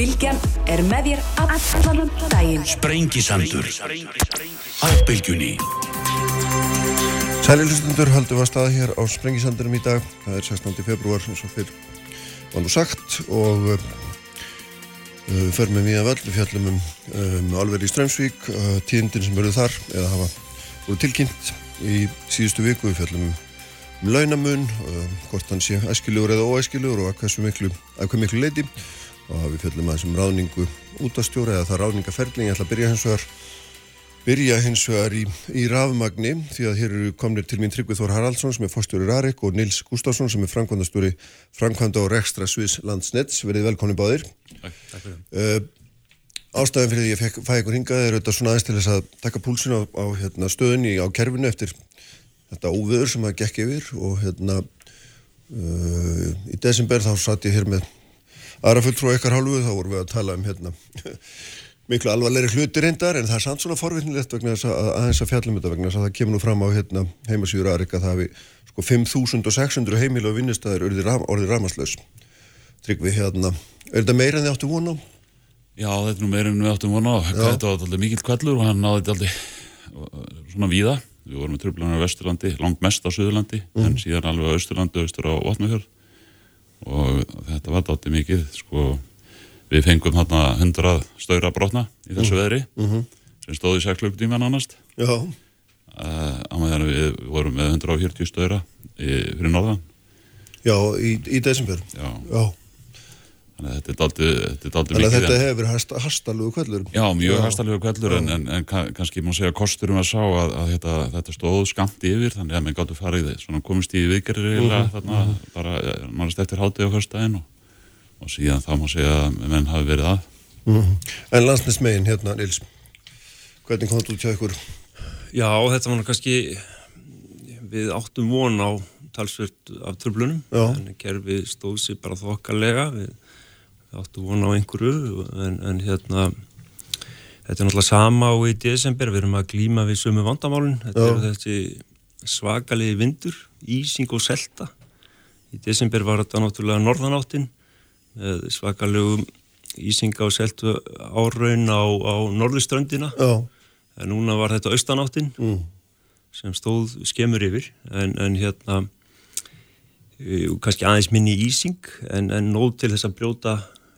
Bilgjan er með þér allan daginn. Sprengisandur á bylgjunni Sælilustundur haldum að staða hér á Sprengisandurum í dag. Það er 16. februar eins og fyrr var nú sagt og uh, við förum með mjög völd, við fjallum um, um alveg í Strömsvík, uh, tíðindin sem verður þar eða hafa voru tilkynnt í síðustu viku, við fjallum um, um launamun, hvort hann sé æskilugur eða óæskilugur og að hversu miklu, að hvað miklu leiti og við fjallum aðeins um ráningu útastjóra eða það ráningaferling, ég ætla að byrja hins vegar byrja hins vegar í, í rafmagni því að hér eru komnir til mín Tryggvið Þór Haraldsson sem er fórstjóri Rarik og Nils Gustafsson sem er framkvæmdastjóri framkvæmda og rekstra Sviss Landsnets verið velkonni báðir. Takk fyrir. uh, Ástæðan fyrir því ég fæ ykkur hingað er auðvitað svona aðeins til þess að taka púlsinu á, á hérna, stöðunni á kerfinu eftir þetta óveður sem það gekk yfir og hérna uh, í desember þá satt ég hér með aðra fulltrú ekkar hálfu þá vorum við að tala um hérna miklu alvarlegri hluti reyndar en það er samt svona forvittnilegt vegna þess að aðeins að fjallum þetta vegna þess að það kemur nú fram á hérna, heimasýður Arik að það hafi sko 5600 heimil og vinnistæðir orðið, ram, orðið ramaslaus Tryggvi hérna, er þetta meira en þið áttu vona á? Já, þetta er nú meira en við áttum vona á. Þetta var alltaf mikill kvellur og hann náði þetta alltaf svona víða. Við vorum með tröflunar á Vesturlandi, langt mest á Suðurlandi, en síðan alveg á Austurlandi og Austur á Vatnafjörð. Og þetta var alltaf mikið, sko, við fengum hérna 100 störa brotna í þessu veðri, sem stóði 6 klukkutíma nánast. Já, Uh, á meðan við vorum með 140 störa í, fyrir norðan. já, í, í desember. Já, Já, þetta er daldið, þetta er mikið. þetta en- hefur verið hasta, hastalugu kvöldur Já, mjög hastalegu kvellur en, en, en ka- kannski má segja kosturum að sá að, að þetta, þetta stóð skamt yfir þannig að menn gáttu farið svona komist í viðgerðir eiginlega þarna bara mannast eftir hátið á höstdægin og, og síðan þá má segja að menn hafi verið að. En landsnismegin hérna, Nils Hvernig kom þetta út hjá ykkur? Já, þetta var nú kannski við áttum von á talsvert af tröflunum en kerfið stóð sér bara þokkalega við, við áttum von á einhverju en, en hérna þetta er náttúrulega sama á í desember við erum að glíma við sömu vandamálun þetta eru þessi svakalegi vindur ísing og selta. Í desember var þetta náttúrulega norðanáttin með svakalegum ísinga og seltu áraun á, á norðuströndina Já, en núna var þetta austanáttin mm. sem stóð skemur yfir en, en hérna kannski aðeins minni ísing en, en nóg til þess að brjóta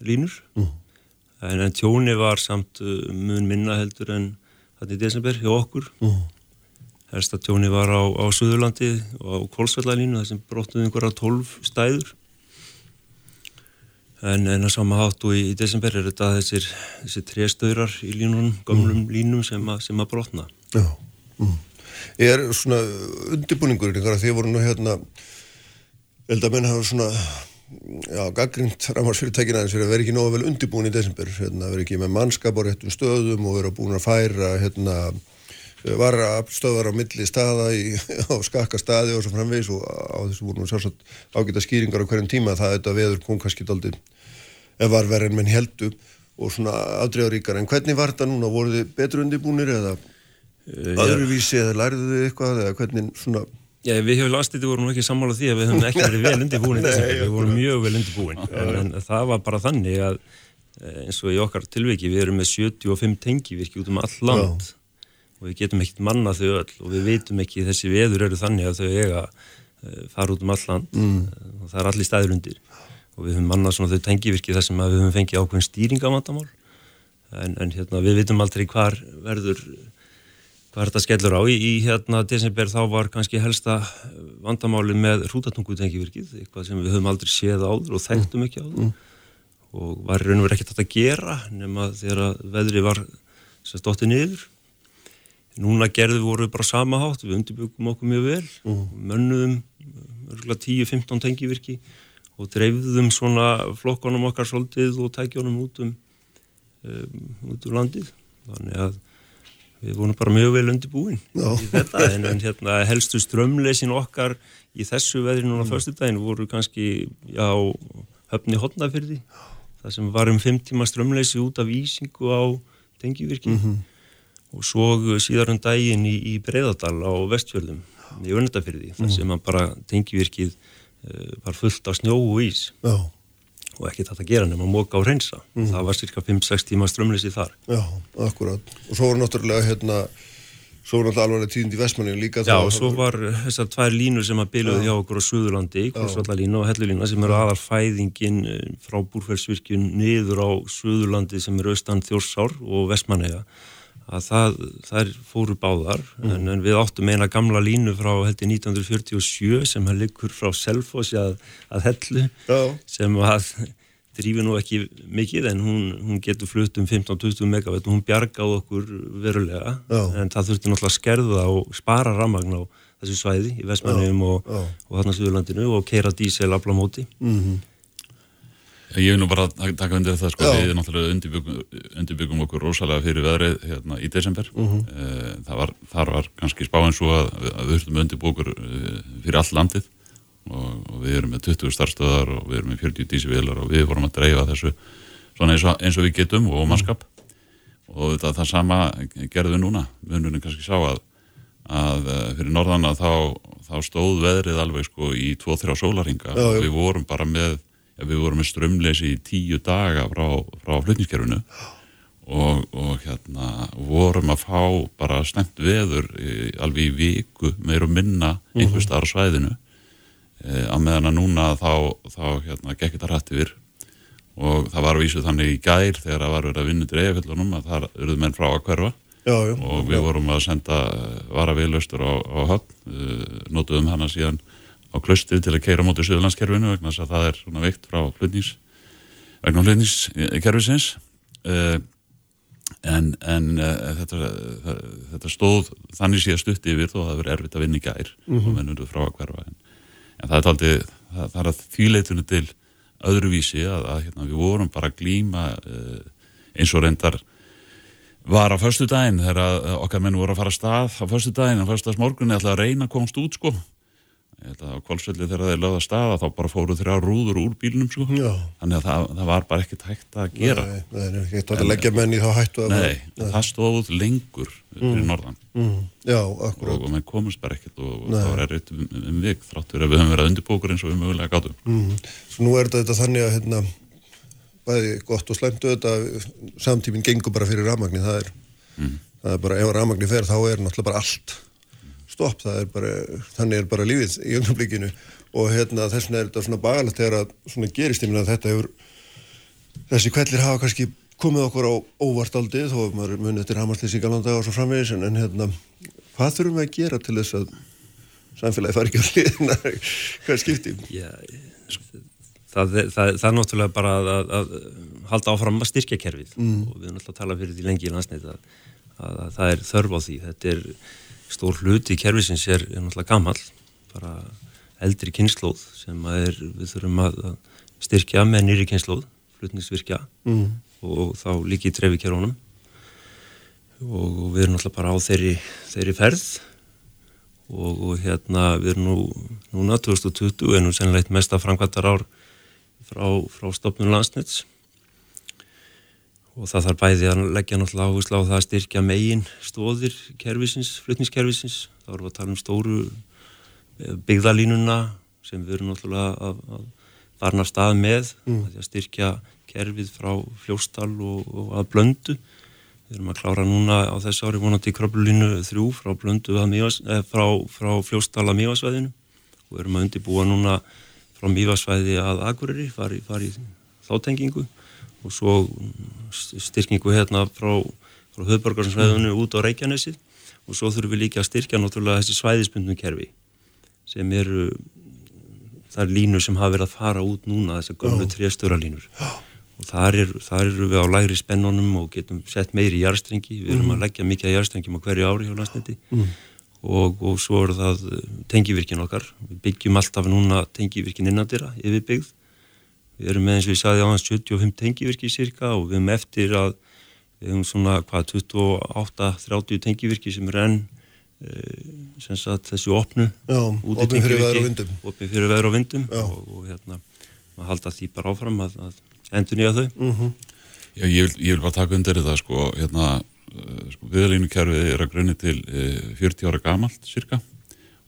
línur Mm. en, en tjóni var samt uh, mun minna heldur en þetta í desember hjá okkur Mm. helsta tjóni var á, á Suðurlandi og á Kolsvallalínu þar sem brottuðu einhverja 12 stæður en, en að sama hátt og í, í desember er þetta þessir, þessir tréstöðrar í línunum, gömlum línum sem, að- sem að brotna já mm. Er svona undirbúningur að þið voru nú hérna held að menn hafa svona já, gaggrind rámarsfyrirtækina aðeins fyrir að vera ekki nógu vel undirbúin í desember. Hérna, vera ekki með mannskap á réttum stöðum og vera búin að færa hérna var stöðar á milli staða í, á skakka staði og svo framvegis og á þessu voru nú sérstætt ágæta skýringar á hverjum tíma. Það þetta veður kom kannski daldið ef var verið en menn heldu og svona afdreifaríkar en hvernig var þetta núna, voru þið betur undirbúnir eða öðruvísi eða lærðu þið eitthvað eða hvernig svona Já, við hefum lastið vorum nú ekki sammála því að við höfum ekki verið vel undirbúin í þessu, við vorum mjög vel undirbúin. En, en það var bara þannig að eh, eins og í okkar tilveiki við erum með 75 tengivirki út um all land og við getum ekkert manna þau öll og við veitum ekki þessi veður eru þannig að þau eiga uh, fara út um all land. Mm. og það er allir staður undir. Og við höfum mannað svona þau tengivirki þar sem við höfum fengið ákveðin stýringamandamál en, en hérna, við veitum aldrei hvar verður hvað þetta skellur á. Í, í hérna desember þá var kannski helsta vandamáli með hrútatungutengivirkið, eitthvað sem við höfum aldrei séð áður og þekktum ekki áður og var raun og verið ekkert að gera nema þegar veðri var sem stótti niður. Núna gerðum við voru bara sama hátt, við undirbyggum okkur mjög vel, mm. mönnuðum örgulega 10-15 tengivirki og dreifðum svona flokkonum okkar svolítið og tækjónum út um, um, út um landið. Þannig að við vorum bara mjög vel undirbúin Já. í þetta en, en hérna, helstu strömleysin okkar í þessu veðri núna mm. föstudaginn voru kannski já, höfni hotnafyrði það sem var um 5 tíma strömleysi út af ísingu á tengivirki og svo síðar um daginn í, í Breiðadal á vestfjörðum í Önnetafyrði þar sem bara tengivirkið uh, var fullt af snjó og ís. Já, og ekki þetta að gera nema móka og reynsa. Mm. Það var cirka 5-6 tíma strömleysi þar. Já, akkurat. Og svo voru náttúrulega hérna, svo voru náttúrulega alveg tíðindi í Vestmanni líka. Já, og svo var þessar tvær línur sem að byljuði hjá okkur á Suðurlandi, Korsvallalínu og Hellulína sem eru aðal fæðingin eh, frá búrfellsvirkjun niður á Suðurlandi sem eru austan Þjórsár og Vestmanniða að það, það fóru báðar mm. en, en við áttum eina gamla línu frá heldur 1947 sem að liggur frá Selfossi að, að hellu oh. sem að drífi nú ekki mikið en hún, hún getur flutt um 15-20 megawatt og hún bjargaði okkur verulega oh. en það þurfti náttúrulega að skerða og spara rammagn á þessu svæði í Vestmannum oh. og, og þarna Suðurlandinu og keira dísel aflamóti mm -hmm. Ég vil nú bara taka undir þetta sko, við náttúrulega undirbyggum, undirbyggum okkur rosalega fyrir veðrið hérna í desember. Uh mhm. eh, -huh. það var, þar var kannski spáinn svo að, að við höfum undirbúkur eh, fyrir all landið. Og, og við erum með 20 starfstöðar og við erum með 40 dísivílar og við vorum að dreifa þessu eins og, eins og við getum og mannskap og þetta, það sama gerðum við núna, munurinn kannski sá að, að eh, fyrir norðan að þá, þá stóð veðrið alveg sko í 2-3 sólaringa og við vorum bara með við vorum með strömleysi í tíu daga frá, frá flutningskerfinu og, og hérna vorum að fá bara snemt veður í, alveg í viku meir og minna einhver starf svæðinu e, að meðan að núna þá, þá hérna gekk þetta rætt yfir. Og það var að vísu þannig í gær þegar það var verið að vinna til eigafellunum að það eruð menn frá að hverfa. Já, já, og við já. vorum að senda varaviðlaustur á, á höfn, e, notuðum hana síðan á klöstið til að keira mótið Suðurlandskerfinu vegna þess að það er svona veikt frá flutnings vegna flutningskerfisins uh, en, en uh, þetta, það, þetta stóð þannig sé að stutti yfir þó að það verið erfitt að vinna í gær. Mm -hmm. og mennur frá að hverfa en, en það er aldrei, það, það er að þýleitunni til öðruvísi að, að hérna, við vorum bara að glýma uh, eins og reyndar var á förstu daginn þegar okkar menn voru að fara að stað á förstu daginn, á förstu dags morgunni ætlaði að reyna að komast út sko á kvalsvelli þegar þeir lögða staða þá bara fóru þeirra rúður úr bílunum sko. þannig að það, það var bara ekkert hægt að gera Nei, það er ekkert að leggja menni þá hættu að Nei, var, það stóð lengur fyrir mm. norðan mm. Já, akkurát og, og maður komist bara ekkert og, og það var erriðt um, um vik þráttur að við höfum verið undirbókur eins og við mögulega gátum mm. Svo nú er þetta þannig að hérna, bæði gott og slemtu þetta samtíminn gengur bara fyrir rafmagni það er, mm. það er bara, ef rafmagni fer þá er náttúrulega bara allt stopp, er bara, þannig er bara lífið í ögnablikinu og hérna, þess vegna er þetta svona bagalegt þegar að svona gerist, ég minna að þetta hefur þessi kvellir hafa kannski komið okkur á óvart aldrei þó að maður munið til Hamarslýs í galanda og svo framvegis en hérna, hvað þurfum við að gera til þess að samfélagi fari ekki á hlýðina hvað skipti? Já, það, það, það, það er náttúrulega bara að, að, að halda áfram að styrkja kerfið mm. og við erum alltaf að tala fyrir því lengi í landsneit að, að það er þörf á því þetta er stór hluti í kervisins er, er náttúrulega gammal bara eldri kynnslóð sem er, við þurfum að styrkja með nýri kynnslóð flutningsvirkja mm. og þá líki drefi kerunum og við erum náttúrulega bara á þeirri, þeirri ferð og, og hérna við erum nú núna 2020 er nú sennilegt mesta framkvæmtar ár frá, frá stopnum landsnits og það þarf bæði að leggja náttúrulega áherslu á það að styrkja megin stóðir kervisins, flutningskervisins þá erum við að tala um stóru eh, byggðalínuna sem við erum náttúrulega að, að varna stað með. Mm. að styrkja kerfið frá fljóstal og, og að blöndu. Við erum að klára núna á þessu ári vonandi kröplulínu þrjú frá blöndu mývas, eh, frá, frá fljóstal að mývasvæðinu og við erum að undirbúa núna frá mývasvæði að Akureyri fari, fari þáttengingu og svo styrkingu hérna frá, frá höfðborgarsvæðinu mm. út á Reykjanesi og svo þurfum við líka að styrkja náttúrulega þessi svæðisbundnum kerfi sem eru það er línur sem hafa verið að fara út núna þessar gömlu trérstöra línur. Og þar, er, þar eru við á lægri spennunum og getum sett meiri í jarstrengi við erum mm. að leggja mikið jarstrengjum á hverju ári hjá landsniti mm. og, og svo eru það tengivirkin okkar. Við byggjum alltaf núna tengivirkin innandira yfirbyggð Við erum með eins og ég sagði á hans 75 tengivirki cirka og við erum eftir að við hefum svona hvað 28-30 tengivirki sem er enn e, sem sagt þessu opnu opni fyrir veður og vindum. Opni fyrir veður og vindum og, og hérna maður halda því bara áfram að, að endur nýja þau. Mm -hmm. Já, ég vil, ég vil bara taka undir þetta sko, hérna, sko, viðalínu kjærfið er að grunni til e, 40 ára gamalt cirka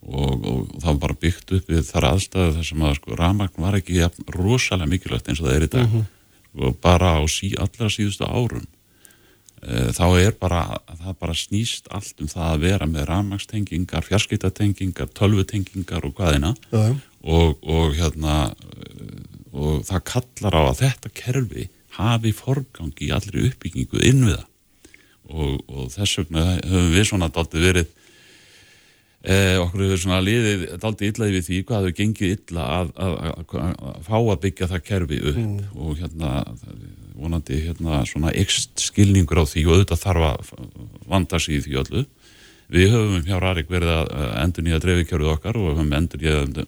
og, og það var bara byggt upp við þar aðstæðu þar sem að sko, rafmagn var ekki jafn rosalega mikilvægt eins og það er í dag. Og bara á sí, allra síðustu árum e, þá er bara það bara snýst allt um það að vera með rafmagstengingar, fjarskiptatengingar tölvutengingar og hvaðina Já, já. og, og hérna eh, og það kallar á að þetta kerfi hafi forgang í allri uppbyggingu innviða. Og, og þess vegna höfum við svona dálítið verið eh, okkur hefur svona liðið dálítið illaði við því hvað hefur gengið illa að, að, að, að fá að byggja það kerfi upp og hérna vonandi hérna svona ekst skilningur á því og auðvitað þarf að vanda sig í því öllu. Við höfum hjá Rarik verið að endur nýja dreifikjörðu okkar og höfum endur nýja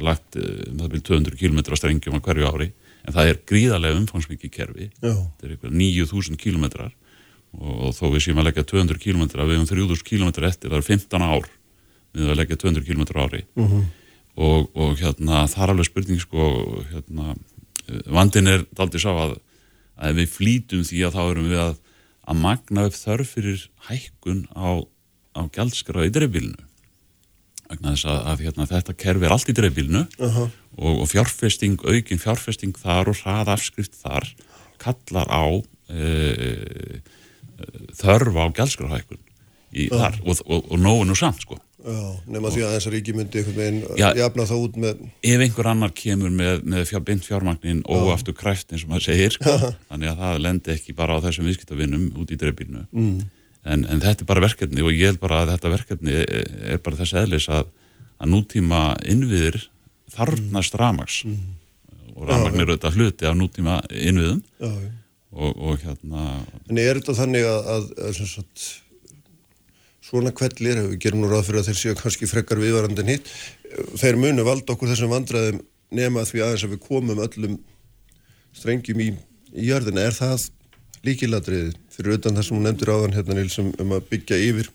lagt um það byrjum 200 km strengjum á hverju ári en það er gríðarlega umfangsmikið kerfi. Já. þetta er eitthvað 9000 km og, og þó við séum að leggja 200 km við höfum 3000 km eftir, það er 15 ár við að leggja 200 km ári Mhm. og, og hérna það er alveg spurning sko hérna, vandin er daldið sá að, að við flýtum því að þá erum við að, að magna upp þörf fyrir hækkun á, á gjaldskrá í dreifbílinu vegna þess að, að hérna, þetta kerfi er allt í dreifbílinu Aha. og, og fjárfesting, aukin fjárfesting þar og hraðafskrift þar kallar á e, þörf á gjaldskráhækkun í þar og, og, og nógu nú samt sko Já, nema því að þess að ríki myndi einhvern veginn Já. jafna það út með ef einhver annar kemur með, með fjár, beint fjármagnin og aftur kræft eins og maður segir sko, þannig að það lendi ekki bara á þessum viðskiptavinnum út í dreifbílnu mm. en, en þetta er bara verkefni og ég held bara að þetta verkefni er, er bara þess eðlis að, að nútíma innviðir þarfnast ramags og ramagnir eru þetta hluti af nútíma innviðum. Já, og, og hérna En er þetta þannig að, að, að sem svona kvellir, við gerum nú ráð fyrir að þeir séu kannski frekkar viðvarandi en hitt, þeir munu valda okkur þessum vandræðum nema því aðeins að við komum öllum strengjum í, í jörðina. Er það líkiladriðið fyrir utan það sem hún nefndir áðan hérna Níls um, að byggja yfir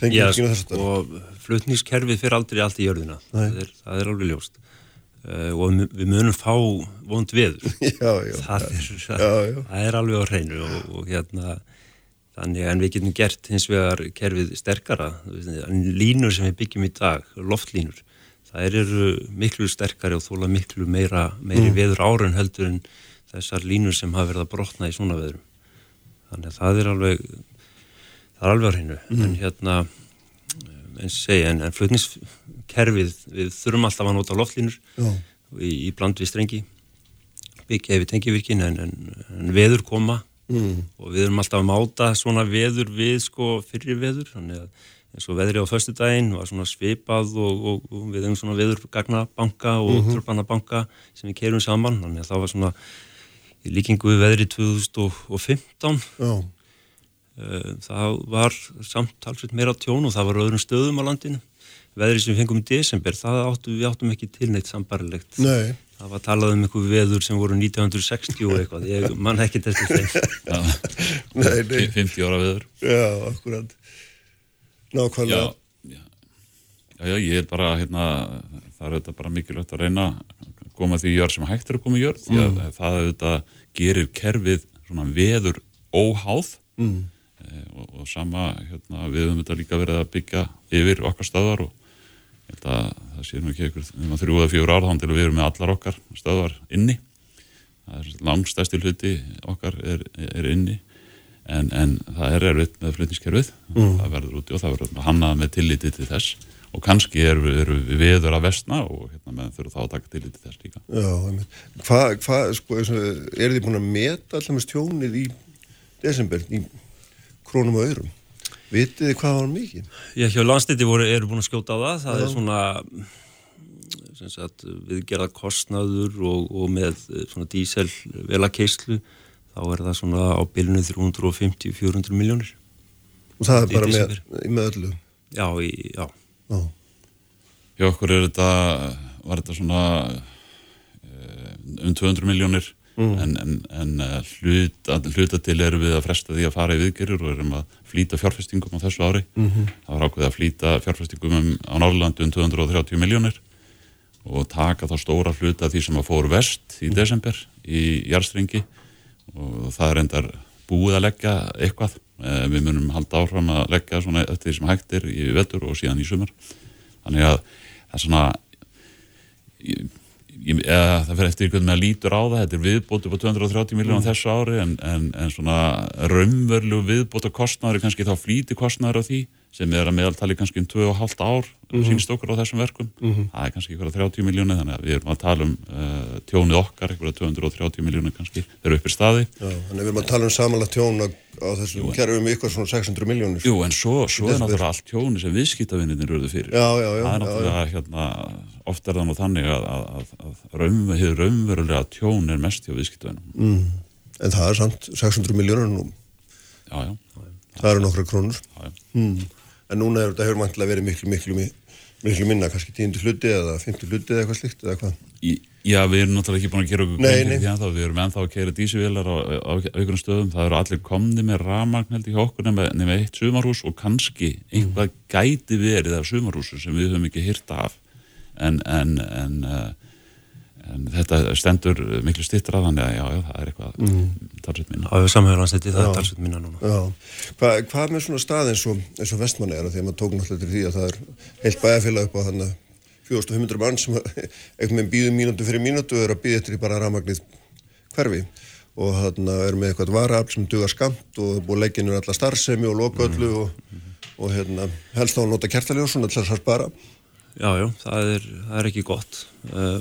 Já, og flutningskerfið fyrir aldrei allt í jörðina. Það er, það er alveg ljóst. Uh, og við- munum fá vond veður. Já, já. það er, það, það er alveg á hreinu og, og hérna þannig en við getum gert hins vegar kerfið sterkara línur sem við byggjum í dag, loftlínur það eru miklu sterkari og þóla miklu meira, meiri Mm. veður árun heldur en þessar línur sem hafa verið að brotna í svona veðrum þannig að það er alveg það er alveg á hreinu Mm. en hérna eins og segja, en, en flutningskerfið við þurfum alltaf að nota loftlínur í, í bland við strengi byggja yfir tengjavirkin en, en, en veður koma Mm. og við erum alltaf að máta svona veður við sko fyrir veður. Þannig að eins og veðri á föstudaginn var svona svipað og, og, og við hefum svona veðurgagnabanka og mm -hmm. sem við kerum saman. Þannig að það var svona í líkingu við veðri 2015 Já, Eh, það var samtalsveit meira tjón og það var öðrum stöðum á landinu. Veðri sem við fengum í desember það áttum við áttum ekki til neitt sambarilegt nei, það var talað um einhver veður sem voru 1960 og eitthvað. Ég man ekki þessi þeim. Nei, nei, 50 ára viður já, akkurat. Nákvæmlega. já, já, já, já, ég er bara hérna, það er þetta bara mikilvægt að reyna að koma því í jörð sem hægt er að koma í jörð því að það auðvitað gerir kerfið svona veður óháð. Mm. e, og, og sama hérna, við höfum þetta líka verið að byggja yfir okkar stöðvar og það sé nú ekki ykkur um þrjú eða fjögur ár þá til að við erum með allar okkar stöðvar inni. Það er langstæsti hluti okkar er, er inni en, en það er erfitt með flutningskerfið. Það verður úti og það verður hannað með tilliti til þess. Og kannski eru er við veður að vestna og hérna með þurfum þá að taka til þess líka. Já. Hvað, hva, sko, eru þið búin að meta allir með stjónið í desember í krónum og öðrum? Vitið þið hvað var mikið? ég hjá voru, eru búin að skjóta á það. Það er svona sem sagt, viðgerða kostnaður og, og með eh, svona dísel velakeislu þá er það svona á bylunu 350-400 miljónir Og það er bara með, með öllu. já, í, já, Já, hjá okkur er þetta var þetta svona eh, um 200 miljónir en, en, en eh, hluta, hluta til erum við að fresta því að fara í viðgerir og erum að flýta fjárfestingum á þessu ári. Það var ákveðið að flýta fjárfestingum um, á Norrlandi um 230 miljónir og taka þá stóra hluta því sem að fór vest í desember í jarstrengi og það er endar búið að leggja eitthvað. Eh, við munum halda áfram að leggja svona eftir því sem hægt er í vetur og síðan í sumar. Þannig að það er svona ég, eða, það fyrir eftir hvernig maður lítur á það. Þetta er viðbótu på 230 miljónum þessu ári en, en, en svona raunverlu viðbóta kostnæður er kannski þá flíti kostnæður á því sem er að meðaltali kannski um 2,5 ár mm -hmm. sínst okkur á þessum verkum. Það er kannski ykkur að 30 miljónu þannig að við erum að tala um uh, tjónið okkar ykkur að 230 miljónu kannski þeir eru upp í staði. Já, þannig að við erum að tala um samanlega tjón á, þessum kerfum ykkur svona 600 miljónur Jú, en svo, svo er náttúrulega allt tjóni sem viðskiptavinninir eruðu fyrir. Já, já, já það er náttúrulega hérna, oft er það nú þannig að, að, að, raunver, hefur raunverulega tjón er mest hjá viðskiptavinnum mm. En það er samt 600 miljónur nú. Já, já. Það eru nokkra krónur. Mm. En núna er þetta hefur mantilega verið miklu, miklu, miklu, miklu minna, kannski tíundu hluti eða fymtu hluti eða eitthvað slikt eða hvað? Í, já, við erum náttúrulega ekki búin að gera okkur fyrir því ennþá, við erum ennþá að keira dísivélar á, á, á einhverjum stöðum, það eru allir komni með ramagn held hjá okkur nema, nema eitt sumarhús og kannski einhvað gæti verið af sumarhúsu sem við höfum ekki hýrta af. En, en, en, uh, en þetta stendur miklu stittra þannig að já, já, það er eitthvað mm. talsveit minna. Það er samhæðalansætti, það er talsveit minna núna. Já, Hva, hvað með svona stað eins og, eins og vestmanni er að því að maður tók náttúrulega til því að það er heilt bæjarfélag upp á hann 4500 mann sem einhvern veginn býðum mínútu fyrir mínútu og er að býða eftir í bara rafmagnið hverfi og hann er með eitthvað varaafl sem dugar skamt og búið að leggja inn alla starfsemi og loka öllu og, og hérna, helst á að nota kertaljósun allar þess að spara Já, já, það það er ekki gott. Uh,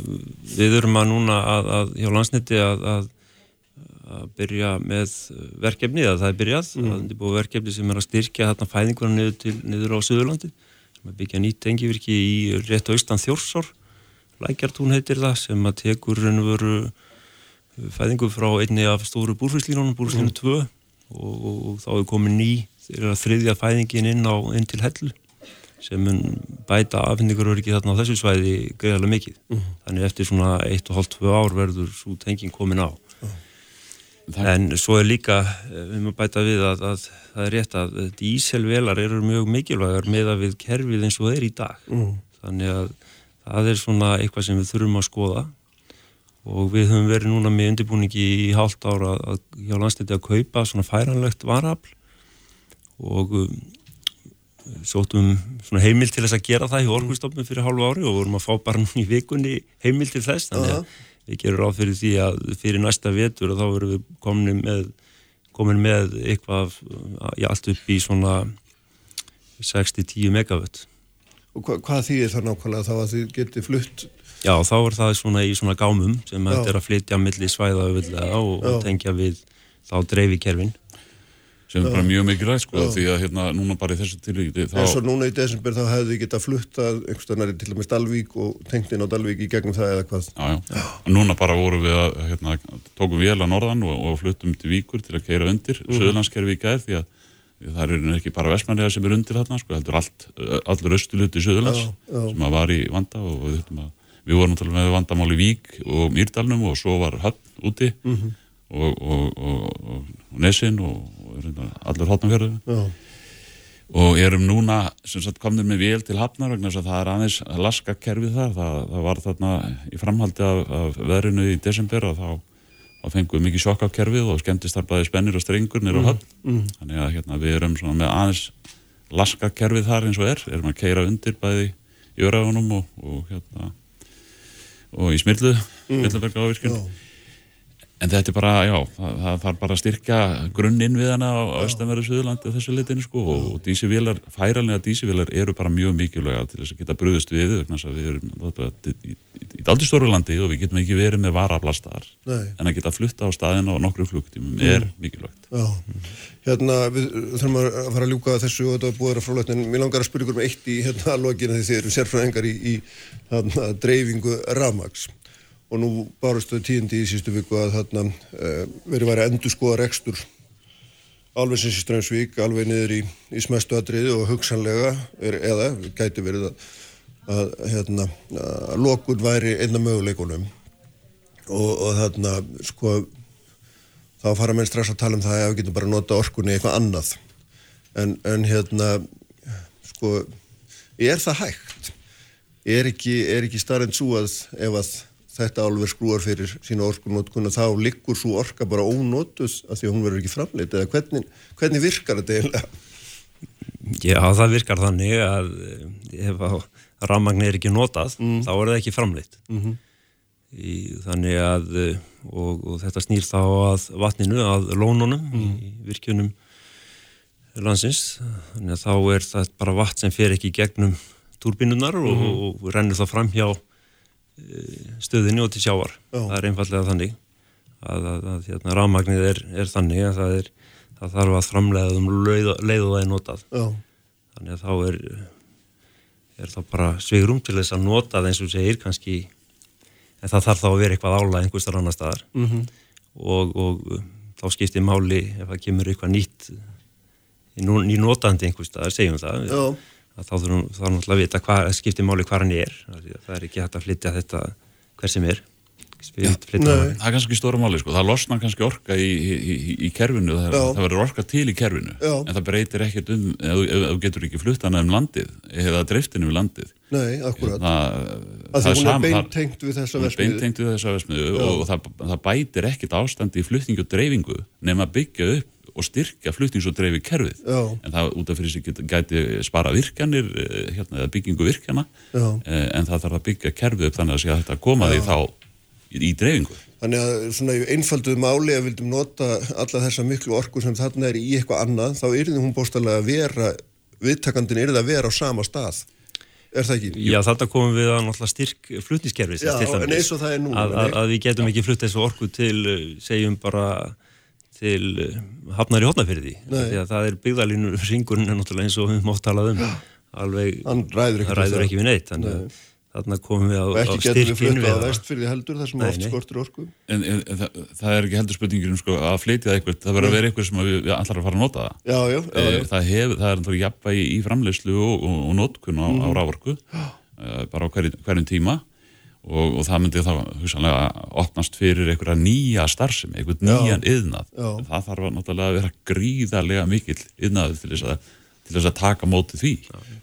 við erum að núna að, að hjá landsniti að, að, að byrja með verkefni, að það er byrjað, mm. það er búið verkefni sem er að styrkja þarna fæðinguna niður, til, niður á Suðurlandi, sem að byggja nýtt engivirki í rétt austan Þjórsár, Lækjartún heitir það, sem að tekur raun og veru fæðingu frá einni af stóru búrfíslínunum, búrfíslínu 2 og, og, og þá er komin ný, þriðja fæðingin inn, á, inn til hellu sem mun bæta afhendingaröryggi þarna á þessu svæði greiðarlega mikið. Þannig eftir svona 1,5-2 ár verður svo tenging komin á. Það- En svo er líka, eh, við maður bæta við að, að það er rétt að díselvelar eru mjög mikilvægar með að við kerfið eins og er í dag. Þannig að það er svona eitthvað sem við þurfum að skoða. Og við höfum verið núna með undirbúningi í hálft ára að, hjá landstætti að kaupa svona færanlegt varafl. Og um, sóttum svona heimil til þess að gera það hjá orkustofnum fyrir hálfu ári og vorum að fá bara núna í vikunni heimil til þess. Þannig að við gerum ráð fyrir því að fyrir næsta vetur og þá verðum við komin með, komin með eitthvað í allt upp í svona 6-10 megawatt og hva, hvað þýðir það nákvæmlega þá að þið getið flutt? Já, þá er það svona í svona gámum sem þetta er að flytja milli svæða og, og tengja við þá dreifikerfin sem er bara mjög mikilvægt sko því að hérna núna bara í þessu tilvíkti eins og þá, núna í desember þá hefði þið getað fluttað einhverstaðar til dæmis Dalvík og tengt inn á Dalvík í gegnum það eða hvað. Já, já, og núna bara vorum við að hérna, tókum vél að norðan og, og fluttum til Víkur til að keira undir mm. Suðurlandskerfi í gær því að það eru ekki bara vestmannlega sem er undir þarna sko, heldur allt, allur östuluti Suðurlands Já, sem að var í vanda og við, að, við vorum náttúrulega með vandamál í Vík og Mýrdalnum og svo var höfn úti Mhm. og, og, og, og, og Nesin og, og allur hotnafjörðu og erum núna sem sagt komnir með vél til hafnar vegna þess að það er aðeins að laska kerfið þar. Það, það var þarna í framhaldi af, af veðrinu í desember og þá, þá fengum við mikið sjokk á kerfið og skemmtist þar bæði spennir og strengur nýra á höfn. Þannig að hérna, við erum með aðeins laska kerfið þar eins og er. Erum að keira undir bæði í öraðunum og, og hérna og í smillu, smilluberga ávirkjum já, En þetta er bara, já, það, þarf bara að styrkja grunninn við hana á austanverðu Suðurlandi og þessu litinu sko og, og dísivélar, færanlega dísivélar eru bara mjög mikilvæga til þess að geta bröðust við vegna að við erum þetta, í, í, í daldi stóru landi og við getum ekki verið með varablastar en að geta flutta á staðin á nokkru klukktímum er mikilvægt. já. Hérna, við þurfum að fara að ljúka þessu og þetta var búið að frálægt en mér langar að spyrja ykkur um eitt í hérna alvegina því þið eru sérfræðingar í, í hérna, dreifingu rafmags og nú barustu tíðindi í sístu viku að þarna uh, verið væri endur skoða rekstur alveg sinns í Strömsvík, alveg niður í, í smestu atriði og hugsanlega er, eða gæti verið að, að, hérna, að lokun væri einna möguleikunum. Og, og þarna sko þá fara menn strax að tala um það að við getum bara að nota orkunni eitthvað annað. En, en hérna sko er það hægt? Er ekki, ekki starrend svo að ef að þetta alveg skrúar fyrir sína orkunótkun og þá liggur svo orka bara ónótuð af því að hún verður ekki framleitt eða hvernig, hvernig virkar þetta eiginlega? Já, það virkar þannig að eh, ef rammagn er ekki notað, mm. þá er það ekki framleitt. Mm -hmm. í, þannig að, eh, og, og þetta snýr þá að vatninu, að lónunum mm. í virkjunum landsins. Þannig að þá er það bara vatn sem fer ekki gegnum túrbinunar og, -hmm. og, rennur það fram hjá stöðinu og til sjávar. Já. Það er einfallega þannig að, að, að hérna, rafmagnið er, er þannig að það er það þarf að framlega um leið, leið og það er notað Já. þannig að þá er er það bara svigrum til þess að nota það eins og segir kannski en það þarf þá að vera eitthvað ála einhverstar annar staðar mm -hmm. og, og uh, þá skiptir máli ef það kemur eitthvað nýtt í notandi einhvers staðar, segjum það Já. Þá þurfum þá náttúrulega að vita hvað skiptir máli hvað hann er það er ekki hægt að flytja þetta hver sem er það. Er kannski stóra máli sko. það losnar kannski orka í, í, í, í kerfinu það, það verður orka til í kerfinu Já. en það breytir ekkert um ef þú getur ekki fluttana um landið eða driftinu um landið. Nei, akkurat. Það, það er sam, beintengt við þessa vesmiðu, við þessa vesmiðu og það, það bætir ekkert ástandi í fluttingu og dreifingu nema byggja upp og styrkja fluttings- og dreifi kerfið Já. en það út af fyrir sig gæti spara virkjanir, eh, hérna, byggingu virkjana Já. Eh, en það þarf að byggja kerfið upp þannig að það sé að þetta koma því þá í dreifingu. Þannig að svona í einfalduðu máli að vildum nota alla þessa miklu orku sem þarna er í eitthvað annað, þá því hún bóstalega að vera, viðtakandin það að vera á sama stað. Er það ekki? Já, þetta komum við að náttúrulega styrk flutniskerfis. Já, en eins og það er nú. Að, að, að við getum ekki flutt þessu orku til, segjum bara, til hafnar í hotnafyrði. Það er byggðalínu ringurinn náttúrulega eins og við mátt talað um. Alveg, hann ræður ekki, ræður ekki við neitt. Þannig að þarna komum við á, á styrkin við. Og ekki getum við flutta á vestfyrði heldur þar sem oft skortur orku. En, en, en það, það er ekki heldur spurningir um sko, að flytja eitthvað, það verður að vera eitthvað sem við, við allar að fara að nota það. Já, já. já, já. Það, hef, það er náttúrulega jafnvægi í framleyslu og, og, og notkun á, mm. á rávorku, uh, bara á hverjum hver tíma og, og það myndi þá hugsanlega opnast fyrir einhverja nýja starfsemi, einhvern nýjan yðnað. Það þarf náttúrulega að vera gríðarlega mikill yðnað til þess að til þess að taka mótið því.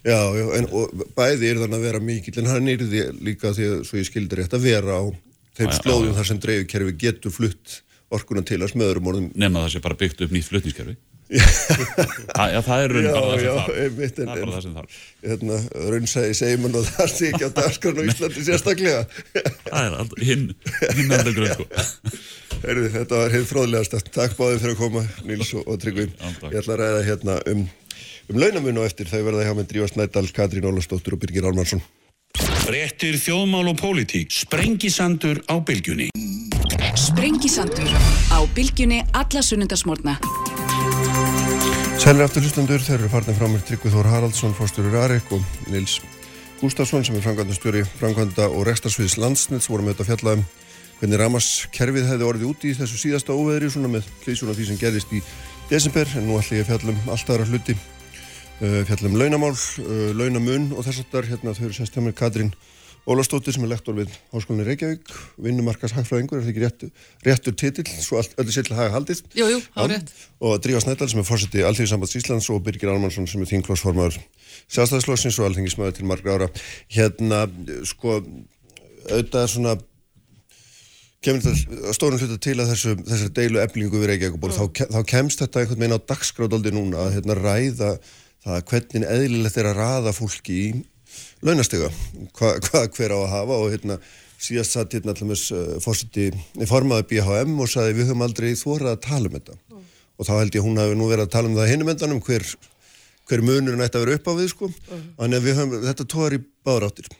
Já, já, en bæði er þannig að vera mikill, en hann er því líka því að, svo ég skildir rétt, að vera á þeim já, slóðum já, þar sem dreifukerfi getur flutt orkuna til að smöðurum orðum. Nefna það sé bara byggt upp nýtt flutningskerfi. já, það er raun bara það sem þarf. Það er bara það sem þarf. Hérna, raunsæði segjum og það sé ekki á dagskarn og Íslandi sérstaklega. það er hinn, hinn enda grunn, sko. Þetta var heið fróðlegast. Takk báðið fyrir að koma, Níls og, og Tryggvin. Ég ætla að ræða hérna um um launamun og eftir þau verða hjá með Drívar Snædal, Katrín Ólastóttur og Birgir Álmarsson. Réttir þjóðmál og pólitík. Sprengisandur á bylgjunni. Sprengisandur á bylgjunni alla sunnundasmórna. Sælir aftur hlustandur, þeir eru farnið frá mér Tryggvið Þór Haraldsson, fórsturur Arik og Nils Gustafsson sem er framkvæmdastjóri framkvæmda og rekstarsviðs landsnits vorum auðvitað fjallaðum hvernig Ramaskerfið hefði orðið úti í þessu síðasta óveðri svona með hlýsuna því sem gerðist í desember en nú ætlum ég að fjallum alltaf aðra hluti fjallum launamál, uh, launamun og þess aftar, hérna þau eru sérst hjá mér Katrín Ólastóttir sem er lektor við Háskólinni Reykjavík, vinnumarkas hagfræðingur, er það ekki réttu, réttur titill, svo öllu sér til haga haldið. Jú, jú, á rétt. Og Drífa Snædal sem er fórseti Alþjóðsambands Íslands og Birgir Almansson sem er þingklósformaður sjálfstæðislósins og alþengismöður til margra ára. Hérna, sko, auðvitað svona, kemur þetta stórun hluta til að þessu, þessari deilu eflingu við Reykjavík og þá, þá kemst þetta einhvern veginn á dagskráðaldi núna að hérna ræða það hvernig eðlilegt er að raða fólki í launastega, hvað hva, hver á að hafa og hérna síðast satt hérna allir með uh, fórsiti formaði BHM og saði við höfum aldrei þórað að tala um þetta. Mm. og þá held ég hún hafi nú verið að tala um það hinnum endanum hver, hver munurinn ætti að vera upp á við sko, mm. við höfum, þetta tóðar í báðráttir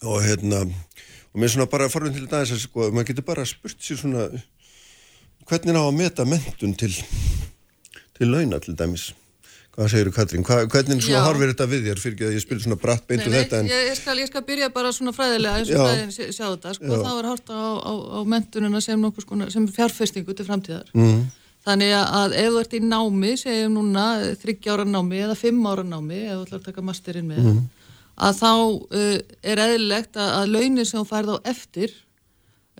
og hérna og mér er svona bara forðun til þetta aðeins sko, maður getur bara spurt sér svona hvernig ná að meta mentun til til launa til dæmis Hvað segir þú Katrín? Hva, hvernig svo horfir þetta við þér fyrir ekki að ég spil svona bratt beintu þetta? En... Ég, ég, skal, ég skal byrja bara svona fræðilega eins og fræðin sjá, þetta. Sko, þá er horta á, á, á mentununa sem, sem fjárfestingu til framtíðar. Mm. Þannig að ef þú ert í námi, segjum núna þryggjára námi eða fimm ára námi, ef þú ætlar að taka masterinn með, mm. að þá uh, er eðlilegt að, að launin sem þú færð á eftir,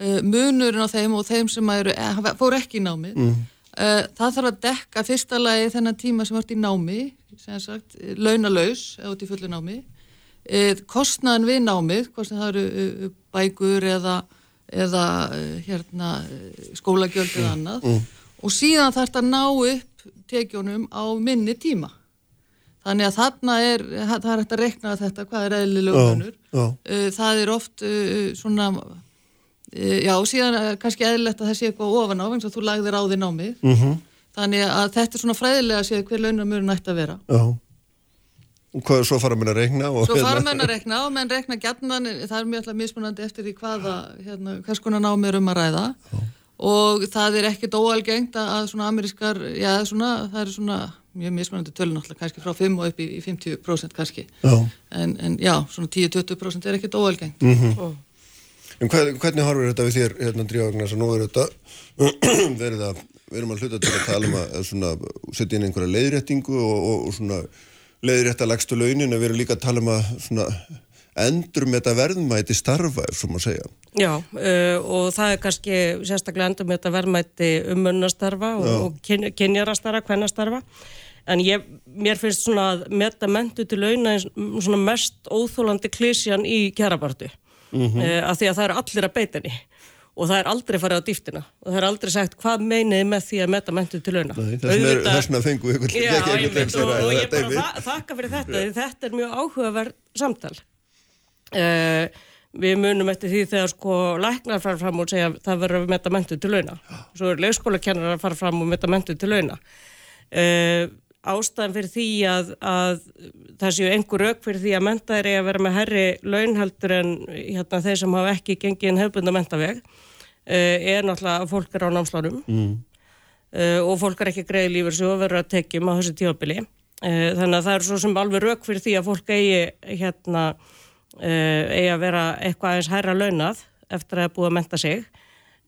uh, munurinn á þeim og þeim sem eru, eh, fór ekki í námi, mm það þarf að dekka fyrsta lagi þennan tíma sem vart í námi, sem sagt, launalaus, eða út í fullu námi, uh, kostnaðan við námið, hvort sem það eru bækur eða, eða hérna, skólagjöld eða annað, mm. og síðan þarf þetta að ná upp tekjónum á minni tíma. Þannig að þarna er, það er hægt að rekna þetta, hvað er eðlilega munur. Uh, það er oft svona, já, síðan kannski eðlilegt að það sé eitthvað ofan á, eins og þú lagðir á því námið. Mm -hmm. Þannig að þetta er svona fræðilega að sé hver launamurinn ætti að vera. Já. Og hvað, svo fara menn að rekna? Svo fara menn að rekna og menn rekna gætnan, það er mjög alltaf mismunandi eftir því hvaða, hérna, hvers konar námið er um að ræða. Já. Og það er ekkert óalgengt að svona amerískar, já, svona, það er svona mjög mismunandi tölun alltaf, kannski frá 5 og upp í, í 50% kannski. Já. En, en já, En hvað, hvernig horfur þetta við þér, hérna, Dríðagnar, sem nú er þetta verið að, við erum að hluta til að tala um að svona, setja inn einhverja leiðréttingu og, og, og svona leiðrétta lagstu launin, en við erum líka að tala um að svona endur með þetta verðmæti starfa, ef svo maður segja. Já, uh, og það er kannski sérstaklega endur með þetta verðmæti umönnastarfa og, og kyn, kynjarastarfa, hvernastarfa en ég, mér finnst svona að metta mentu til launa svona mest óþólandi klísjan í kjærabartu mm -hmm. uh, af því að það eru allir að beita henni. Og það er aldrei farið á dýftina. Og það er aldrei sagt hvað meiniði með því að metta mentu til launa? Þessna fengu við ég mynd og, og ég bara þakka fyrir þetta. Þetta er mjög áhugaverð samtal. Uh, við munum eftir því þegar sko læknar fara fram og segja að það verður að metta mentu til launa. Svo er leikskólakennar að fara fram og metta mentu til launa. Uh, ástæðan fyrir því að, að það séu einhver rauk fyrir því að mentaðir er að vera með herri launhaldur en hérna, þeir sem hafa ekki gengið en hefbunda mentaveg uh, er náttúrulega að fólk er á námslánum. Mm. uh, og fólk er ekki greið lífur sem verður að tekjum á þessu tíopili uh, þannig að það er svo sem alveg rauk fyrir því að fólk eigi hérna eigi að vera eitthvað aðeins herra launað eftir að búið að menta sig.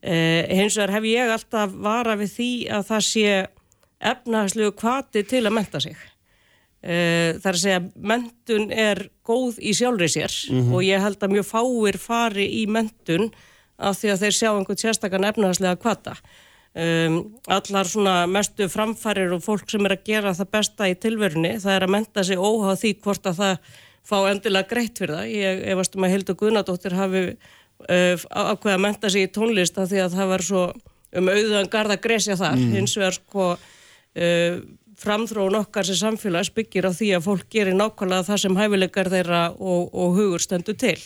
Hins vegar hef ég alltaf vara við því að það sé efnahagslegu kvati til að menta sig. Uh, það er að segja að mentun er góð í sjálfri sér mm -hmm. og ég held að mjög fáir fari í mentun af því að þeir sjá einhvern sérstakann efnahagslega kvata. Um, allar svona mestu framfærir og fólk sem er að gera það besta í tilverunni það er að menta sig óháð því hvort að það fá endilega greitt fyrir það. Ég efast um að Hildur Guðnadóttir hafi uh, ákveða að menta sig í tónlist af því að það var svo um auðan garda gresja þar. Mm. Hins vegar sko framþróun okkar sem samfélags byggir á því að fólk gerir nákvæmlega það sem hæfilegar þeirra og, og hugur stendur til.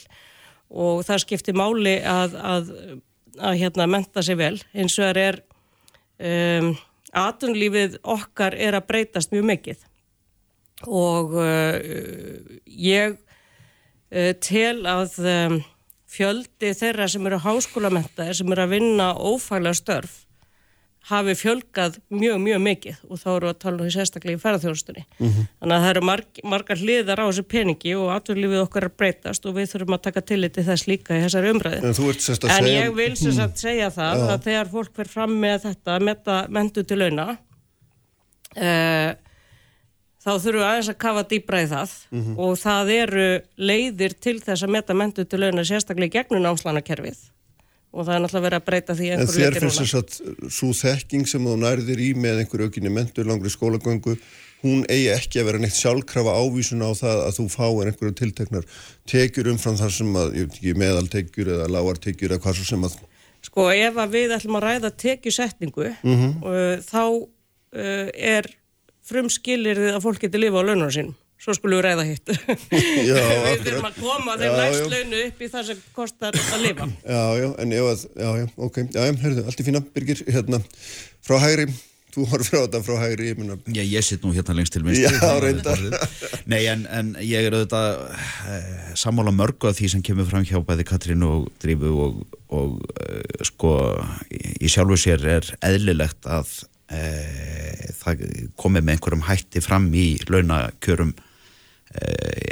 Og það skiptir máli að, að, að hérna menta sig vel. Eins og það er um, atunlífið okkar er að breytast mjög mikið. Og uh, ég uh, tel að um, fjöldi þeirra sem eru háskólamentaðir sem eru að vinna ófælega störf hafi fjölgað mjög, mjög mikið og þá eru að tala um því sérstaklega í ferðarþjóðstunni. Mm -hmm. Þannig að það eru marg, margar hliðar á þessu peningi og atverðlífið okkar er breytast og við þurfum að taka tillit til þess líka í þessari umræði. En, en segja... ég vil sem sagt segja það ja. að þegar fólk fer fram með þetta, með mentu til launa, uh, þá þurfum við aðeins að kafa dýbra í það mm -hmm. og það eru leiðir til þess að metta mentu til launa sérstaklega í gegnun áslanakerfið og það er náttúrulega verið að breyta því einhverju leikir núna. En þér finnst þess að svo þekking sem þú nærðir í með einhverju aukinni mentur, langri skólagöngu, hún eigi ekki að vera neitt sjálfkrafa ávísun á það að þú fáir einhverju tilteknar tekjur umfram þar sem að, ég veit ekki, meðaltekjur eða lágartekjur eða hvað svo sem að... Sko ef að við ætlum að ræða tekjusetningu, mm -hmm. uh, þá uh, er frumskilir að fólk getur lifa á launum sínum svo skulum við ræða hitt. Við þurfum að koma þeim lægst launu upp í það sem kostar að lifa. Já, já, en ég var, já, já, ok. Já, já, hörðu, allt í fína, Birgir, hérna frá hægri, þú horf frá þetta frá hægri ég myna Já, ég sitt nú hérna lengst til minnst Já, reyndar. Nei, en, en ég er auðvitað eh, sammála mörgu af því sem kemur fram hjá bæði Katrín og Drífu og, og eh, sko, í sjálfu sér er eðlilegt að eh, það komið með einhverjum hætti fram í launakjörum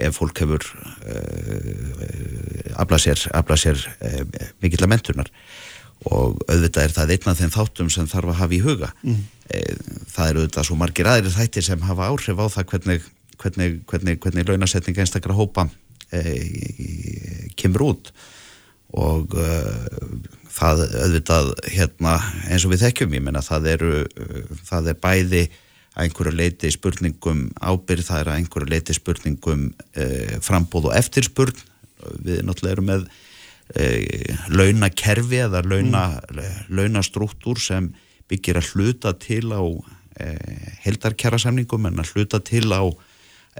ef fólk hefur eh, aflað sér, afla sér eh, mikill að mentunar og auðvitað er það einn af þeim þáttum sem þarf að hafa í huga. Mm. það eru auðvitað svo margir aðrir þættir sem hafa áhrif á það hvernig, hvernig, hvernig, hvernig launasetning einstakra hópa e, kemur út. Og e, það auðvitað hérna, eins og við þekkjum, ég menna það eru það er bæði að einhverju leiti spurningum ábyrð, það er að einhverju leiti spurningum e, frambóð og eftirspurn. Við náttúrulega erum með e, launakerfi eða launa, mm. sem byggir að hluta til á e, heldarkjara samningum en að hluta til á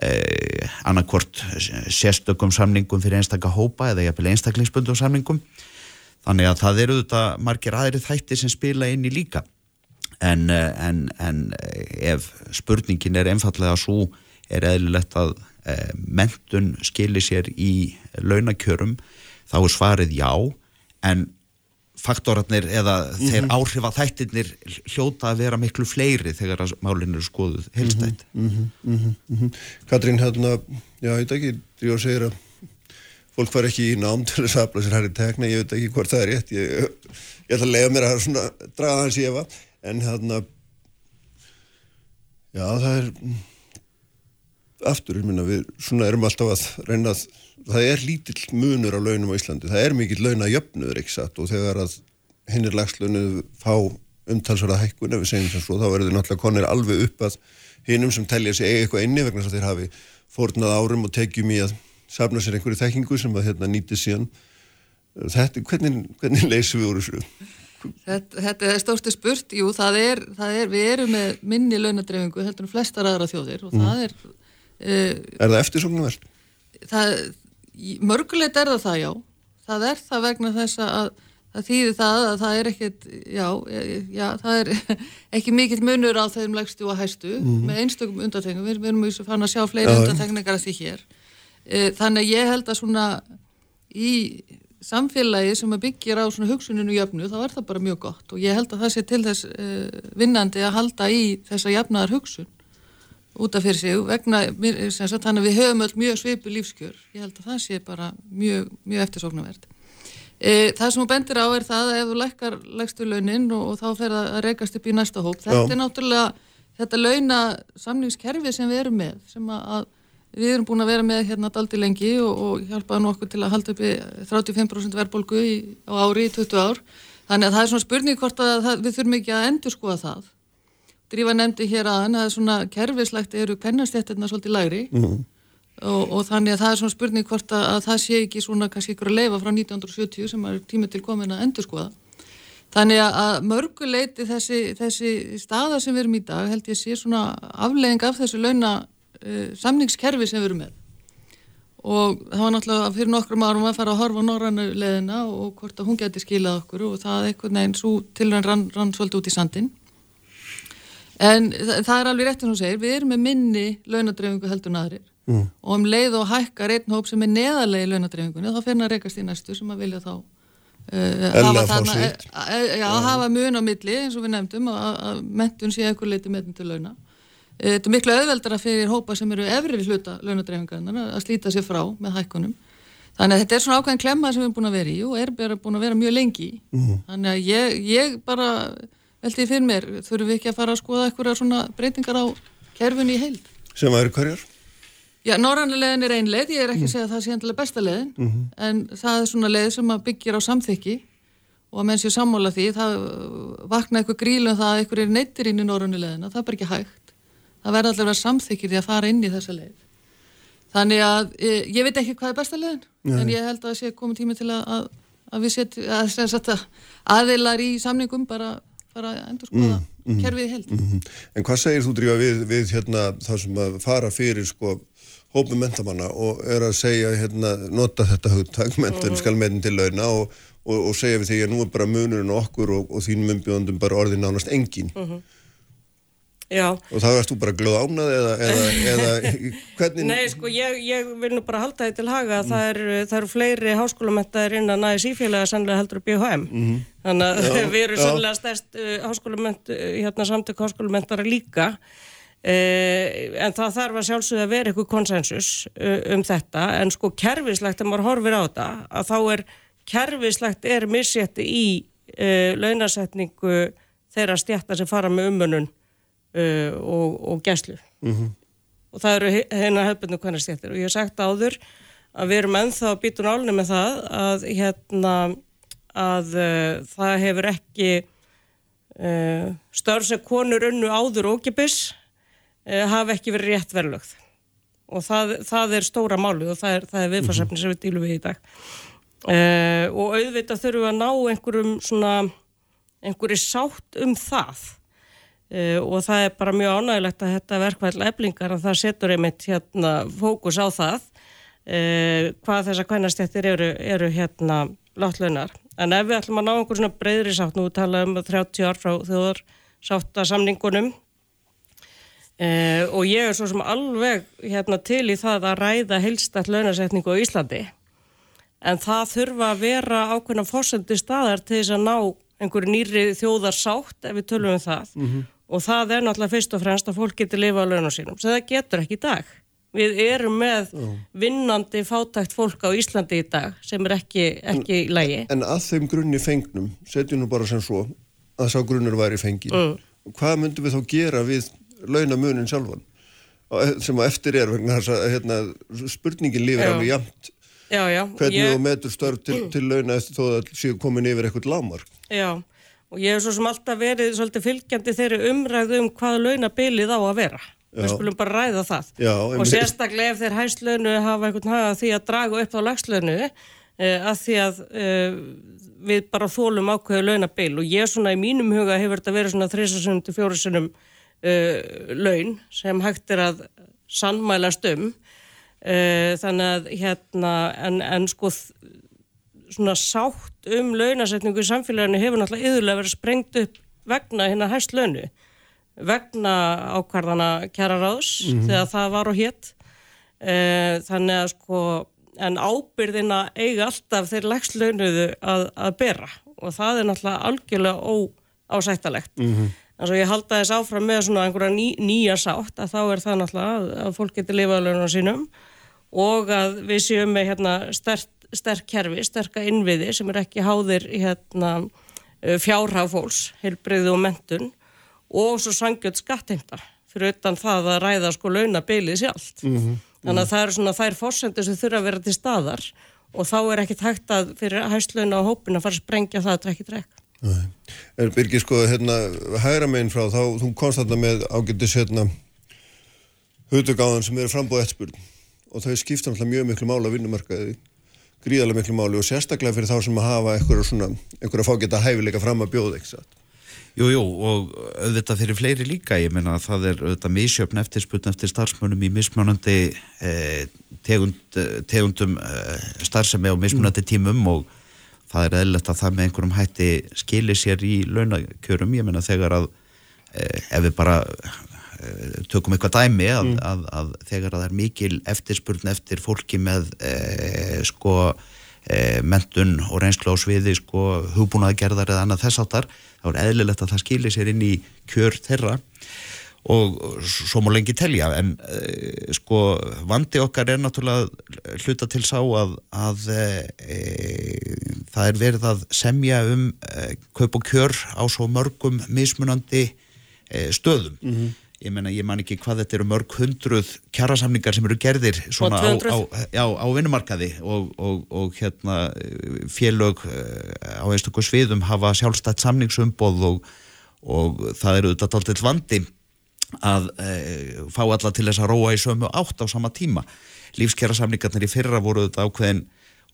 eh, annarkvort sérstökum samningum fyrir einstakka hópa eða jafnvel einstaklingsbundum samningum. Þannig að það eru þetta margir aðri þætti sem spila inn í líka en, en, en ef spurningin er einfallega svo er eðlilegt að eh, mentun skilir sér í launakjörum þá er svarið já. En faktorarnir eða mm -hmm. þeir áhrif að þættirnir hljóta að vera miklu fleiri þegar málinn eru skoðuð helstætt mm -hmm, mm -hmm, Katrín, hérna já, ég veit ekki, ég segir að fólk far ekki í nám til þess að afla sér hæri tekna, ég veit ekki hvort það er rétt ég, ég ætla að lega mér að draga hans í efa, en hérna já, það er aftur, ég minna, við svona erum alltaf að reyna að það er lítill munur á launum á Íslandi, það er mikill launajöfnur ekki satt? Og þegar að hinnir lagslönu fá umtalsverða hækkun ef við segjum sem svo, þá verður náttúrulega konir alveg upp að hinnum sem telja sig eiga eitthvað inni vegna þess að þeir hafi fórnað árum og tekjum í að safna sér einhverju þekkingu sem að hérna nýti síðan. Þetta, hvernig, hvernig leysum við úr þessu? Þetta, þetta er stórstu spurt, jú, það er, það er við erum með minni launadreifingu heldur um flestar aðra þjóðir og mm. það er uh, Er það eftirsóknum verð? Það mörgulegt er það það, já. Það er það vegna þess að það þýðir það að það er ekkert, já, já það er ekki mikill munur á þeim legstu og hæstu mm -hmm. með einstökum undatengjum. Við, við erum mjög fann að sjá fleiri ja. undatengingar að því hér. E, þannig að ég held að svona í samfélagi sem byggir á svona hugsuninu jöfnu, þá er það bara mjög gott. Og ég held að það sé til þess e, vinnandi að halda í þessa jafnaðar hugsun út af fyrir sig vegna, sagt, þannig að við höfum öll mjög svipu lífskjör. Ég held að það sé bara mjög, mjög eftirsóknarvert. E, það sem þú bendir á er það að ef þú lækkar lækstu launin og, og þá fer það að rekast upp í næsta hóp, þetta Já. er náttúrulega þetta launa samningskerfi sem við erum með sem að við erum búin að vera með hérna daldi lengi og, og hjálpaði nokkuð til að halda upp í 35% verðbólgu á ári í 20 ár þannig að það er svona spurning hvort að það, við þurfum ekki að endur skoða það Drífa nefndi hér aðan að svona kerfislegt eru pennastjættirna svolítið læri mm -hmm. og, og þannig að það er svona spurning hvort að, að það sé ekki svona kannski ykkur að leifa frá 1970 sem er tímið til komin að endur skoða. Þannig að mörguleiti þessi, þessi staða sem við erum í dag held ég sé svona aflegging af þessu launa uh, samningskerfi sem við erum með. Og það var náttúrulega fyrir nokkrum árum að fara að horfa norrannu leðina og hvort að hún geti skilað okkur og það eitthvað neginn svo tilvæg rann, rann svolítið út í sandin. En það er alveg rétt sem þú segir, við erum með minni launadreifingu heldur en aðrir mm. og um leið og hækkar einn hóp sem er neðarlega í launadreifingunni þá fyrir hann að rekast í næstu sem að vilja þá uh, hafa, þarna, uh, já, mm. hafa mun á milli eins og við nefndum að, að mentun sé eitthvað leiti meðin til launa. Uh, þetta er miklu auðveldara fyrir hópa sem eru efri hluta launadreifingarna að slíta sér frá með hækkunum. Þannig að þetta er svona ákveðin klemma sem við erum búin að vera í og er búin að vera mjög lengi. Mm. Þannig að ég, ég bara veldi fyrir mér, þurfum við ekki að fara að skoða eitthvað svona breytingar á kerfunni í heild. Sem að eru hverjar? Já, norrannulegin er ein leið, ég er ekki mm. að segja að það sé endilega besta leiðin, mm -hmm. en það er svona leið sem að byggja á samþykki og að menn séu sammála því, það vakna eitthvað grílu um það að eitthvað er neittir inn í norrannulegina, það er bara ekki hægt. Það verður vera samþykkir því að fara inn í þessa leið. Þannig að ég, ég veit ekki hvað er besta leiðin, Nei. en ég held að það sé komið tími til að, að, að við setjum, að aðeilar í samningum bara fara að endur skoða mm, mm, kerfið held. Mm, mm, en hvað segir þú drífa við, við hérna, það sem að fara fyrir sko hópum mentamanna og er að segja hérna, nota þetta hugtak, mentum -hmm. skal meðin til launa og, og, og segja við því að nú er bara munurinn okkur og, og þínum umbjóðandum bara orðin nánast engin. Já. Og það varst þú bara glöð ánað eða, eða, eða hvernig? Nei, sko, ég, ég vil nú bara halda þetta til haga að mm. það eru er fleiri háskólamentaðir innan aðeins ífélaga sannlega heldur upp í HM. Mm. Þannig að já, við erum sannlega stærst uh, háskólament, uh, hérna samtök háskólamentara líka. Uh, en það þarf að sjálfsögða að vera eitthvað konsensus uh, um þetta. En sko kerfislegt, að maður horfir á þetta, að þá er kerfislegt er missétti í uh, launasetningu þeirra stjættar sem fara með umönun uh, og, og gæslu. Mm -hmm. og það eru hérna hefðbundu hvernig stjættir og ég hef sagt áður að við erum ennþá að býta nálni með það að hérna að uh, það hefur ekki uh, störf sem konur unnu áður ókipis uh, hafa ekki verið rétt verðlögð. Og það, það er stóra málu og það er, er viðfarsefni sem við dílum við í dag. Uh, og auðvitað þurfum við að ná einhverjum svona einhverju sátt um það og það er bara mjög ánægilegt að þetta verkvæðl eflingar að það setur einmitt hérna fókus á það uh, hvað þessar kvænastjættir eru, eru hérna láttlaunar. En ef við ætlum að ná einhver svona breyðri sátt, nú talaðum við 30 ár frá þjóðar sátta samningunum Uh, og ég er svo sem alveg hérna, til í það að ræða heilstætt launasetningu á Íslandi en það þurfa að vera ákveðna fórsöndi staðar til þess að ná einhverju nýri þjóðarsátt ef við tölum um það mm -hmm. Og það er náttúrulega fyrst og fremst að fólk getur lifa á launum sínum, sem það getur ekki í dag. Við erum með vinnandi fátækt fólk á Íslandi í dag sem er ekki, ekki en, lægi En að þeim grunni fengnum, setjum nú bara sem svo að sá grunnur væri fengin mm. hvað myndum við þá gera við launamunin sjálfan? Sem að eftir er vegna þess að hérna, spurningin lifir alveg jamt já, já, hvernig ég... þú metur störf til, til launa eftir þó að séu komin yfir eitthvað lámar Já, og ég hef svo sem alltaf verið svolítið fylgjandi þeirri umræðu um hvað launabilið á að vera. Já. við skulum bara ræða það. Já, og sérstaklega ef þeir hæslönu hafa einhvern haga því að draga upp á lagslönu eh, að því að eh, við bara þólum ákveðu launabil. Og ég svona í mínum huga hefur þetta verið svona 3-4 sinum uh, laun sem hægt er að sannmælast um. Uh, þannig að hérna en, en sko svona sátt um launasetningu í samfélaginu hefur náttúrulega yðurlega verið sprengt upp vegna hérna hæst launu vegna ákvarðana kjara ráðs mm -hmm. þegar það var og hétt uh, þannig að sko en ábyrðina eiga alltaf þeir legslaunuðu að, að bera og það er náttúrulega algjörlega óásættalegt mm -hmm. Þannig að ég halda þess áfram með svona einhverja ný, nýja sátt að þá er það náttúrulega að, að fólk getur lifað launum sínum og að við séum með hérna, sterk, sterk kerfi, sterka innviði sem er ekki háðir hérna, fjárhagfólks, heilbreyði og mentun og svo sangjöld skattheimta fyrir utan það að ræða sko launabilið sjálft. Mm -hmm. Þannig að það eru svona þær fórsendur sem þurfa að vera til staðar og þá er ekki tækt að fyrir hæstlauna á hópin að fara að sprengja það að drekki drekk. En Birgir sko, hérna, hægra meginn frá þá, þú komst þarna með ágættis hérna hugtökáðan sem eru frambóð eftirspurn og þau skipta náttúrulega mjög miklu mála að vinnumarkaði, gríðarlega miklu máli og sérstaklega fyrir þá sem að hafa einhverja svona, einhverja fágeta hæfileika fram að bjóða, ekki satt? Jú, jú, og auðvitað fyrir fleiri líka, ég meina að það er auðvitað misjöfn eftirspurn eftir starfsmönum í mismunandi eh, tegund, tegundum eh, starfsemi og mismunandi tímum og það er eðlert að það með einhverjum hætti skilir sér í launakjörum, ég menna þegar að eh, ef við bara tökum eitthvað dæmi að, mm. að, að þegar að það er mikil eftirspurn eftir fólki með eh, sko eh, mentun og reynslu á sviði sko hugbúnaðgerðar eða annað þess áttar, þá er eðlilegt að það skilir sér inn í kjör þeirra og svo má lengi telja en uh, sko vandi okkar er náttúrulega hluta til sá að, að e, það er verið að semja um e, kaup og kjör á svo mörgum mismunandi e, stöðum mm -hmm. Ég menna ég man ekki hvað þetta eru mörg hundruð kjærasamningar sem eru gerðir svona á, á, á, á vinnumarkaði og, og, og hérna félög á einstaklega sviðum hafa sjálfstætt samningsumboð og, og það eru þetta alltaf vandi að e, fá alla til þess að róa í sömu átt á sama tíma. Lífskjara samningarnir í fyrra voru þetta ákveðin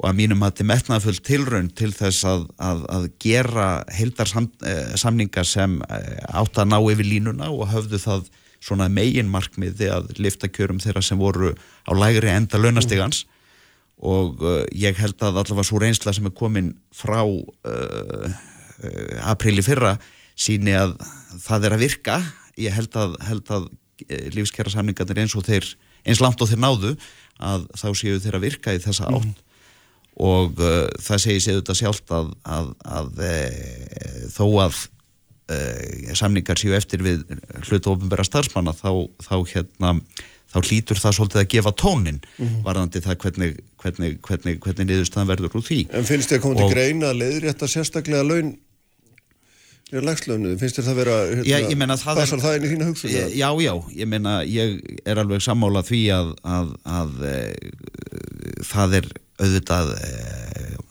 og að mínum að þetta er metnaðfull tilraun til þess að, að, að gera heildarsamningar eh, sem eh, átt að ná yfir línuna og höfðu það svona megin markmiði að lifta kjörum þeirra sem voru á lægri enda launastegans mm. og uh, ég held að allavega svo reynsla sem er komin frá uh, uh, apríli fyrra síni að það er að virka ég held að, held að lífskjara samningarnir eins og þeir eins langt og þeir náðu að þá séu þeir að virka í þessa átt mm. Og uh, það segir séu þetta sjálft að, að, að e, þó að e, samningar séu eftir við hlutu ofinbæra starfsmanna þá, þá hérna þá hlýtur það svolítið að gefa tónin mm. varðandi það hvernig, hvernig, hvernig, hvernig niðurstaðan verður úr því. En finnst þið að koma til greina að leiðrétta sérstaklega laun er lagslöfnuð, finnst þér það vera hérna, það passar er, það inn í þína hugsun? Já, já, ég meina, ég er alveg sammála því að, að, að e, það er auðvitað e,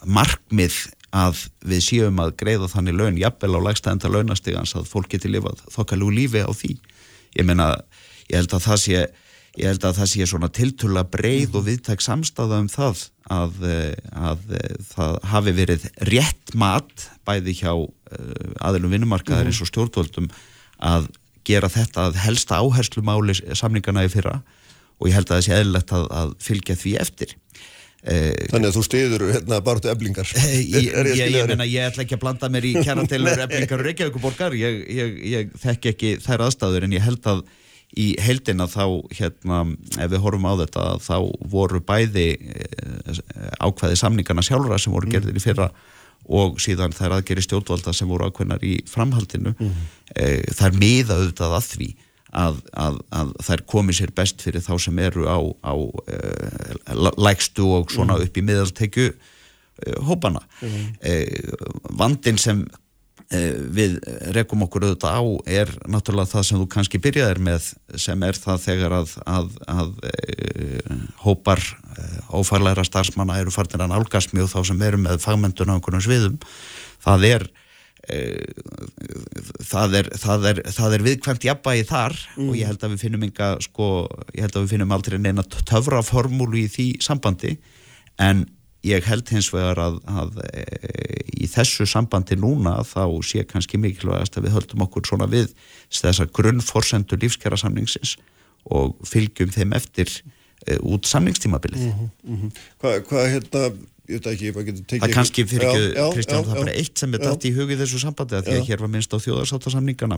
markmið að við séum að greiða þannig laun, jafnvel á lagstæðenda launastegans að fólk geti lifað þokkalú lífi á því. Ég meina, ég held að það sé ég held að það sé svona tiltulla breið og viðtæk samstafa um það að, eh, að eh, það hafi verið rétt mat bæði hjá eh, aðilum vinnumarkaðar eins og stjórnvöldum að gera þetta að helsta áherslu máli samningana í fyrra. Og ég held að það sé eðlilegt að, að fylgja því eftir Þannig að þú stiður hérna bara eblingar ég, ég, ég, ég menna ég ætla ekki að blanda mér í kjarnatelur eblingar og Reykjavíkuborgar ég þekk ekki þær aðstæður en ég held að í heldina þá hérna ef við horfum á þetta þá voru bæði ákvæði samningarna sjálfra sem voru gerðir í fyrra og síðan þær aðgeri stjórnvalda sem voru ákveðnar í framhaldinu. Mm. -hmm. þær miða auðvitað að því að, að, að þær komi sér best fyrir þá sem eru á, á uh, lægstu og svona mm. upp í miðaltekju uh, hópana. Mm. Uh, vandin sem við rekum okkur auðvitað á er náttúrulega það sem þú kannski byrjaðir með sem er það þegar að, að hópar ófærleira starfsmanna eru farnir að nálgast mjög þá sem eru með fagmyndun á einhvern sviðum. Það er það er, það er, það er viðkvæmt jafnbægi þar mm. og ég held að við finnum enga sko, ég held að við finnum aldrei neina töfraformúlu í því sambandi en ég held hins vegar að, að e, í þessu sambandi núna þá sé kannski mikilvægast að við höldum okkur svona við þessar grunnforsendur lífskjara samningsins og fylgjum þeim eftir e, út samningstímabilið mm -hmm, mm -hmm. Hvað hva, hérna ég veit ekki, ég getur tekið... Það kannski fyrir ekki, Kristján, það er bara eitt sem er dætt í hugið þessu sambandi að því að hér var minnst á þjóðarsáttasamningana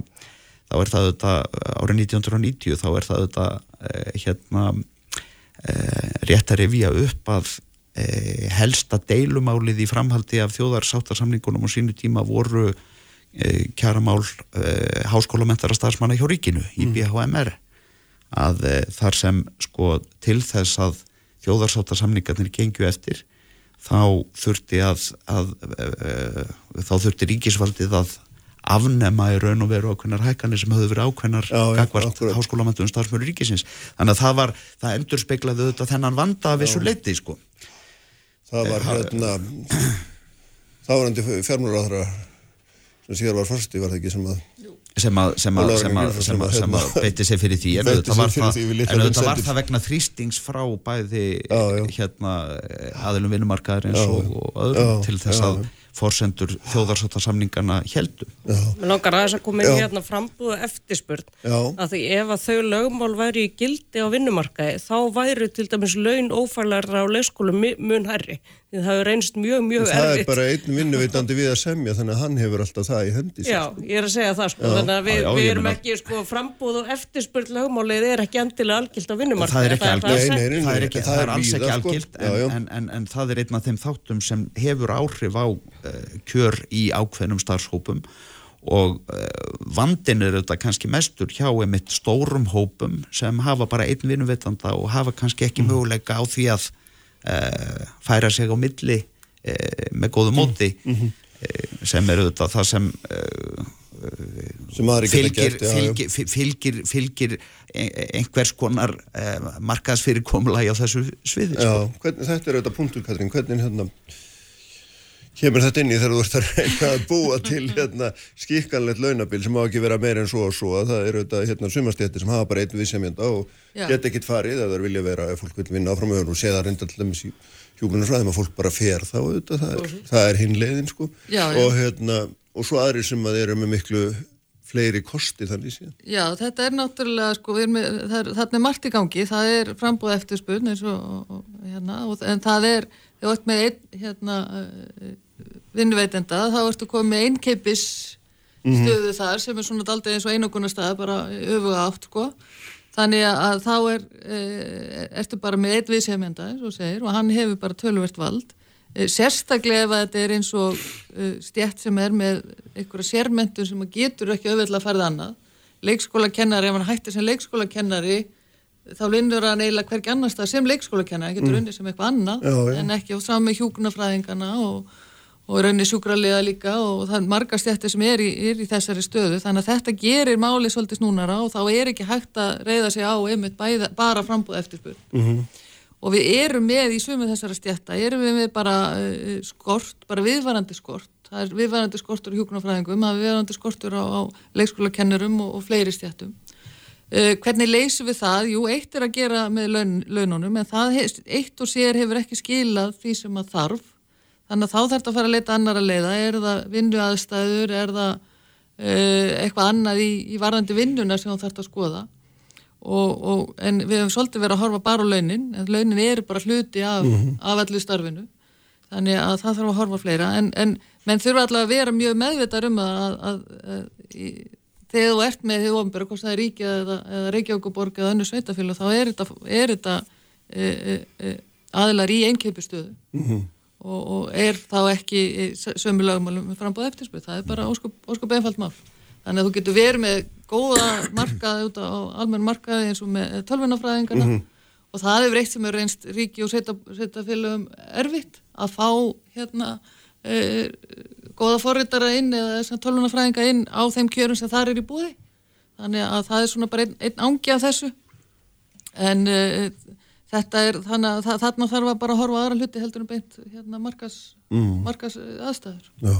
þá er það þetta, árið 1990 þá er það þetta eh, hérna eh, rétt að revja upp að eh, helsta deilumálið í framhaldi af þjóðarsáttasamningunum og sínu tíma voru kjaramál háskólamentara starfsmanna hjá ríkinu í mm. BHMR að þar sem sko til þess að þjóðarsáttasamningarnir gengju eftir þá þurfti að, að, að, að þá þurfti ríkisvaldið að afnema í raun og veru ákveðnar hækkanir sem höfðu verið ákveðnar gagvart háskólamöndunum starfsmjöru ríkisins. Þannig að það var, það endur speiklaði auðvitað þennan vanda af þessu leiti sko. Það var eh, hérna það var endi fjármjörður sem síðan var fyrsti var það ekki sem að sem að, sem að, sem að, sem að, sem að beiti sig fyrir því. En auðvitað var, það, var það vegna þrýstings frá bæði já, já. hérna aðilum vinnumarkaðar eins og, og öðrum já, til þess að forsendur þjóðarsáttarsamningana heldu. Mér langar aðeins að koma inn hérna frambúðu eftirspurn. Að því ef að þau lögmál væri í gildi á vinnumarkaði þá væri til dæmis laun ófælarra á leikskólu mun herri það hefur reynst mjög, mjög erfitt. Það er bara einn vinnuveitandi við að semja þannig að hann hefur alltaf það í hendi. Já, ég er að segja það sko, já. þannig að við, já, já, við erum ekki sko frambúð og eftirspurð lögmálið er ekki endilega algilt á vinnumarka. Það er ekki algilt, það er, ekki, það er alls ekki sko. algilt sko. en, en, en, en það er einn af þeim þáttum sem hefur áhrif á uh, kjör í ákveðnum starfshópum og uh, vandin er þetta kannski mestur hjá einmitt stórum hópum sem hafa bara einn vinnuveitanda og hafa kannski ekki mm. möguleika á því að uh, færa sig á milli uh, með góðu móti mm -hmm. sem eru þetta það sem, sem fylgir, gert, já, fylgir, fylgir, fylgir einhvers konar markaðsfyrirkomla á þessu sviði Já, sko. hvernig, þetta er auðvitað punktur Katrín, hvernig hérna kemur þetta inn í þegar þú ert að reyna að búa til hérna, skikkanlegt launabil sem má ekki vera meir en svo og svo. Það eru þetta hérna, sumastjættir sem hafa bara einn við semjönda og Já. get ekkit farið ef það vilja vera, ef fólk vil vinna áfram og sé það reynda til dæmis í hjúgrunarfræðum að fólk bara fer þá auðvitað, það er, það er hinn leiðin sko. Já, og, hérna, og svo aðri sem að eru með miklu fleiri kosti þannig síðan. Já, þetta er náttúrulega sko, með, það er, þarna er margt í gangi, það er frambúð eftirspunn eins og hérna, en það er, þú ert með einn hérna, vinnuveitenda, þá ertu komið með einnkeipis mm -hmm. stöðu þar sem er svona daldið eins og einogunar stað, bara öfuga átt, sko. Þannig að þá er, e, ertu bara með einn viðsefmjönda, eins og hann hefur bara tölvert vald. E, sérstaklega ef þetta er eins og stjætt sem er með einhverja sérmyndun sem getur ekki auðvitað að farið annað. Leikskólakennari, ef hann hættir sem leikskólakennari, þá vinnur hann eiginlega hverki annars það sem leikskólakennari, getur mm. unni sem eitthvað annað, já, já. en ekki á sami hjúknafræðingana og og raunni sjúkraliða líka og það er marga stjættir sem er í, er í þessari stöðu þannig að þetta gerir máli svolítið snúnara og þá er ekki hægt að reyða sig á einmitt bæða, bara frambúð eftirspur mm -hmm. og við erum með í sumu þessara stjætta, erum við með bara uh, skort, bara viðvarandi skort það er viðvarandi skortur í hjúknarfræðingum það er viðvarandi skortur á, á leikskólakennurum og, og fleiri stjættum uh, hvernig leysum við það? Jú, eitt er að gera með laun, laununum en það eitt og sér hefur ekki skilað því sem að þarf. Þannig að þá þarf þetta að fara að leita annar að leiða, er það vinnu aðstæður, er það eitthvað annað í, í varðandi vinnuna sem þú þarfst að skoða? Og, og, en við hefum svolítið verið að horfa bara á launin, en launin eru bara hluti af, mm -hmm. af allir starfinu. Þannig að það þarf að horfa fleira. En, en menn þurfa alltaf að vera mjög meðvitað um að, að, að, að þegar þú ert með því ofnbjörg, hvort það er ríkja eða, eða Reykjavíkuborg eða önnu sveitafélag þá er þetta, er þetta e, e, e, aðlar í einnkeipustöðu mm -hmm. og, og er þá ekki sömu lagmálum frambáð eftirspöð, það er bara óskup, óskup einfalt mál þannig að þú getur verið með góða markaði út á almenn markaði eins og með tölvunafræðingarna mm -hmm. og það hefur eitt sem er reynst ríki og setjafélagum erfitt að fá hérna e, góða forritara inn eða tölvunafræðinga inn á þeim kjörum sem þar er í búði þannig að það er svona bara einn, einn ángi af þessu en e, þetta er þannig að þarna þarf að bara horfa aðra hluti heldur um beint hérna markas, mm. markas aðstæður Já,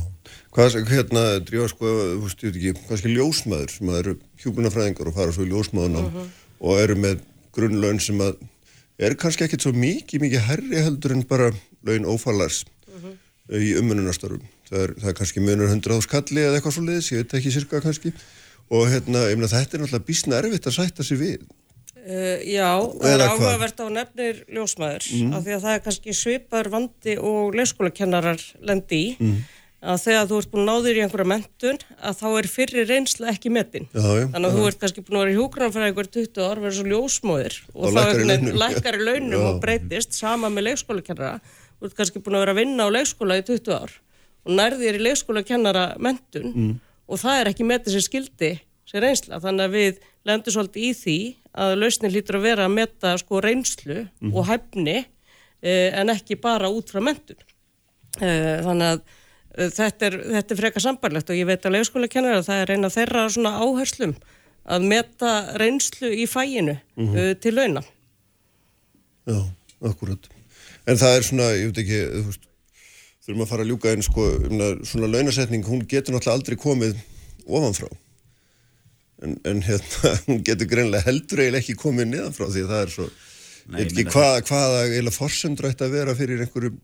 hvað hérna drífa sko, þú veist, ég veit ekki, kannski ljósmaður sem eru hjúkunafræðingar og fara svo í ljósmaðunum uh -huh. og eru með grunnlaun sem að er kannski ekkit svo mikið, mikið herri heldur en bara laun ófallars uh -huh. í umönunastarfum það er, það er kannski munur 100 áskalli eða eitthvað svo leiðis, ég veit ekki sirka kannski. Og hérna, ég meina þetta er náttúrulega bísna erfitt að sætta sig við. Uh, já, það er áhugavert á nefnir ljósmaður mm. af því að það er kannski svipar vandi og leikskólakennarar lendi í. Mm. að þegar þú ert búin að ná þér í einhverja mentun að þá er fyrir reynsla ekki metin. Já, já, þannig að já. þú ert kannski búin að vera í húgrannfræðingur 20 ár verður svo ljósmaður og, þá lækkar í launum og breytist sama með leikskólakennara. Þú ert kannski búin að vera að vinna á leikskóla í 20 ár og nærðir í leikskólakennara mentun mm. og það er ekki metið sem skildi sem reynsla þannig að við lendum svolítið í því að lausnin hlýtur að vera að metta sko reynslu mm og hæfni eh, en ekki bara út frá mentun. Eh, þannig að eh, þetta er, þetta er freka sambarlegt og ég veit að leikskóla kennar að það er eina þeirra svona áherslum að metta reynslu í fæinu mm -hmm. til launa. Já, akkurat. En það er svona, ég veit ekki, þú veist, þurfum að fara að ljúka einn sko, um svona launasetning, hún getur náttúrulega aldrei komið ofanfrá en, en hérna, hún getur greinlega heldur eiginlega ekki komið niðan frá því að það er svo, Nei, ekki hvað, hvaða eiginlega forsöndur ætti að vera fyrir einhverju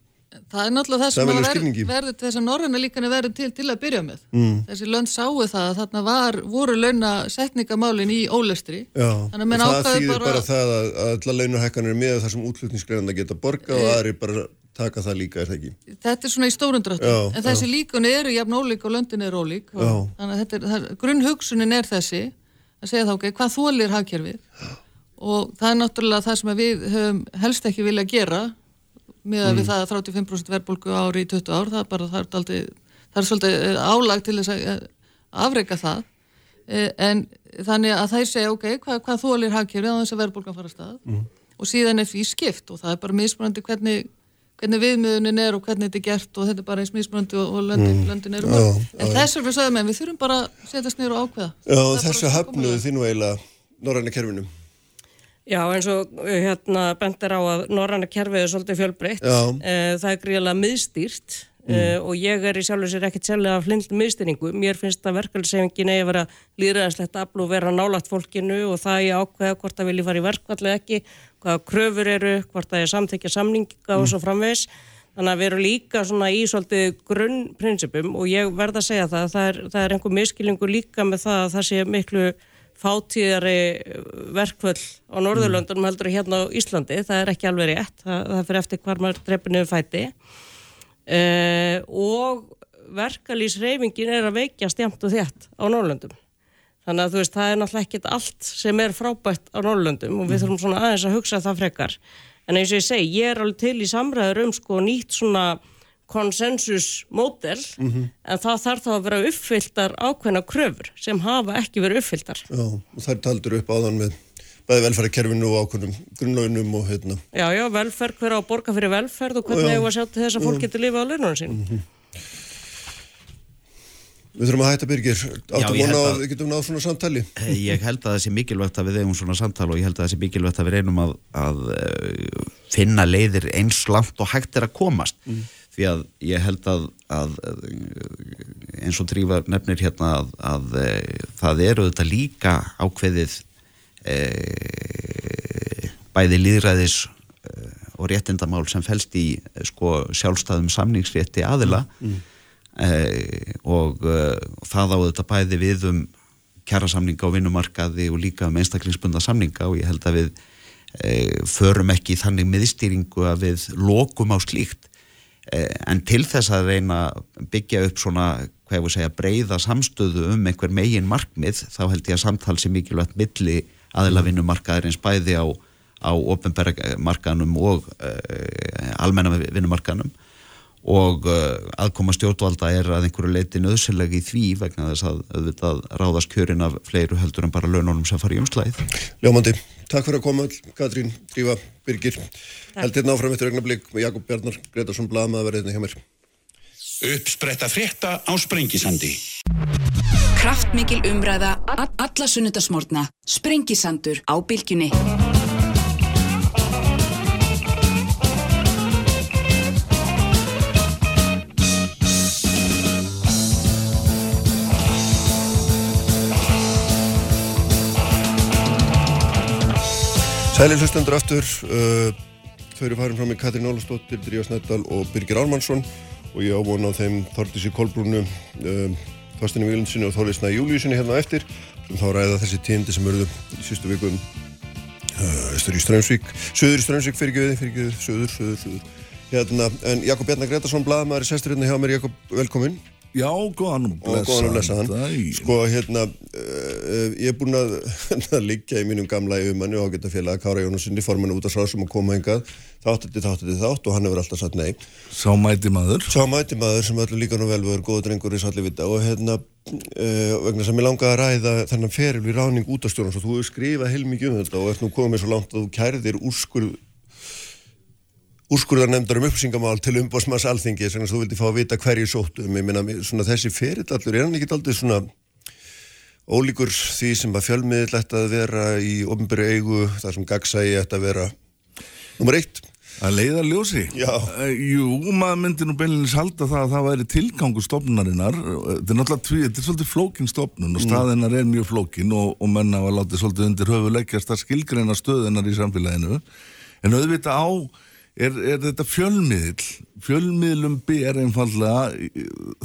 Það er náttúrulega það sem verður verður til þess að norðana líkanu verður til til að byrja með. Mm. Þessi lönd sáu það að þarna var, voru launasetningamálin í ólestri. Já, það þýðir bara, bara það að, að alla launahekkan er með þar sem útlutningsgreðanda geta borga e... og aðri bara taka það líka, er það ekki? Þetta er svona í stórundrættu, en þessi líkanu eru jafn ólík og löndin er ólík. Og þannig að er, grunnhugsunin er þessi. Að segja þá ok, hvað þólir hagkerfið? Og það er náttúrulega það sem við höfum helst ekki vilja gera með að mm. við það að 35% verðbólku ári í 20 ár, það er bara, það er aldrei það er svolítið eh, álag til þess að eh, afreika það. Eh, en þannig að það segja ok, hvað, hvað þólir hagkerfið á þess að verðbólkan fara stað? Mm. og síðan er því skipt og það er bara mismunandi hvernig hvernig viðmiðunin er og hvernig þetta er gert og þetta er bara eins mismunandi og, og löndin, mm. löndin eru mörg. En þess vegna sagðum við, við þurfum bara að setjast nýra og ákveða. Já, þessu hafnuðu þínu eiginlega norræna kerfinum. Já, eins og hérna bendir á að norræna kerfið er svolítið fjölbreytt. Eh, það er gríðilega miðstýrt mm. uh, og ég er í sjálf og sér ekkert sérlega flind miðstýringu. Mér finnst að verkefælsefingin eigi að vera líðræðislegt afl og vera nálagt fólkinu og það ég ákveða hvort það vilji fara í verkvall eða ekki, hvaða kröfur eru, hvort það er samþekja samninga mm. og svo framvegs. Þannig að við erum líka svona í svolítið grunnprinsipum og ég verða að segja það, það er, það er einhver miskilningu líka með það að það sé miklu fátíðari verkvöld á Norðurlöndunum heldur hérna á Íslandi, það er ekki alveg rétt, það, það fyrir eftir hvar maður dreipir niður fæti uh, og verkalýsreifingin er að veikja stjamt og þétt á Norrlöndum. Þannig að þú veist, það er náttúrulega ekkit allt sem er frábært á Norrlöndum og við mhm. þurfum svona aðeins að hugsa það frekar. En eins og ég segi, ég er alveg til í samræður um sko nýtt svona konsensusmódel mm -hmm. en það þarf þá að vera uppfylltar ákveðna kröfur sem hafa ekki verið uppfylltar. Já, og er taldur upp áðan með bæði velferðarkerfinu og ákveðnum grunnlaunum og hérna. Já, já, velferð, hver á að borga fyrir velferð og hvernig hefur að sjá til þess að fólk getur lifað á laununum sín. Mm -hmm. Við þurfum að hætta byrgir. Áttu vona að við getum náð svona samtali? Eh, ég held að það sé mikilvægt að við eigum svona samtali og ég held að það sé mikilvægt að við reynum að, að uh, finna leiðir eins langt og hægt er að komast. Mm. Því að ég held að, að eins og drífa nefnir hérna að, að það eru þetta líka ákveðið bæði líðræðis e, og réttindamál sem fælst í sko, sjálfstæðum samningsrétti aðila. Mm. eh, og eh, það á þetta bæði við um kjærasamninga á vinnumarkaði og líka um einstaklingsbunda samninga. Og ég held að við eh, förum ekki þannig miðstýringu að við lokum á slíkt. Eh, en til þess að reyna byggja upp svona hvað ég voru að segja breyða samstöðu um einhver megin markmið þá held ég að samtal sem mikilvægt milli aðila vinnumarkaðarins bæði á, á ofnbæra markaðanum og uh, almenna vinnumarkaðanum og uh, aðkoma stjórnvalda er að einhverju leiti nöðsynlega í því vegna þess að auðvitað ráðast kjörin af fleiru heldur en bara launónum sem fara í umslæðið. Ljómandi, takk fyrir að koma Katrín, Drífa, Birgir. Held hérna áfram eftir ögnablík með Jakob Bjarnar Gretarsson Blamaða verðinni hjá mér Uppspretta frétta á Sprengisandi. Kraftmikil umræða, alla sunnudasmórna. Sprengisandur á bylgjunni. Sælir hlustendur aftur uh, Þau eru farin fram með Katrín Ólastóttir, Drífa Snæddal og Birgir Ármannsson og ég ávona á þeim Þordísi Kolbrúnu uh, Þorstinni Vílundsinni og Þorleisna Júliusinni hérna eftir. Sem þá ræða þessi tíndi sem eruðu í sístu vikum uh, Östur í Strömsvík Suður í Strömsvík fyrir göði, fyrir göði, Suður, Suður, Suður. Hérna, En Jakob Bjarnar Gretarsson, blaðmaður í sestur hérna hjá mér, Jakob, velkomin Já, góðan og blessaðan. daginn. sko hérna uh, ég er búinn að, að liggja í mínum gamla yfirmanni og ágættafélaga Kára Jónassoni forman út af srásum og koma hengað þáttið þáttið þátt og hann hefur alltaf sagt nei. Sá mæti maður. Sá mæti maður sem öllu líka nú vel verður góða drengur í salli vita og hérna uh, vegna sem ég langaði að ræða þennan feril við ráning út af stjórnum svo þú hefur skrifað heilmikið um þetta og ert nú komið svo langt að þú kærðir úrskurð úrskurðar nefndar um upplýsingamál til umbósmanns alþingi sem þú vildi fá að vita hverju sóttum ég meina svona þessi ferill allur er hann ekki aldrei svona ólíkur því sem að fjölmiðl ætti að vera í ofnbæri eigu þar sem gagsægi ætti að vera? Nummer eitt. Að leiða ljósi? Já. Eh, Jú, maður myndi nú beinleins halda það að það væri tilgangu stofnunarinnar. Þetta er náttúrulega tví, þetta er svolítið flókin stofnun og staðinnar er mjög flókin og, og menna var látið svolítið undir höfu leggjast að skilgreina stöðinnar í samfélaginu. En auðvitað á er, er þetta fjölmiðl fjölmiðlum ber einfallega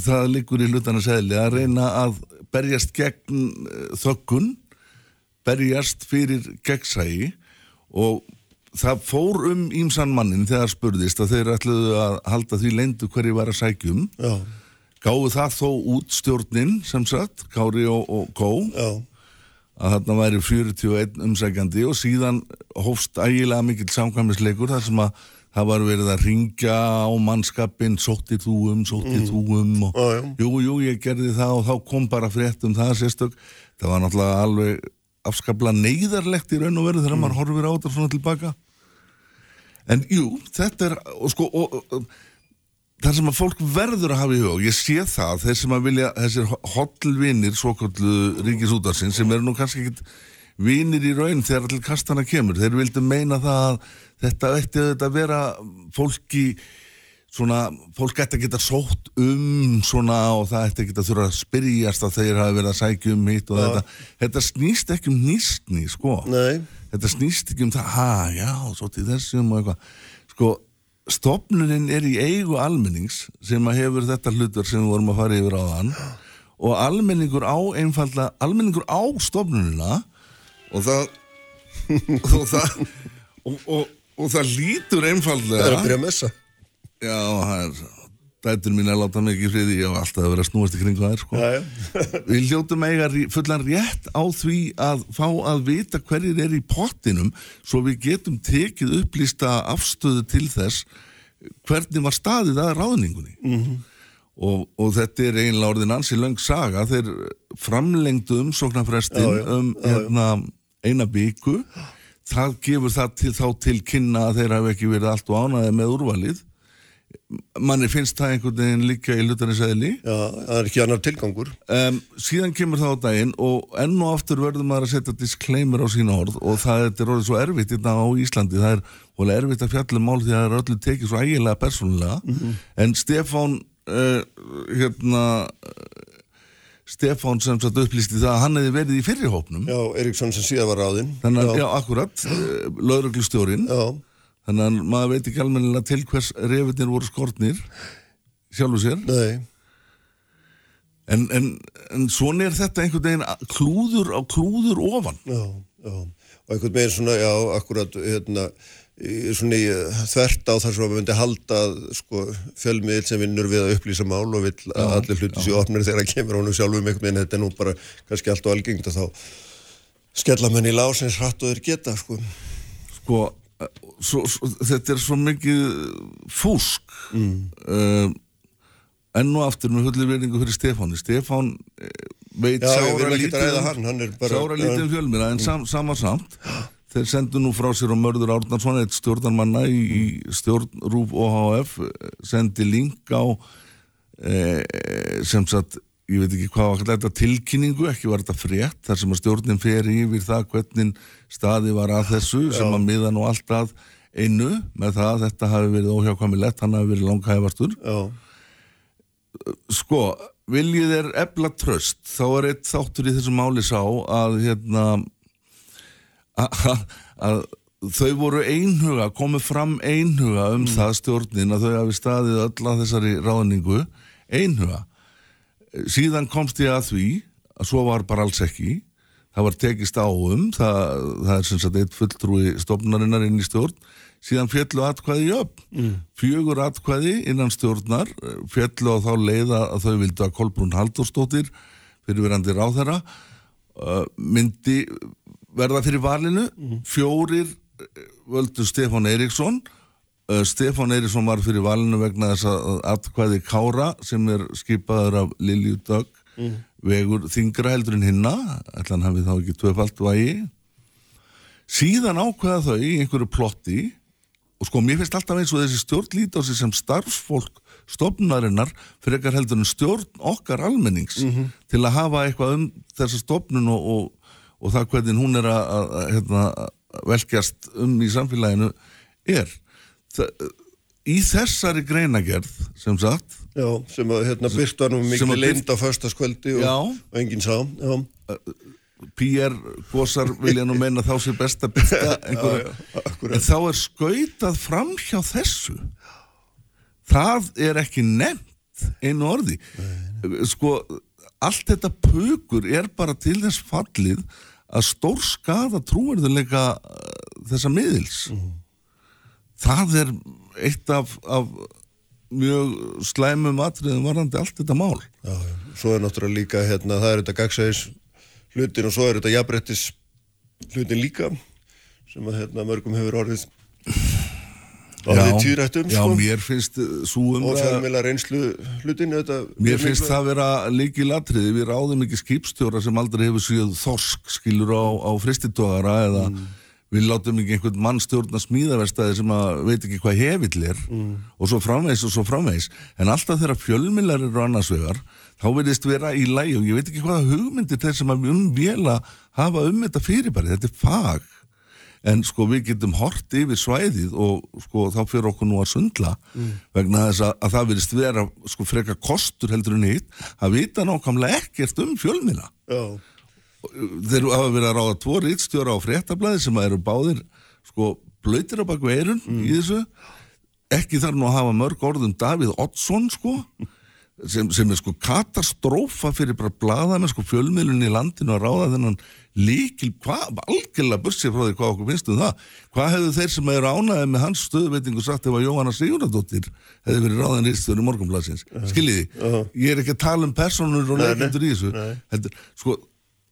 það liggur í hlutana segli að reyna að berjast gegn eh, þökkun berjast fyrir gegnsægi og það fór um ímsan mannin þegar spurðist að þeir ætluðu að halda því leindu hverju var að sækjum Já, gáðu það þó út stjórnin sem sagt, Kári og, og Kó já, að þarna væri 41 umsækjandi og síðan hófst ægilega mikill samkvæmisleikur þar sem að það var verið að ringja á mannskapin sóttir þú um, sóttir þú um? Og já. jú, jú, ég gerði það og þá kom bara frétt um það sérstök. Það var náttúrulega alveg afskaplega neyðarlegt í raun og veru þegar maður horfir á þetta svona tilbaka. En jú, þetta er og sko, og, og, það sem að fólk verður að hafa í hug ég sé það, þeir sem að vilja þessir hollvinir, svokallu ríkisútarsinn, sem eru nú kannski ekkit vinir í raun þegar til kastana kemur þeir vildu meina það að þetta ætti að vera fólki svona, fólk ætti að geta sótt um svona og það ætti að þurfa að spyrjast að þeir hafi verið að sækja um hitt og Já. þetta, þetta snýst ekki um nýstni sko. Nei. Þetta snýst ekki um það, ha, já, svo til þessum og eitthvað, sko stopnunin er í eigu almennings sem að hefur þetta hlutur sem við vorum að fara yfir á þann og almenningur á einfalda, almenningur á stopnunina og það og það og, og, og það lítur Það er að byrja að messa. Já, það er dætur mín að láta mig ekki friði, ég hef alltaf að vera snúast í kringu þær sko. Við hljóttum eiga fullan rétt á því að fá að vita hverjir er í pottinum svo við getum tekið upplýsta afstöðu til þess hvernig var staðið að ráðningunni. Mhm. og, og þetta er einlega orðin ansi löng saga. Þeir framlengdu umsóknarfrestin Já, já, um já, já. hérna, eina viku það gefur það til, þá til kynna að þeir hafa ekki verið allt og ánaði með úrvalið. Manni finnst það einhvern veginn líka í hlutanisæðli Já, það er ekki annar tilgangur. Um, síðan kemur það á daginn og enn og aftur verður maður að setja disclaimer á sína orð og það er orðið svo erfitt þetta á Íslandi, það er volið erfitt að fjalla um mál því að það er öllu tekið svo ægilega persónulega. En Stefán uh, hérna Stefán sem satt upplýsti það að hann hefði verið í fyrrihópnum Já, Eriksson sem síðan var ráðinn. Þannig að, já, akkurat, uh, lauruglustjórin já, þannig að maður veit ekki almennilega til hvers refinnir voru skortnir sjálfu sér. Nei. En, en, en svona er þetta einhvern veginn klúður á klúður ofan. Já, já, og einhvern veginn svona, já, akkurat hérna, svona í, þvert á þar sem við myndi halda sko, fjölmiðil sem vinnur við að upplýsa mál og vill að allir hluti sér opnir þegar það kemur honum sjálfum einhvern veginn, þetta er nú bara kannski allt og algengt að þá skella menn í lásins hratt og þeir geta sko. sko, svo, svo, þetta er svo mikið fúsk. Mm. enn og aftur með hullu verningu fyrir Stefáni. Stefán eh, veit Já, sára vil lítið sára lítið um fjölmira en sam, sama samt þeir sendu nú frá sér og Mörður Árnarsson eitt stjórnarmanna í, í stjórn Rúf OHF sendi link á e, sem sagt ég veit ekki hvað var þetta tilkynningu ekki var þetta frétt þar sem að stjórnin fer yfir það hvernig staði var að þessu sem að miða nú alltaf einu með það að þetta hafi verið óhjákvæmilegt, hann hafi verið langhæfastur. Já, sko, viljið er ebla tröst, þá er eitt þáttur í þessu máli sá að hérna að, þau voru einhuga, komið fram einhuga um það stjórnin að þau hafi staðið öll að þessari ráðningu einhuga. Síðan komst ég að því að svo var bara alls ekki. Það var tekist á um það, það er sem sagt eitt fulltrúi stofnarinnar inn í stjórn. Síðan fjallu atkvæði upp mm. fjögur atkvæði innan stjórnar eh, fjallu á þá leiða að þau vildu að Kolbrún Halldórsdóttir fyrirverandi ráðherra uh, myndi verða fyrir valinu. Fjórir eh, völdu Stefán Eiríksson. Uh, Stefán Eiríksson var fyrir valinu vegna þess að atkvæði Kára sem er skipaður af Lilju Dögg vegur þingra heldur en hinna. Ætlan hafið þá ekki tvöfalt vægi. Síðan ákveða þau í einhverju plotti og sko mér finnst alltaf eins og þessi stjórn líti á sig sem starfsfólk stofnarinnar fyrir ekkar heldur en stjórn okkar almennings til að hafa eitthvað um þessa stofnun og, og, og það hvernig hún er að, að, að hérna, velkjast um í samfélaginu er. Þa, í þessari greinagerð sem sagt já, sem að hérna byrta nú leind birt- á föstaskvöldi og, og enginn sá Já, PR gósar vilja nú meina þá sér best að byrta einhverju, en þá er skautað fram hjá þessu. Það er ekki nefnt einu orði. Sko, allt þetta pukur er bara til þess fallið að stór skada trúverðuleika uh, þessa miðils það er eitt af, af mjög slæmum atriðum varandi allt þetta mál já, já. Svo er náttúrulega líka hérna, það er þetta gagsæðis hlutin og svo er þetta jafnbrettis hlutin líka sem að hérna mörgum hefur orðið orðið týrætt um já, sko. mér finnst svo um og fjölmjöla reynslu hlutin Mér finnst það vera líki latriði, við ráðum ekki skipstjóra sem aldrei hefur síðan þorsk skilur á, á fristitogara eða við látum ekki einhvern mann stjórna smíðaverstaði sem að veit ekki hvað hefill er og svo framvegs og svo framvegs en alltaf þegar fjölmillar eru annars vegar þá verðist vera í læg og ég veit ekki hvaða hugmyndir þeir sem að um vela hafa um þetta fyrirbæri, þetta er fag en sko við getum hort yfir svæðið og sko þá fyrir okkur nú að sundla vegna þess að, að það verðist vera sko freka kostur heldur en hitt. Að vita nákvæmlega ekkert um fjölmina Já, þeir hafa verið að ráða tvo rítstjóra á fréttablaði sem eru báðir sko blöytir á baku eirun í þessu. Ekki þarf nú að hafa mörg orðum Davíð Oddsson sko sem, sem er sko katastrófa fyrir bara blaða með sko fjölmiðlunni í landinu að ráða þennan líkil, hvað, algjörlega bursið frá því hvað okkur finnst um það. Hvað hefðu þeir sem eru ánæðið með hans stöðveitingu sagt ef að Jóhanna Sigurðardóttir hefði verið ráðin rýstöður í morgunbladsins skiljiði, ég er ekki að tala um personur og leikendur í þessu. Heldur, sko,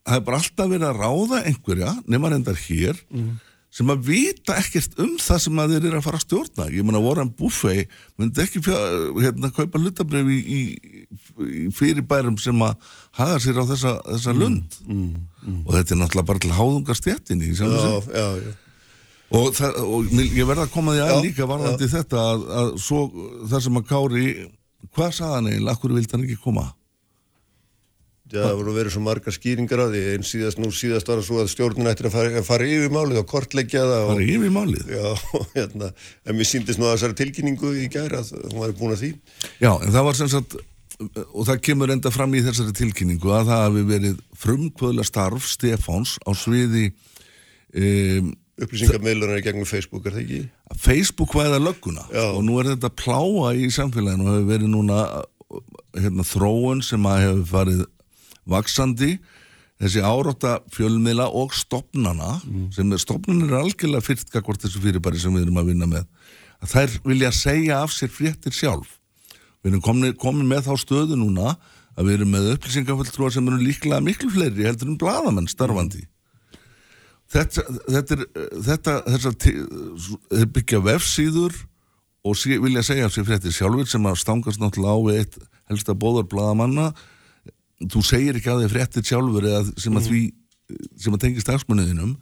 það er bara alltaf verið að ráða einhverja, nema reyndar hér sem að vita ekkert um það sem að þeir eru að fara að stjórna. Ég meina Warren Buffett myndi ekki fjá, hérna kaupa hlutabrif í, í, í fyrirbærum sem að haga sér á þessa, þessa lund. og þetta er náttúrulega bara til háðungarstjættinni já, já, já. og, það, og ég verða að koma því að Já, líka varðandi þetta að, að svo það sem að Kári hvað sagði hann eiginlega, akkur vildi hann ekki koma? Já, það voru verið svo margar skýringar á því. En síðast, nú síðast var það svo að stjórnin ættir að fara, að fara yfir málið og kortleggja það og, bara yfir málið? Já, hérna, en mér síndist nú að þessari tilkynningu í gæra að hún var búin að því. Já, en það var sem sagt og það kemur enda fram í þessari tilkynningu að það hafi verið frumkvöðla starf Stefáns á sviði um, upplýsingarmiðlunar í gegnum Facebook, er það ekki? Facebook væða lögguna Já. og nú er þetta pláa í samfélaginu og hefur verið núna hérna, þróun sem að hefur farið vaksandi þessi árátta fjölmiðla og stopnana sem er stopnanir er algjörlega fyrtka hvort þessu fyrirbæri sem við erum að vinna með að þær vilja segja af sér fréttir sjálf við erum komin, komin með þá stöðu núna að við erum með upplýsingaföldtrúar sem eru líklega miklu fleiri heldur en bladamenn starfandi. Þetta, þetta er þetta, þessar byggja vefsíður og sé, vilja segja af sér fréttir sjálfur sem að stangast náttúrulega á við eitt helsta bóðar bladamanna þú segir ekki að þið fréttir sjálfur eða sem að því sem að tengist dagsmunniðinum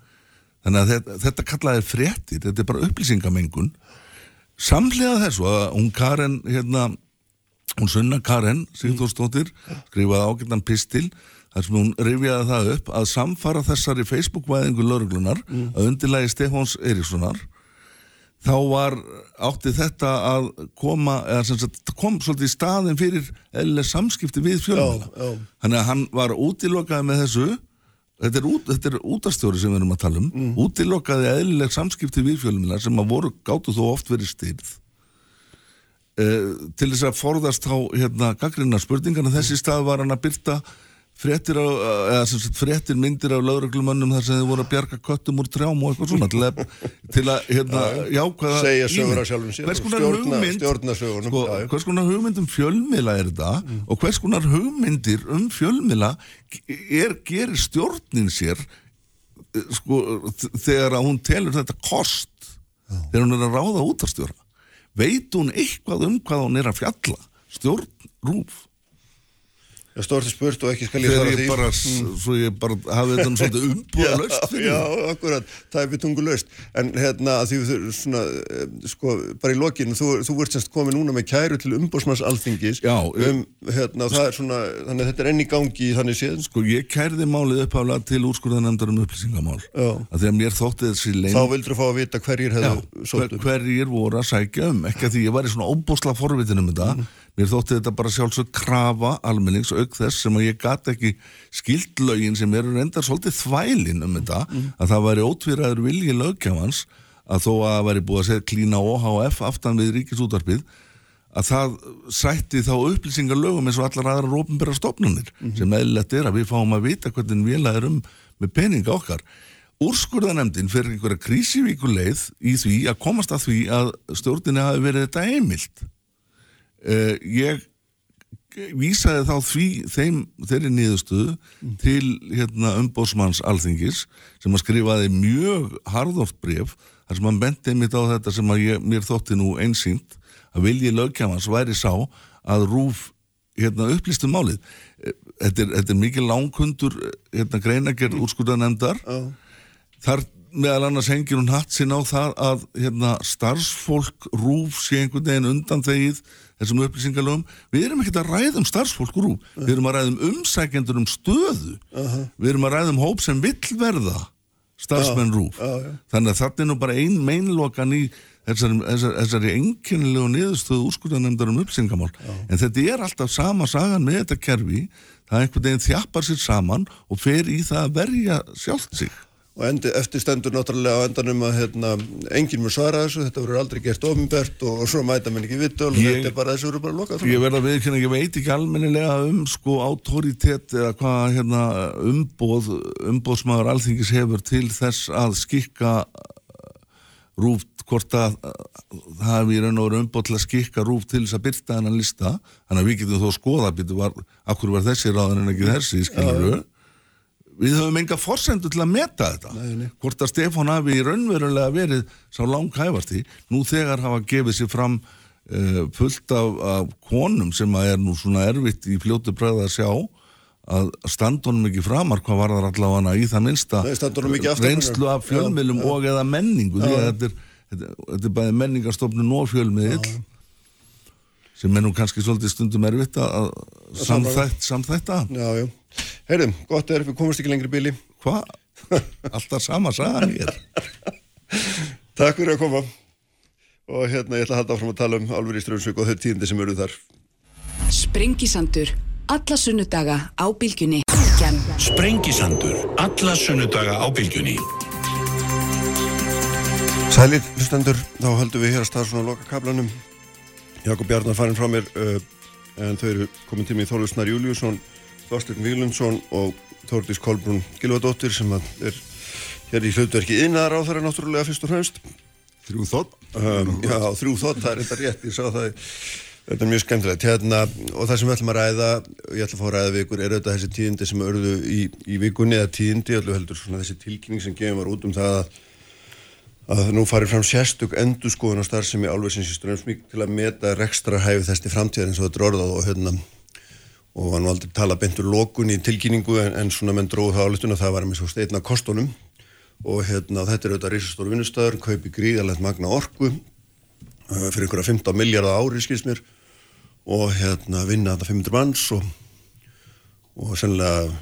þannig að þetta, þetta kallaði fréttir þetta er bara upplýsingamengun. Samlega þessu að hún Karen hérna, hún sunna Karen Sigþórsdóttir skrifaði ágættan pistil þar sem hún rifjaði það upp að samfara þessari Facebook-væðingu lauruglunar mm. að undirlægi Stefáns Eiríkssonar þá var átti þetta að koma eða sem sagt kom svolítið í staðin fyrir eða samskipti við fjölmjöla þannig að hann var útilokkaði með þessu þetta er, út, þetta er útastjóri sem við erum að tala um mm. útilokkaði eðlileg samskipti við fjölmjöla sem að voru gáttu þó oft verið styrð til þess að forðast þá hérna gaggrinna spurningarna þessi stað var hann að byrta fréttir, á, eða, sagt, fréttir myndir af lauruglumönnum þar sem þið voru að bjarga köttum úr trjám og eitthvað svona til að, til að hérna, jákvæða segja sögur af sjálfum sér konar hugmynd sko, hvers konar hugmynd um fjölmila er þetta? Mm. og hvers konar hugmyndir um fjölmila er, gerir stjórnin sér eh, sko, þegar hún telur þetta kost? Já. þegar hún er að ráða út af stjóra veit hún eitthvað um hvað hún er að fjalla? Stjórn rúf Stórti spurt og ekki skal ég svara því. Bara, mm. Svo ég bara hafi þetta um svolítið umbúða löst fyrir. Já, já, akkurat, það er betungu löst. En hérna, því þú, svona, eh, sko, bara í lokinu, þú, þú vart semst komið núna með kæru til umbúsmanns alþingis. Já. Um, hérna, það er svona, þannig að þetta er enni gangi í þannig séð. Sko, ég kærði málið uppháðlega til úrskurðanemndar um upplýsingamál. Já. Því að mér þótti þessi lein... Þá vildur þú fá að vita hverjir hefðu Mér þótti þetta bara sjálfsög krafa almennings auk þess sem að ég gati ekki skildlaugin sem eru reyndar svolítið þvælin um þetta mm. að það væri ótvíraður vilji lögkjámans að þó að það væri búið að segja klína OHF aftan við ríkisútarpið að það sætti þá upplýsingar lögum eins og allar aðra rópenbæra stofnunir mm. sem eðlilegt er að við fáum að vita hvernig við laðum um með peninga okkar. Úrskurðanemdin fyrir einhverja krísivíkuleið í því að komast að því að stjórnina hafi verið þetta heimilt Uh, ég vísaði þá því þeim, þeirri niðurstöðu mm. til hérna, umbósmanns alþingis sem að skrifaði mjög harðort bref þar sem hann benti mitt á þetta sem að ég, mér þótti nú einsýnt að vilji lögkjamans væri sá að rúf hérna, upplýstu málið eh, þetta er, þetta er mikið langkundur hérna, greinagerð mm. úrskurðanemndar oh. þar meðal annars hengir hún hatt sín á það að hérna, starfsfólk rúf sé einhvern veginn undan þegið þessum upplýsingalögum, við erum ekki að ræða um starfsfólk rúf, uh við erum að ræða um umsækjendur um stöðu, uh -huh. við erum að ræða um hóp sem vill verða starfsmenn rúf, þannig að þetta er nú bara ein meinlokan í þessari, þessari, þessari enginlegu niðurstöðu úrskurðanemndar um upplýsingamál, en þetta er alltaf sama sagan með þetta kerfi, það er einhvern veginn þjappar sér saman og fer í það að verja sjálft sig og endi, eftir stendur náttúrulega á endanum að hérna, enginn mér svara þessu, þetta verður aldrei gert ofinbært og, og svo mæta mér ekki vittöl og þetta er bara þessu verður bara lokað. Ég verða að viðkynna, ég veit ekki almennilega um sko autoritet eða hvað hérna, umbóð, umbóðsmaður alþingis hefur til þess að skikka rúft hvort að það hefur í raun og verið umbóð til að skikka rúft til þess að byrta hennan lista, þannig að við getum þó skoða, býtu var, akkur var þessi ráðan en ekki þessi, skilur við höfum enga forsendu til að meta þetta. Nei, nei. hvort að Stefán hafi í raunverulega verið sá langhæfasti. Nú þegar hafa gefið sér fram uh, fullt af, af konum sem að er nú svona erfitt í fljótu bræða að sjá að standunum ekki framar hvað var það allavega í það minsta reynslu af fjölmiðlum og eða menningu. Því að þetta er, þetta, þetta er bæði menningarstofnun og fjölmiðl sem er nú kannski svolítið stundum erfitt að samþætta. Já, já Heyrðum, gott er, við komumst ekki lengri bíli. Hva? Alltaf sama sagan ég er. Takk fyrir að koma. Og hérna ég ætla að halda áfram að tala um Alvur í Strömsvík og þau tíðindi sem eru þar. Sprengisandur. Alla sunnudaga á bylgjunni. Sprengisandur. Alla sunnudaga á bylgjunni. Sælir, hlustendur, þá höldum við hér að staða svona loka kablanum. Jakob Bjarnar farin frá mér uh, en þau eru komin tími í Þorlusnar Júliusson, Þorstin Vílundsson og Þordís Kolbrún Gilvardóttir sem er hér í hlutverki innar á þeirra náttúrulega fyrst og fremst. Þrjú þótt? Um, já, þrjú þótt, það er þetta rétt, ég sá það, þetta er mjög skemmtilegt. Hérna, og það sem við ætlum að ræða, ég ætla að fá að ræða við ykkur, er auðvitað þessi tíðindi sem örðu í, í vikunni eða tíðindi, alveg heldur svona þessi tilkynning sem gefum var út um það að að nú farir fram sérstök endurskoðun á starfsemi álversins í Strömsmík til að meta rekstra hæfi þess til framtíðar eins og þetta er orðað og hérna og hann aldrei tala bentur lókun í tilkynningu en, en svona menn dróð það álitun og það var með svo steitna kostunum og hérna þetta er auðvitað risastóru vinnustöður, kaupi gríðalegt magna orku uh, fyrir einhverja 15 miljardar ári skils mér og hérna vinna þetta 500 manns og, og sennilega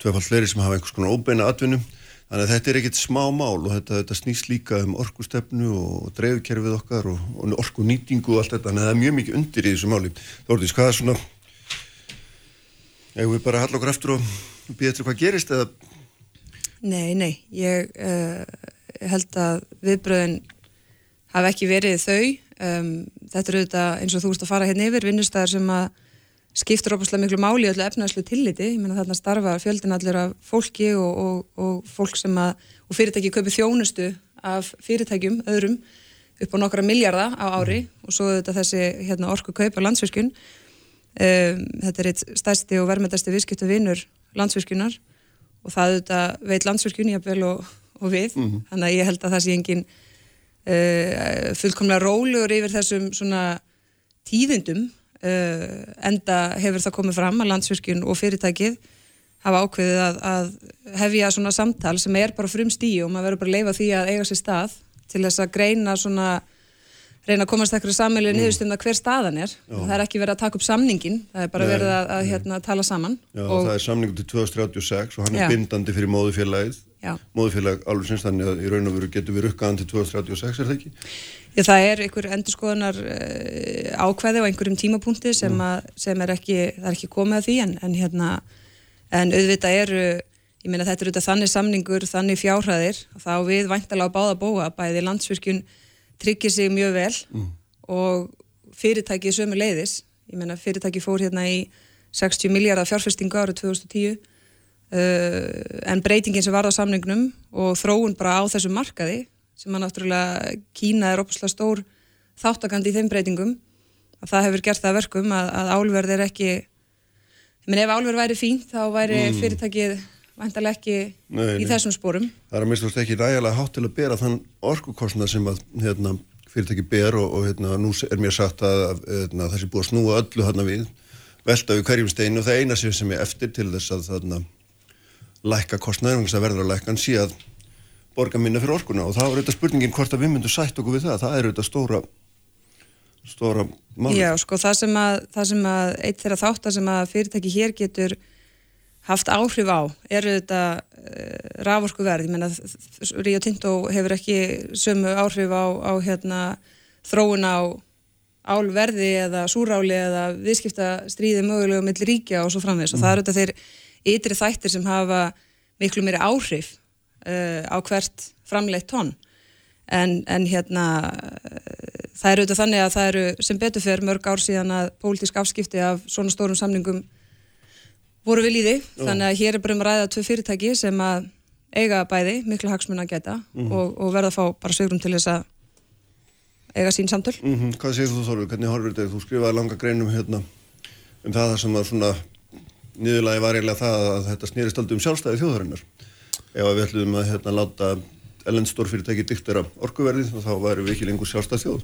tvefald fleiri sem hafa einhvers konar óbeina atvinnu Þannig að þetta er ekkit smá mál og þetta, þetta snýst líka um orkustefnu og dreifkerfið okkar og, og orkunýtingu og allt þetta. Að það er mjög mikið undir í þessu máli. Þórtís, hvað er svona, hefur við bara halla okkur eftir og býða eftir hvað gerist eða? Nei, nei, ég uh, held að viðbröðin hafi ekki verið þau. Um, þetta eru auðvitað eins og þú veist að fara hérna yfir vinnustæðar sem að skiptur óbúslega miklu máli í öllu efnaðslu tilliti, ég menna þarna starfa fjöldin allir af fólki og, og, og fólk sem að, og fyrirtæki kaupi þjónustu af fyrirtækjum öðrum upp á nokkra miljarda á ári og svo þetta þessi hérna, orku kaup á landsvirkjun um, þetta er eitt stærsti og verðmættasti viðskiptu vinnur landsvirkjunar og það þetta veit landsvirkjun jafnvel og, og við, mm -hmm. þannig að ég held að það sé engin uh, fullkomlega rólegur yfir þessum svona tíðindum Uh, enda hefur það komið fram að landsvirkjun og fyrirtækið hafa ákveðið að, að hefja svona samtal sem er bara frum stíu og maður verður bara að leifa því að eiga sér stað til þess að greina svona reyna að komast ekkert sammeilið mm. niðurstum að hver staðan er Já. það er ekki verið að taka upp samningin það er bara nei, verið að, að hérna, tala saman Já, og það er samningu til 2036 og hann er Já. bindandi fyrir móðufélagið móðufélag alveg sinns þannig að í raun og veru getur við rukkaðan til 2036 er það ekki? Já, það er einhver endurskoðunar uh, ákveði á einhverjum tímapunkti sem, mm. að, sem er ekki, það er ekki komið að því en, en hérna, en auðvitað eru, ég meina þetta eru auðvitað þannig samningur, þannig fjárhæðir þá við væntalega á báða bóa bæði landsvirkjun tryggir sig mjög vel mm. og fyrirtæki sömu leiðis, ég meina fyrirtæki fór hérna í 60 miljardar fjárfestingu árið 2010 Uh, en breytingin sem var á samningnum og þróun bara á þessu markaði sem að náttúrulega Kína er opuslega stór þáttakandi í þeim breytingum að það hefur gert það verkum að, að álverð er ekki menn ef álverð væri fínt þá væri mm. fyrirtækið vantarlega ekki nei, í nei. þessum spórum Það er að mista ekki rægilega hátt til að bera þann orkukostnað sem að hérna, fyrirtæki ber og, og hérna, nú er mér sagt að hérna, þessi búið að snúa öllu hérna við velta við hverjum steinu og það eina sem er eftir til þess að þarna lækka kostnæður, þannig að verður að lækka en sí að borga minna fyrir orkuna og það er auðvitað spurningin hvort að við myndum sætt okkur við það, það er auðvitað stóra stóra máli. Já, sko, það sem að, það sem að eitt þeirra þáttar sem að fyrirtæki hér getur haft áhrif á er auðvitað uh, raforku verð, ég menna Río Tinto hefur ekki sömu áhrif á, á hérna þróun á álverði eða súráli eða viðskipta stríði mögulega mellir ríkja og svo framvegs mm. og það er auðvitað þeir ytri þættir sem hafa miklu meiri áhrif uh, á hvert framleitt tónn en, en hérna uh, það eru auðvitað þannig að það eru sem betur fyrir mörg ár síðan að pólitísk afskipti af svona stórum samningum voru við líði þannig að hér er bara um ræða tvö fyrirtæki sem að eiga bæði miklu hagsmun að geta mm -hmm. og, og verða að fá bara sögurum til þess að eiga sín samtöl mm -hmm. Hvað segir þú Þorður? Hvernig horfur þetta? Þú skrifaði langa greinum hérna um það sem að svona nýðulagi var eiginlega það að þetta snýrist aldrei um sjálfstæði þjóðarinnar. Ef við ætlum að hérna, láta ellendstórfyrirtæki diktera orkuverðið þá væri við ekki lengur sjálfstæð þjóð.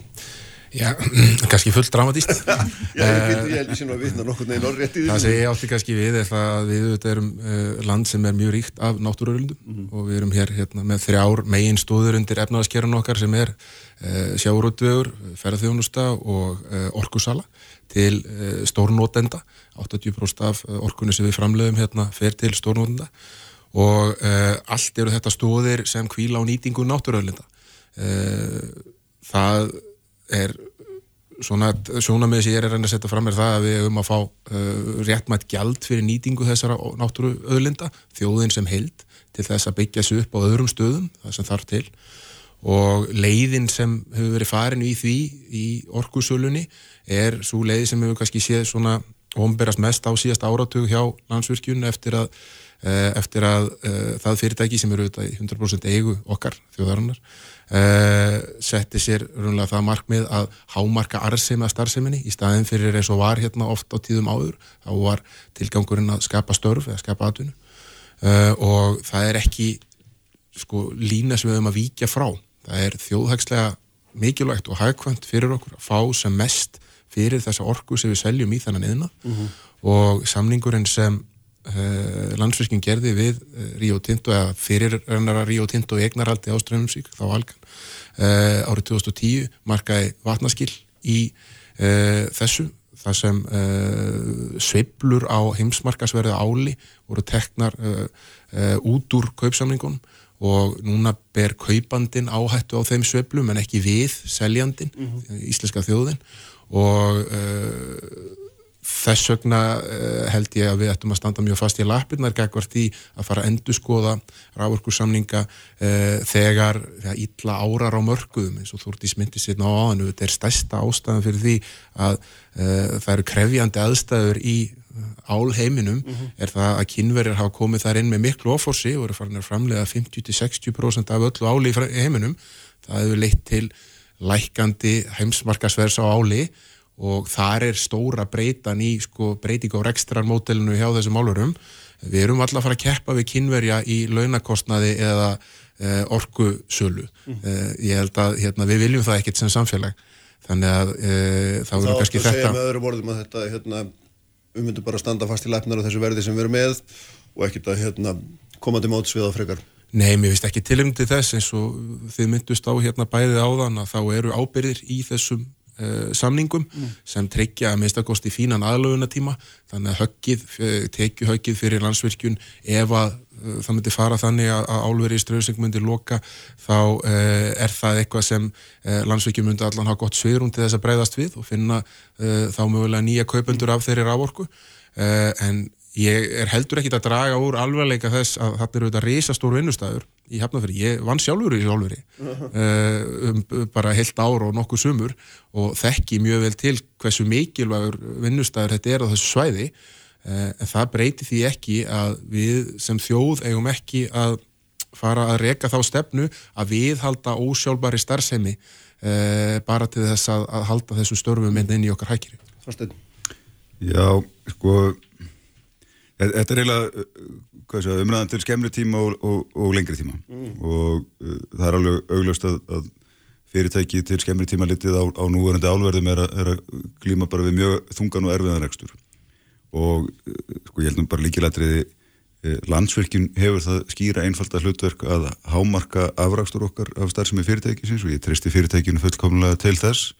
Já, kannski fullt dramatíst. Já, ég held sín að viðna nokkur neginn orðréttið. Það segja átti kannski við að við erum uh, land sem er mjög ríkt af náttúröðlundum mm -hmm. og við erum hér hérna, með þrjár megin stóður undir efnaðaskerun okkar sem er uh, sjáurútvegur, ferðarþjónusta og uh, orkusala til stórnótenda 80% af eh, orkunni sem við framleiðum hérna fer til stórnótunda og allt eru þetta stóðir sem kvíla á nýtingu náttúröðlinda eh, það er svona, þess að ég er að reyna að setja fram er það að við höfum að fá uh, réttmætt gjald fyrir nýtingu þessara náttúröðlinda, þjóðin sem held til þess að byggja þessu upp á öðrum stöðum það sem þarf til. Og leiðin sem hefur verið farin í því í orkusölunni er svo leið sem hefur kannski séð svona omberast mest á síðast áratug hjá landsvirkjun eftir að, uh, eftir að uh, það fyrirtæki sem eru auðvitað í 100% eigu okkar þjóðarinnar uh, setti sér rúnlega það markmið að hámarka arðsemi að starfseminni í staðin fyrir eins og var hérna oft á tíðum áður. Þá var tilgangurinn að skapa störf eða skapa atvinnu. Og það er ekki sko lína sem við höfum að víkja frá. Það er þjóðhagslega mikilvægt og hagkvæmt fyrir okkur að fá sem mest fyrir þessa orku sem við seljum í þannan eðna mm -hmm. og samningurinn sem uh, landsfiskin gerði við uh, Rio Tinto eða fyrir rennara Rio Tinto eignarhaldi á Strömsvík þá algan uh, árið 2010 markaði vatnaskill í þessu þar sem sveiblur á heimsmarkasverðu áli voru teknar út úr kaupsamningunum og núna ber kaupandin áhættu á þeim sveplum en ekki við seljandin, mm -hmm. íslenska þjóðin og uh, þess vegna uh, held ég að við ættum að standa mjög fast í lappirnar gegvart í að fara að endurskoða rávorkursamninga uh, þegar ja, illa árar á mörguðum eins og Þúrtís myndi sérna á aðan þetta er stærsta ástæðan fyrir því að það eru krefjandi aðstæður í álheiminum. Mm -hmm. er það að kynverjar hafa komið þar inn með miklu ofórsi og eru farin að framlega 50-60% af öllu áli í heiminum. Það hefur leitt til lækandi heimsmarkasvers á áli og þar er stóra breytan í sko, breyting á rekstrarmótelinu hjá þessum álurum við erum alltaf að fara að keppa við kynverja í launakostnaði eða e, orkusölu mm. e, ég held að hérna, við viljum það ekkert sem samfélag þannig að e, þá erum kannski þetta Þá ættu að segja með öðrum orðum að þetta hérna við myndum bara standa fast í lefnar á þessu verði sem við erum með og ekkert að hérna, koma til móts við á frekar. Nei, mér finnst ekki tilumdi þess eins og þið myndust á hérna bæðið áðan að þá eru ábyrðir í þessum samningum mm. sem tryggja að minnstakosti fínan aðlöfunatíma þannig að höggið, eh, tekju höggið fyrir landsvirkjun ef að uh, það myndi fara þannig að, að álveri í ströðsing myndi loka þá er það eitthvað sem landsvirkjun myndi allan hafa gott sveirum til þess að breyðast við og finna þá mögulega nýja kaupendur af þeirri rávorku en ég er heldur ekkit að draga úr alvegleika þess að þetta eru þetta reysastóru vinnustæður í hefnafyrir, ég vann sjálfur í sjálfuri uh, um, bara heilt ár og nokkuð sumur og þekki mjög vel til hversu mikilvægur vinnustæður þetta er á þessu svæði uh, en það breyti því ekki að við sem þjóð eigum ekki að fara að reka þá stefnu að við halda ósjálfbari starfsemi uh, bara til þess að, að halda þessu störfum inn í okkar hækiri Þorstein Já, sko Þetta er eiginlega umræðan til skemmri tíma og, og, og lengri tíma mm. og uh, það er alveg augljóst að, að fyrirtæki til skemmri tíma litið á, á núverandi álverðum er, er að glíma bara við mjög þungan og erfiðan rekstur og uh, sko ég held nú bara líkilætriði uh, landsverkin hefur það skýra einfalda hlutverk að hámarka afrakstur okkar af starfsemi fyrirtækisins og ég tristi fyrirtækinu fullkomlega til þess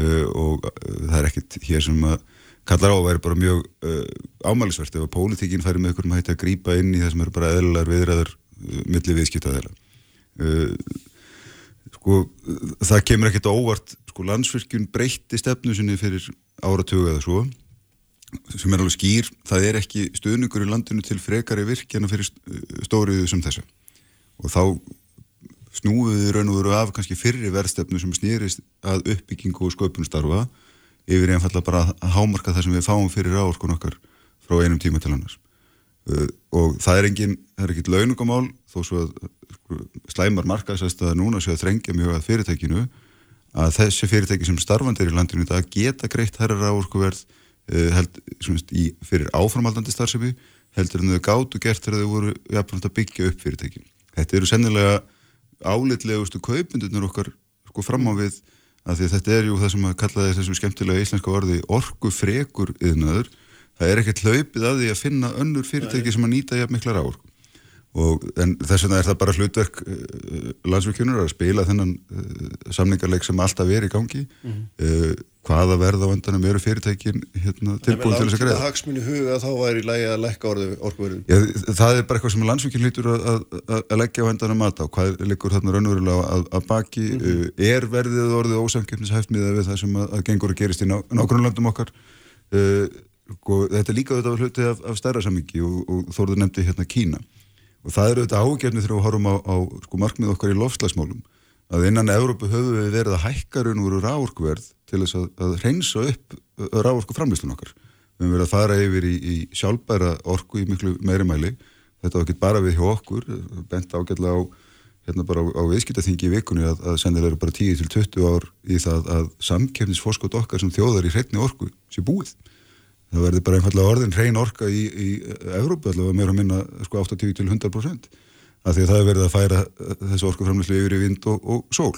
uh, og það er ekkit hér sem að kallar á að vera bara mjög uh, ámælisvert ef að pólitíkinn færi með ykkur um að hætta að grýpa inn í það sem eru bara eðlulegar viðræður uh, millir viðskiptaðela uh, sko það kemur ekkert óvart sko landsfyrkjun breytti stefnu sinni fyrir áratögu eða svo sem er alveg skýr, það er ekki stöðningur í landinu til frekari virkjana fyrir stóriðu sem þessa. Og þá snúðuði raun og veru af kannski fyrri verðstefnu sem snýrist að uppbyggingu og sköpunstarfa yfir einfalla bara að hámarka það sem við fáum fyrir áorkun okkar frá einum tíma til annars uh, og það er engin, það er ekkit launungamál þó svo að sko, slæmar markaðsast að núna séu að þrengja mjög að fyrirtækinu að þessi fyrirtæki sem starfandir í landinu þetta geta greitt herrar áorkuverð uh, held, svona, í, fyrir áframaldandi starfsefni heldur en þau gátu gert þegar þau voru jafnframt að byggja upp fyrirtækin. Þetta eru sennilega álitlegustu kaupundunir okkar sko fram á við af því þetta er jú það sem að kalla þessu skemmtilega íslenska orði orgu frekur yðnaður, það er ekkert hlaupið að því að finna önnur fyrirtæki sem að nýta jafn mikla ráorku og þess vegna er það bara hlutverk uh, landsvíkjunur að spila þennan uh, samningarleik sem alltaf er í gangi. Mm -hmm. Hvaða verð á vandanum eru fyrirtækin hérna, tilbúin til þess að greiða. Það hagsmunni huga þá væri lægi að leggja orkuverðin. Það er bara eitthvað sem landsvíkjun lítur að, að, að leggja á vandanum að á, hvað liggur þarna raunverulega að, að baki, mm -hmm. er verðið orðið ósamkjöfnishæft miða við það sem að gengur að gerist í ná, nágrunlandum okkar uh, þetta er líka þetta hluti af, af stærra samingi og, og þóruður nefndi hérna Kína og það eru þetta ágefni þegar við horfum á, á sko, markmið okkar í lofslagsmálum að innan Európu höfum við verið að hækka raun og veru rávorkuverð til þess að, að reynsa upp rávorku framlýslun okkar. Við höfum verið að fara yfir í, í sjálfbæra orku í miklu meiri mæli. Þetta var ekki bara við hjá okkur bent ágætlega á hérna bara á, á viðskiptaþingi í vikunni að, að sennilega eru bara 10-20 ár í það að samkefnisforskot okkar sem þjóðar í hreitni orku sé búið. Það verður bara einfallega orðin hrein orka í, í Európa allavega meira að minna sko 80-100% af því að það er verið að færa þessu orkuframlislu yfir í vind og, og sól.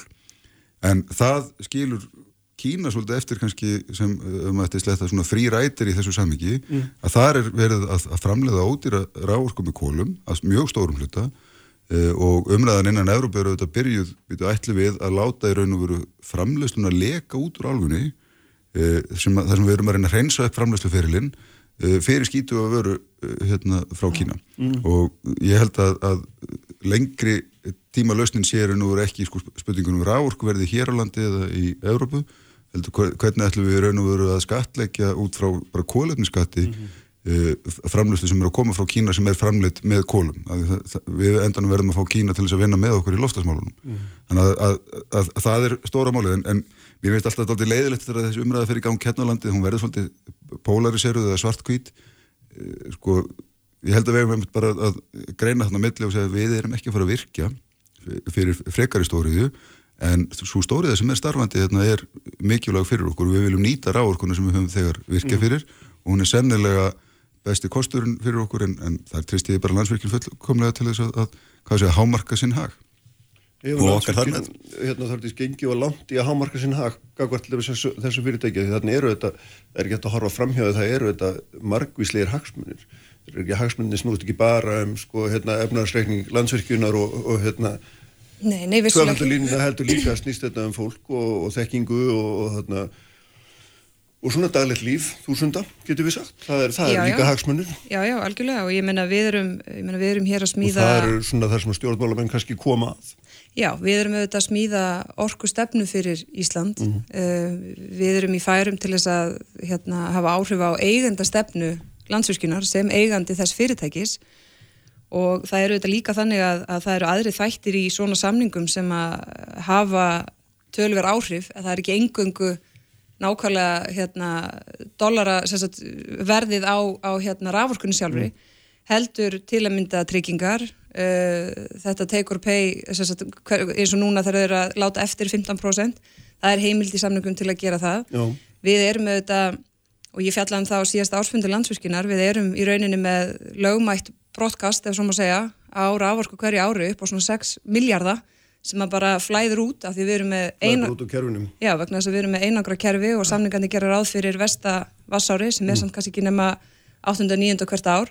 En það skilur Kína svolítið eftir kannski sem um að þetta er sletta svona frírætir í þessu sammingi mm. að það er verið að, að framleiða ódýra ráorku með kólum að mjög stórum hluta uh, og umræðan innan Európa eru auðvitað byrjuð við ætli við að láta í raun og veru framleiðsluna leka út úr álfunni sem að, þar sem við erum að reyna að reynsa upp framleiðsluferilinn uh, fyrir skítu að veru hérna frá Kína mm. og ég held að, að lengri tíma lausnin séur nú ekki sko, spurningunum ráorku verði hér á landi eða í Európu heldur, hvernig ætlum við raun og veru að skatleggja út frá bara kólefniskatti mm -hmm. uh, eh, framlöstu sem er að koma frá Kína sem er framleitt með kólum við endanum verðum að fá Kína til þess að vinna með okkur í loftasmálunum mm þannig að, að, að það er stóra málið en, en mér finnst alltaf þetta leiðilegt þegar þessi umræða fyrir gang kennalandi, hún verður svolítið polariseruð eða svartkvít uh, sko, ég held að við hefum bara að greina þarna milli og segja við erum ekki að fara að virkja fyrir frekari stóriðu en svo stóriða sem er starfandi hérna er mikilvæg fyrir okkur við viljum nýta ráorkuna sem við höfum þegar virkja mm. fyrir og hún er sennilega besti kosturinn fyrir okkur en, en það er tristiði bara landsvirkjum fullkomlega til þess að, að hvað sé að hámarka sinn hag og okkar þar með hérna þarf þetta gengi og langt í að hámarka sinn hag þessu, þessu fyrirtæki þannig eru þetta, það er ekki hægt að horfa framhjáðu það eru þetta margvísleir hagsmunir það er ekki hagsmunir snúst ekki bara um sko, hérna, efnarsreikning landsvirkjunar og, og hérna. Það heldur líka að snýst þetta um fólk og, og þekkingu og, og þarna og svona daglegt líf, þúsunda, getur við sagt. Það er, það já, er líka já. hagsmunir. Já, já, algjörlega og ég menna við erum, meina, við erum hér að smíða... Og það eru svona þar sem stjórnmálamenn kannski koma að. Já, við erum auðvitað að smíða orku stefnu fyrir Ísland. Mm -hmm. við erum í færum til þess að hérna, hafa áhrif á eigenda stefnu landsvirkjunar sem eigandi þess fyrirtækis og það eru þetta líka þannig að, að það eru aðri þættir í svona samningum sem að hafa tölver áhrif að það er ekki engöngu nákvæmlega hérna, dollara sagt, verðið á, á hérna, raforkunni sjálfri mm. heldur til að mynda tryggingar uh, þetta take or pay sagt, eins og núna þau eru að láta eftir 15% það er heimild í samningum til að gera það Já. við erum þetta og ég fjallaði um það á síðasta ásfundu landsvirkinar við erum í rauninni með lögmætt brotkast, ef svo má segja, á rávorku hverju ári upp á svona 6 miljardar sem að bara flæður út af því við erum með eina... Já, vegna þess að við erum með einangra kerfi og samningandi gera ráð fyrir vestavassári sem er mm. samt kannski ekki nema 8. og 9. hvert ár.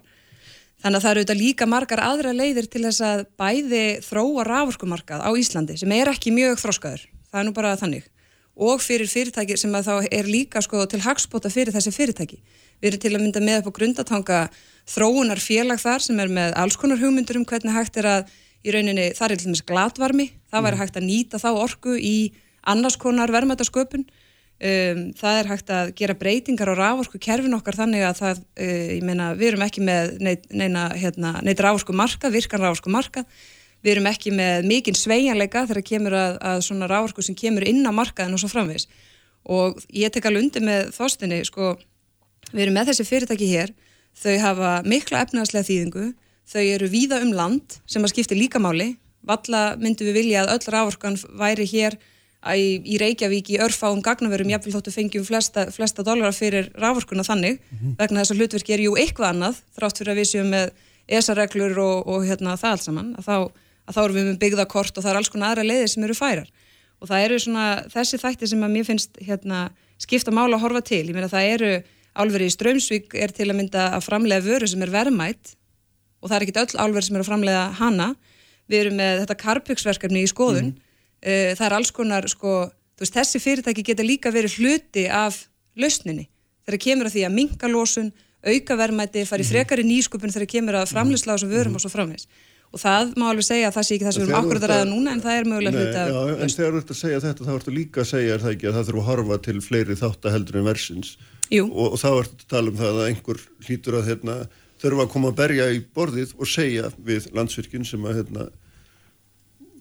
Þannig að það eru auðvitað líka margar aðra leiðir til þess að bæði þróa rávorkumarkað á Íslandi sem er ekki mjög þróskaður. Það er nú bara þannig. Og fyrir fyrirtæki sem að þá er líka sko til hagspota fyrir þessi fyrirtæki. Við erum til að mynda með upp á grundatanga þróunar félag þar sem er með alls konar hugmyndur um hvernig hægt er að í rauninni þar er til dæmis glatvarmi, það væri mm. hægt að nýta þá orku í annars konar verðmætasköpun. Um, það er hægt að gera breytingar á rávorku kerfin okkar þannig að það, uh, ég meina, við erum ekki með neitt, neina, hérna, neitt rávorku marka, virkan rávorku marka, við erum ekki með mikinn sveianleika þegar kemur að, að svona rávorku sem kemur inn á markaðin og svo framvegs. Og ég tek alveg undir með þóstinni, sko, við erum með þessi fyrirtæki hér þau hafa mikla efnaðslega þýðingu, þau eru víða um land sem að skipta líka máli, valla myndum við vilja að öll rávorkan væri hér í, í Reykjavík í örfáum gagnaverum, jáfnvel þóttu fengjum flesta, flesta dólarar fyrir rávorkuna þannig, mm -hmm. vegna þess að hlutverki er jú eitthvað annað, þrátt fyrir að við séum með ESA-reglur og, og hérna, það allt saman, að þá, að þá erum við með byggðakort og það er alls konar aðra leiðir sem eru færar. Og það eru svona þessi þætti sem að mér finnst hérna, skipta mála að horfa til. Ég meina það eru álveri í Strömsvík er til að mynda að framlega vöru sem er verðmætt og það er ekki öll álveri sem er að framlega hana. Við erum með þetta Carpux-verkefni í skoðun. Mm. Það er alls konar, sko, veist, þessi fyrirtæki geta líka verið hluti af lausninni. Þegar kemur að því að minga lósun, auka verðmætti, fari mhm. frekari nýskupin þegar kemur að framleysla á þessum vörum mm. og svo framvegs. Og það má alveg segja að það sé ekki það sem við erum akkurat að ræða núna en það er mögulega hluti af... Já, en þegar þú ert að segja þetta þá ertu líka að segja það ekki að það þurfu að horfa til fleiri þáttaheldur en versins og, og þá ertu að tala um það að einhver hlýtur að hérna, þurfa að koma að berja í borðið og segja við landsvirkinn sem að hérna,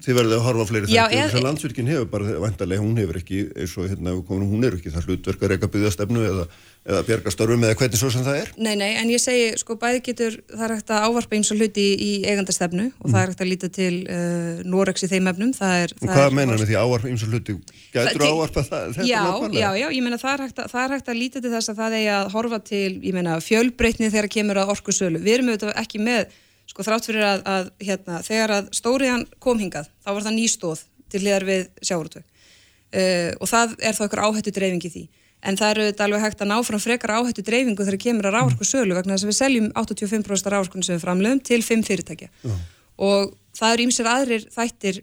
þið verðið að horfa fleiri Já, þætti eð- þess að landsvirkinn hefur bara, vantarlega, hún hefur ekki eins og hérna, ef við komum, hún er ekki það hlutverk að reyka byggðastefnu eða, eða bjarga störfum eða hvernig svo sem það er. Nei, nei, en ég segi, sko, bæði getur, það er hægt að ávarpa eins og hluti í, í eigandastefnu og það er hægt að líta til uh, Norex í þeim efnum, það er... og það hvað meinar með því ávarpa eins og hluti? Gætur Það- ávarpa það, þetta Já, nákvæmlega? já, já, ég meina það hægt að, það er hægt að líta til þess að það sko, þrátt fyrir að, að hérna, þegar að stóriðan kom hingað, þá var það nýstóð til hliðar við sjáurútveg. Uh, og það er þá ykkur áhættu dreifingi því. En það eru þetta alveg hægt að ná fram frekar áhættu dreifingu þegar kemur að rávorku sölu vegna þess að við seljum 85% rávorkunni sem við framlegum til 5 fyrirtækja. Og það eru ímsir aðrir þættir,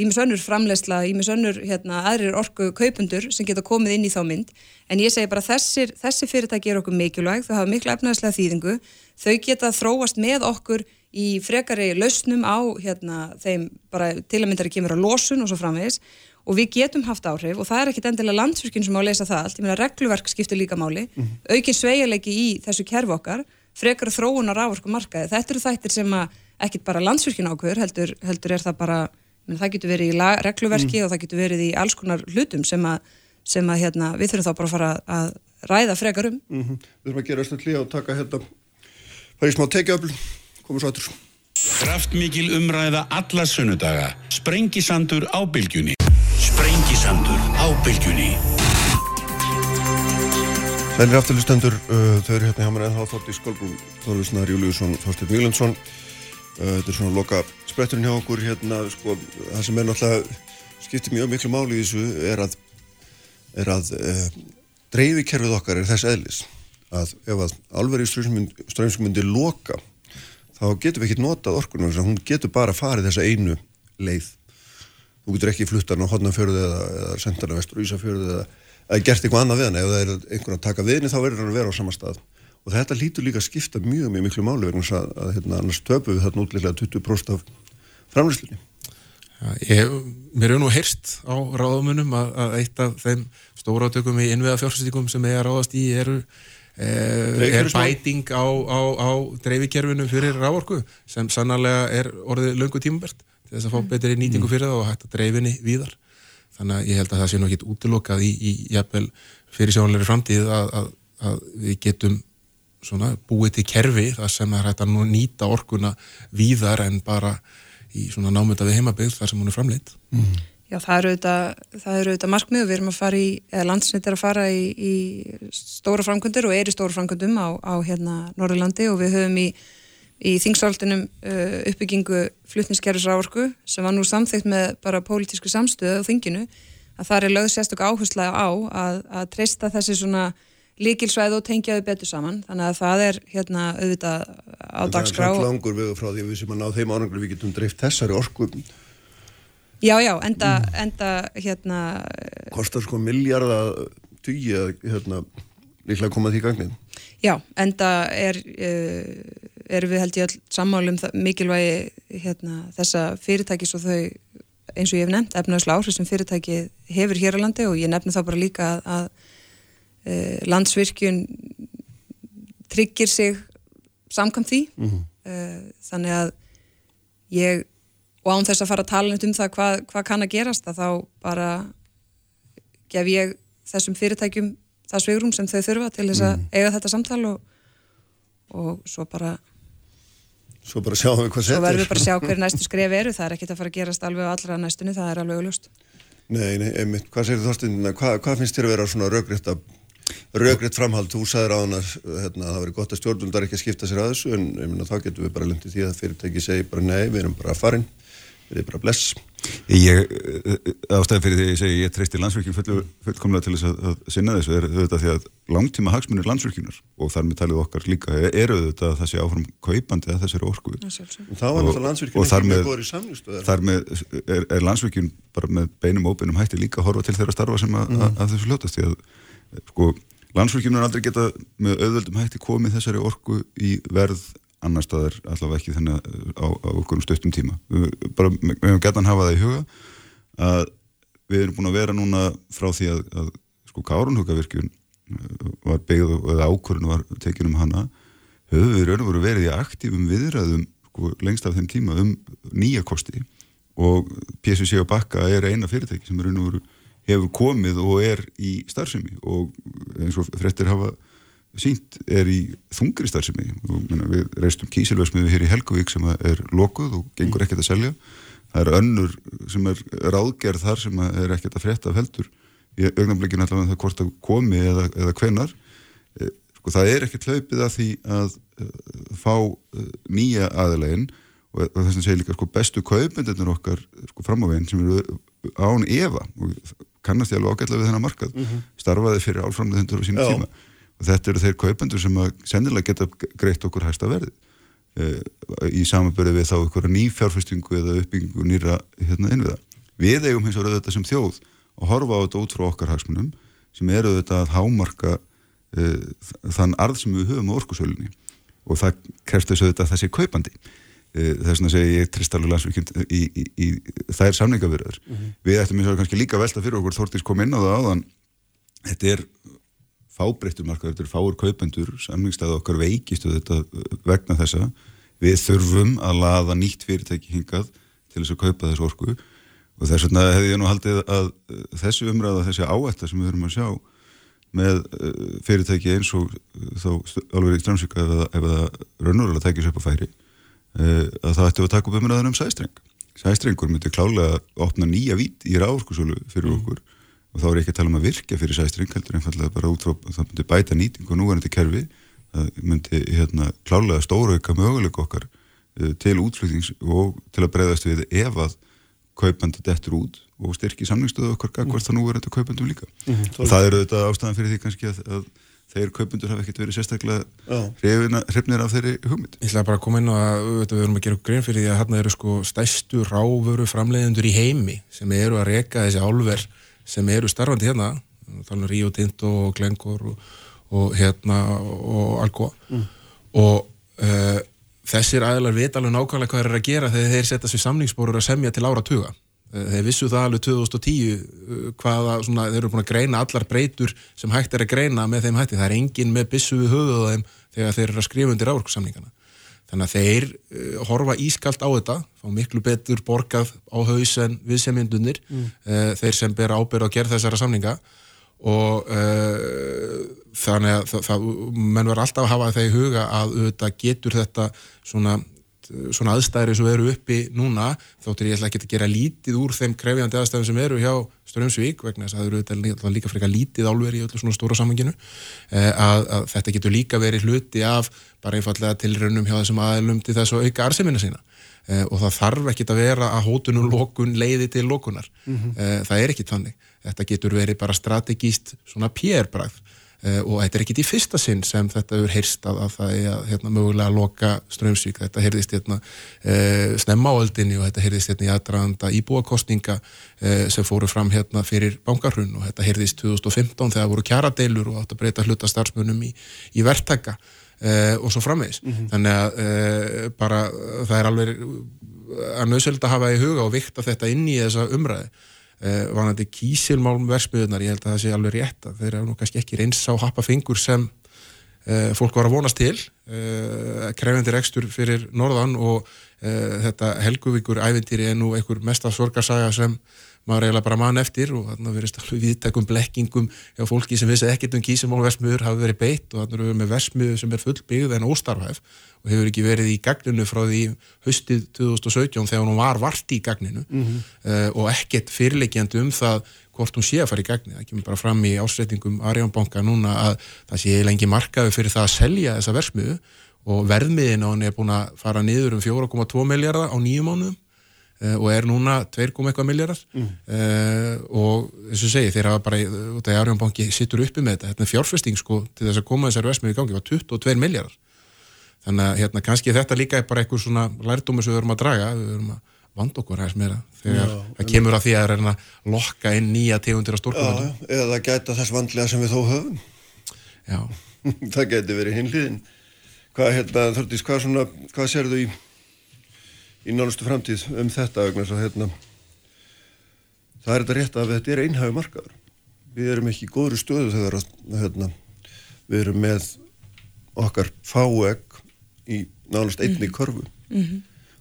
ímis önnur framlegsla, ímis önnur hérna, aðrir orku kaupundur sem geta komið inn í þá mynd. En ég segi bara þessir, þessi fyrirtæki eru okkur mikilvæg, þau hafa miklu efnaðslega þýðingu, þau geta þróast með okkur í frekari lausnum á hérna, þeim bara til að myndari kemur að losun og svo framvegis og við getum haft áhrif og það er ekkit endilega landsvirkjun sem á að leysa það allt, ég meina regluverk skiptir líka máli, mm -hmm. aukin sveigjalegi í þessu kerfi okkar, frekar þróunar ávorku markaði, þetta eru þættir sem að ekkit bara landsvirkjun ákveður, heldur, heldur er það bara, menn, það getur verið í lag, regluverki mm. og það getur verið í alls konar hlutum sem að, sem að hérna, við þurfum þá bara að fara að ræða frekar um. Mm -hmm. Við þurfum að gera öll hlýja og taka hérna, fara í smá tekiöfl, komum svo aftur. Kraftmikil umræða alla sunnudaga. Sprengisandur á bylgjunni. Sprengisandur á bylgjunni. Sælir afturlustendur, uh, þau eru hérna hjá mér ennþá Þorti Skólbrún, Þorvisnar Júliusson, Þorstin Víglundsson. Uh, þetta er svona loka spretturinn hjá okkur hérna, sko, það sem er náttúrulega skiptir mjög miklu máli í þessu er að, er að uh, dreifikerfið okkar er þess eðlis að ef að alveg í strömsmyndi loka þá getum við ekki notað orkunum þess að hún getur bara farið þessa einu leið. Þú getur ekki fluttan á hodnafjörðu eða, eða sendarna vestur og Ísafjörðu eða, eða gert eitthvað annað við hann. Ef það er einhvern að taka við henni þá verður hann að vera á sama stað. Og þetta lítur líka að skipta mjög, mjög miklu máli vegna að, að hérna, annars töpu við þarna útlilega 20% af framlýslinni. Ja, mér hefur nú heyrst á ráðumunum að, að eitt af þeim stóra átökum í innviða fjárfæstíkum sem ég er ráðast í eru er bæting á, á, á dreifikerfinu fyrir rávorku sem sannarlega er orðið löngu tímabert til þess að fá betri nýtingu fyrir það og hægt að dreifinni víðar. Þannig að ég held að það sé nú ekki útilokað í, í jafnvel fyrir sjónleiri framtíð að, að, að við getum svona, búið til kerfi þar sem er hægt að nýta orkuna víðar en bara í svona námynda við heimabygg þar sem hún er framleitt mm. Já, það eru auðvitað, auðvitað markmið og við erum að fara í, eða landsnett er að fara í, í stóra framkvöndur og er í stóra framkvöndum á, á hérna Norrlandi og við höfum í, í þingsáltunum uh, uppbyggingu flutniskerfisrávorku sem var nú samþygt með bara pólitísku samstöðu á þinginu að það er lögð sérstök áhersla á að, að treysta þessi svona líkilsvæð og tengjaðu betur saman þannig að það er hérna auðvitað á dagskrá. Það er langur vegu frá því að við sem að ná þeim ánanglu við getum dreift þessari orku Já, já, enda, mm. enda hérna... Kostar sko miljardar tugi að hérna, líklega koma því gangin. Já, enda er, uh, er við held ég all sammálum mikilvægi hérna, þessa fyrirtækis og þau, eins og ég hef nefnt, efnaðsla áhrif sem fyrirtæki hefur hér á landi og ég nefni þá bara líka að, að uh, landsvirkjun tryggir sig samkvæmt því. Mm -hmm. uh, þannig að ég og án þess að fara að tala um það hvað, hvað kann að gerast að þá bara gef ég þessum fyrirtækjum það svegrum sem þau þurfa til þess að mm. eiga þetta samtal og, og svo bara svo bara sjáum við hvað setjur svo verðum við bara að sjá hver næstu skref eru. Það er ekkit að fara að gerast alveg allra næstunni það er alveg auðlust Nei, nei, einmitt, hvað segir Þorstin hvað, hvað finnst þér að vera svona raugriðt að raugriðt framhald, þú sagðir á hann að hérna, það veri gott að stjórnvöldar ekki að skipta sér að þessu en þá getum við bara lendið því að fyrirtæki segi bara nei, við erum bara farin við erum bara bless. Ég, ástæði fyrir því að ég segi ég treysti landsvirkjum full, fullkomlega til þess að, að sinna þessu er auðvitað því að langtíma hagsmunir landsvirkjunar og þar með talið okkar líka er auðvitað þessi áfram kaupandi að þessari orku. Náttúrulega landsvirkjun ekki með þar með er, er landsvirkjun bara með beinum og óbeinum hætti líka að horfa til þeirra starfa sem að, mm. að, að þessu hljótast því að sko landsvirkjun er aldrei geta með auðvöldum hætti komið þessari orku í verð annar staðar allavega ekki þannig á, á okkur um stöttum tíma. Við, bara, við hefum gett að hafa það í huga að við erum búin að vera núna frá því að, að sko Kárunhugavirkjun var beigð og ákvörðun var tekin um hana höfum við raun og veru verið í aktífum viðræðum sko, lengst af þeim tíma um nýja kosti. Og PSVC og Bakka er eina fyrirtæki sem er unnum veru hefur komið og er í starfsemi. Og eins og frettir hafa sínt er í þungri starfsemi. Við reistum kísilvæsmiðu hér í Helgavík sem er lokuð og gengur ekkert að selja. Það er önnur sem er ráðgerð þar sem er ekkert að fretta af heldur. Í augnablikinu allavega það hvort að komi eða, eða hvenar e, sko það er ekkert hlaupið að því að uh, fá uh, nýja aðilegin og, þess að segja líka sko bestu kaupendunir okkar sko fram á veginn sem eru án Eva og kannast ég alveg ágætlega við þennan markað mm -hmm. starfaði fyrir álframleðendur á sína tíma þetta eru þeir kaupendur sem að sennilega geta greitt okkur hægsta verði e, í samanbörði við þá ykkur nýfjárfestingu eða uppbyggingu nýra hérna, innviða. Við eigum hins vegar þetta sem þjóð og horfa á þetta út frá okkar hagsmunum sem eru þetta að hámarka e, þann arð sem við höfum á orkusölinni og það krefst þess að þetta þessi kaupandi. E, þess vegna segi ég Tristalur Landsvíkjum í, í, í, í þær samningavirðar. Mm -hmm. Við ættum eins og kannski líka velta fyrir okkur Þórtís kom inn á það áðan þetta er fábreyttur markaður, þetta er fáur kaupendur samningstæðu okkar veikistu þetta vegna þessa, við þurfum að laða nýtt fyrirtæki hingað til þess að kaupa þessu orku. Og þess vegna hefði ég nú haldið að þessu umræða, þessi áætta sem við höfum að sjá með uh, fyrirtæki eins og uh, þá alveg í strömsíka ef, ef það raunverulega tækis upp að færi uh, að það ætti að taka upp umræðan um sæstreng. Sæstrengur myndi klálega opna nýja vít í ráðskusölu fyrir mm. Og þá er ekki að tala um að virka fyrir sæstring heldur einfallega bara út frá það myndi bæta nýting og núverandi kerfi. Það myndi hérna klálega stórauka möguleik okkar uh, til útflutnings og til að breyðast við ef að kaupandi dettur út og styrki samningstöðu okkar mm. það núverandi kaupandum líka. Mm og það eru auðvitað ástæðan fyrir því kannski að, að þeir kaupundur hafa ekkert verið sérstaklega hrefnir af þeirri hugmynd. Ég ætla bara að koma inn á að við verum að gera grein fyrir því að hérna eru sko stæstu ráfuru framleiðendur í heimi sem eru að reka þessi álver sem eru starfandi hérna þannig um Rio Tinto og Glencore og, og hérna og Alcoa. Mm. og uh, þessir aðlar veit alveg nákvæmlega hvað þeir eru að gera þegar þeir setja sér samningsbórur að semja til ára tuga uh, þeir vissu það alveg 2010 uh, hvaða svona, þeir eru búin að greina allar breytur sem hægt er að greina með þeim hætti. Það er engin með bissu við höfuð á þeim þegar þeir eru að skrifa undir áverkusamningana Þannig að þeir uh, horfa ískalt á þetta, fá miklu betur borgað á haus en við semjendunir, mm. uh, þeir sem ber ábyrð á gerð þessara samninga og uh, þannig að það, það, menn verður alltaf að hafa þegar í huga að auðvitað getur þetta svona svona aðstæðri sem eru uppi núna þáttur ég ætla ekki að gera lítið úr þeim krefjandi aðstæðum sem eru hjá Strömsvík vegna þess að það eru líka frekar lítið álveri í öllu svona stóra samanginu eh, að, að þetta getur líka verið hluti af bara einfallega tilraunum hjá þessum aðlum til þess að auka arsemina sína. Eh, og það þarf ekki að vera að hótunum lókun leiði til lókunar mm -hmm. það er ekki þannig, þetta getur verið bara strategíst svona pérbræð Uh, og þetta er ekki í fyrsta sinn sem þetta er heyrst að, að það er að hérna, mögulega að loka strömsvík, þetta heyrðist hérna, uh, snemma áöldinni og þetta heyrðist hérna, í aðdraðanda íbúakostninga uh, sem fóru fram hérna fyrir bankarhun og þetta heyrðist 2015 þegar voru kjaradeilur og átt að breyta hluta starfsmunum í, í verktaka og svo framvegs mm -hmm. þannig að bara það er alveg að nöðsölda hafa í huga og vikta þetta inn í þessa umræði vanandi kísilmálum versmiðunar, ég held að það sé alveg rétt að þeir eru nú kannski ekki reyns á happa fingur sem uh, fólk var að vonast til uh, krefendir ekstur fyrir norðan og þetta helguvíkur ævintýri er nú einhver mesta sorgarsaga sem maður eiginlega bara mann eftir og þannig að verist alveg viðtækum blekkingum hjá fólki sem vissi ekkert um kísimálversmiður hafi verið beitt og þannig að við erum með versmiðu sem er fullbyggð en óstarfæf og hefur ekki verið í gagninu frá því höstið 2017 þegar hún var vart í gagninu mm -hmm. uh, og ekkert fyrirleikjandi um það hvort hún sé að fara í gagninu. Það kemur bara fram í ásreitingum Arjónbanka núna að það sé lengi markaðu fyrir það að selja þessa versmiðu og verðmiðin á henni er búin að fara niður um 4,2 miljardar á nýjum mánuðum og er núna 2,1 miljardar mm. uh, og eins og segi þeir hafa bara, þegar Arjónbanki sittur uppi með þetta, þetta fjárfesting sko til þess að koma þessar versmiðu í gangi var 22 miljardar þannig að hérna, kannski þetta líka er bara eitthvað svona lærdómi sem við höfum að draga, við höfum að vanda okkur hægst meira þegar já, það kemur að því að reyna að lokka inn nýja tegundir á stórkvöldum. Eða það gæta þess vandlega sem við þó höfum. Já. það gæti verið hinliðin. Hvað, hérna, Þortís, hvað, svona, hvað sér þú í, í nálustu framtíð um þetta vegna svo hérna það er þetta rétt að þetta er einhægu markaður. Við erum ekki í góðru stöðu þegar að, hérna, við erum með okkar fáegg í nálast einni mm -hmm. korfu mm -hmm.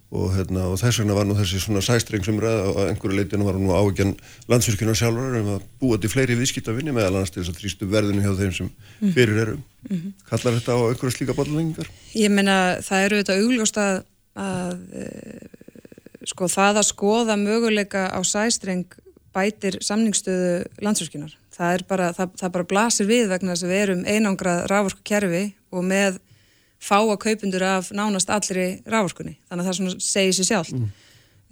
og, hérna, og þess vegna var nú þessi svona sæstrengsumræða og einhverju leitinu var nú ávíkjan landsfyrkjuna sjálfur um að búa til fleiri viðskiptavinni meðal annars til þess að þrýstu verðinu hjá þeim sem Mhm. fyrir eru. Mm -hmm. Kallar þetta á einhverju slíka botlengingar? Ég meina það eru þetta augljóst að, að e, sko það að skoða möguleika á sæstreng bætir samningsstöðu landsfyrkjunar. Það er bara, það, það bara blasir við vegna þess að við erum einangrað rávorku kerfi og með fáa kaupundur af nánast allri rávorkunni. Þannig að það svona segir sér sjálf. Mm.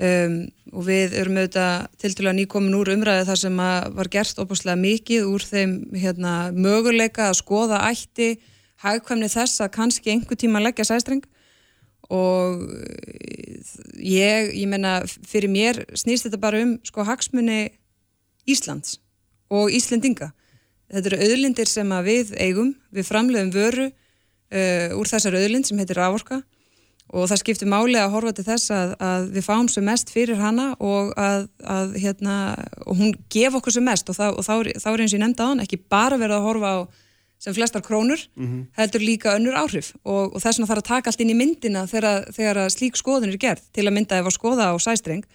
Um, og við erum auðvitað til til að nýkomin úr umræði þar sem að var gert opaslega mikið úr þeim hérna, möguleika að skoða ætti hagkvæmni þess að kannski einhver tíma leggja sæstreng og ég, ég menna fyrir mér snýst þetta bara um sko hagsmunni Íslands og Íslendinga. Þetta eru auðlindir sem við eigum við framleiðum vöru uh, úr þessar auðlind sem heitir Rávorka og það skiptir máli að horfa til þess að, að við fáum sem mest fyrir hana og að, að hérna, og hún gef okkur sem mest. Og, það, og þá, þá er eins og ég nefndi á hann ekki bara verið að horfa á sem flestar krónur, mm -hmm. heldur líka önnur áhrif og, og þess vegna þarf að taka allt inn í myndina þegar, þegar slík skoðun er gerð til að mynda ef að skoða á sæstreng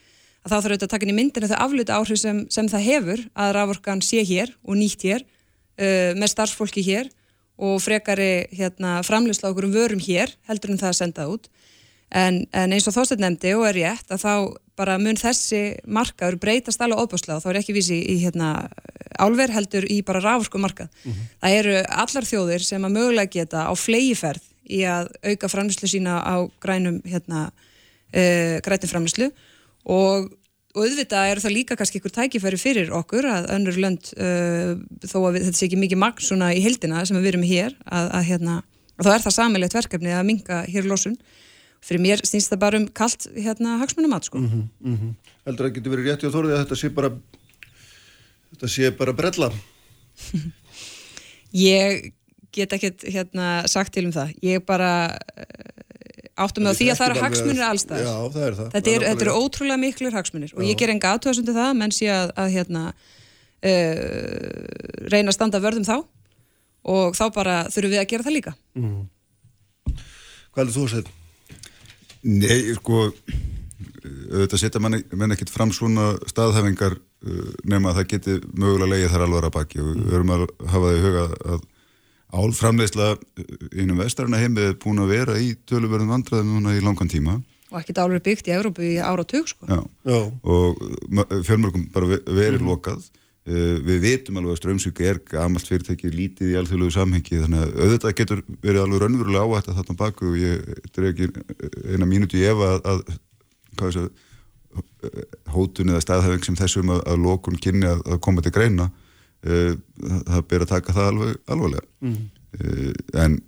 að þá þarf auðvitað að taka inn í myndina þau afluta áhrif sem, sem það hefur að raforkan sé hér og nýtt hér uh, með starfsfólki hér og frekari hérna, framlýsla okkur um vörum hér heldur en það að senda út en, en eins og þóstett nefndi og er rétt að þá bara mun þessi markaður breytast alveg óbúslega og þá er ekki vísi í hérna, álver heldur í bara rávorku markað. Mm -hmm. Það eru allar þjóðir sem að mögulega geta á flegiferð í að auka framlýslu sína á grænum hérna, uh, grætin framlýslu og og auðvitað eru það líka kannski ykkur tækifæri fyrir okkur að önnur lönd uh, þó að við, þetta sé ekki mikið magn svona í heldina sem við erum hér að, að hérna, að þá er það samilegt verkefni að minga hér losun fyrir mér snýst það bara um kallt hérna hagsmunumat sko mm -hmm, mm -hmm. Heldur að það getur verið rétti á þorðið að þetta sé bara þetta sé bara brella Ég get ekkert hérna sagt til um það ég bara áttum með því að það eru hagsmunir allstæðar. Já, það er það. Þetta eru er ótrúlega miklir hagsmunir og ég ger enga aðtöðasundi það menn sé að, að hérna, uh, reyna að standa vörðum þá og þá bara þurfum við að gera það líka. Mm. Hvað er þú að segja? Nei, sko, auðvitað setja mann, mann ekkert fram svona staðhæfingar nema að það geti mögulega leiði þar alveg að baki og við höfum að hafa það í huga að álframleysla innum vestarina heimið er búin að vera í töluverðum vandraðum núna í langan tíma og ekki álur byggt í Európu í ára og tug sko. Já. Já. og fjölmörgum bara verið mm. lokað við vitum alveg að strömsvík er gamalt fyrirtæki lítið í alþjóðlegu samhengi þannig að auðvitað getur verið alveg raunverulega áhætt að þarna baku og ég ekki eina mínúti ég ef að, að hvað þess að hótun eða staðhæfing sem þessum að, að lókun kynni að, að koma til greina uh, það ber að taka það alveg alvarlega mm. uh, en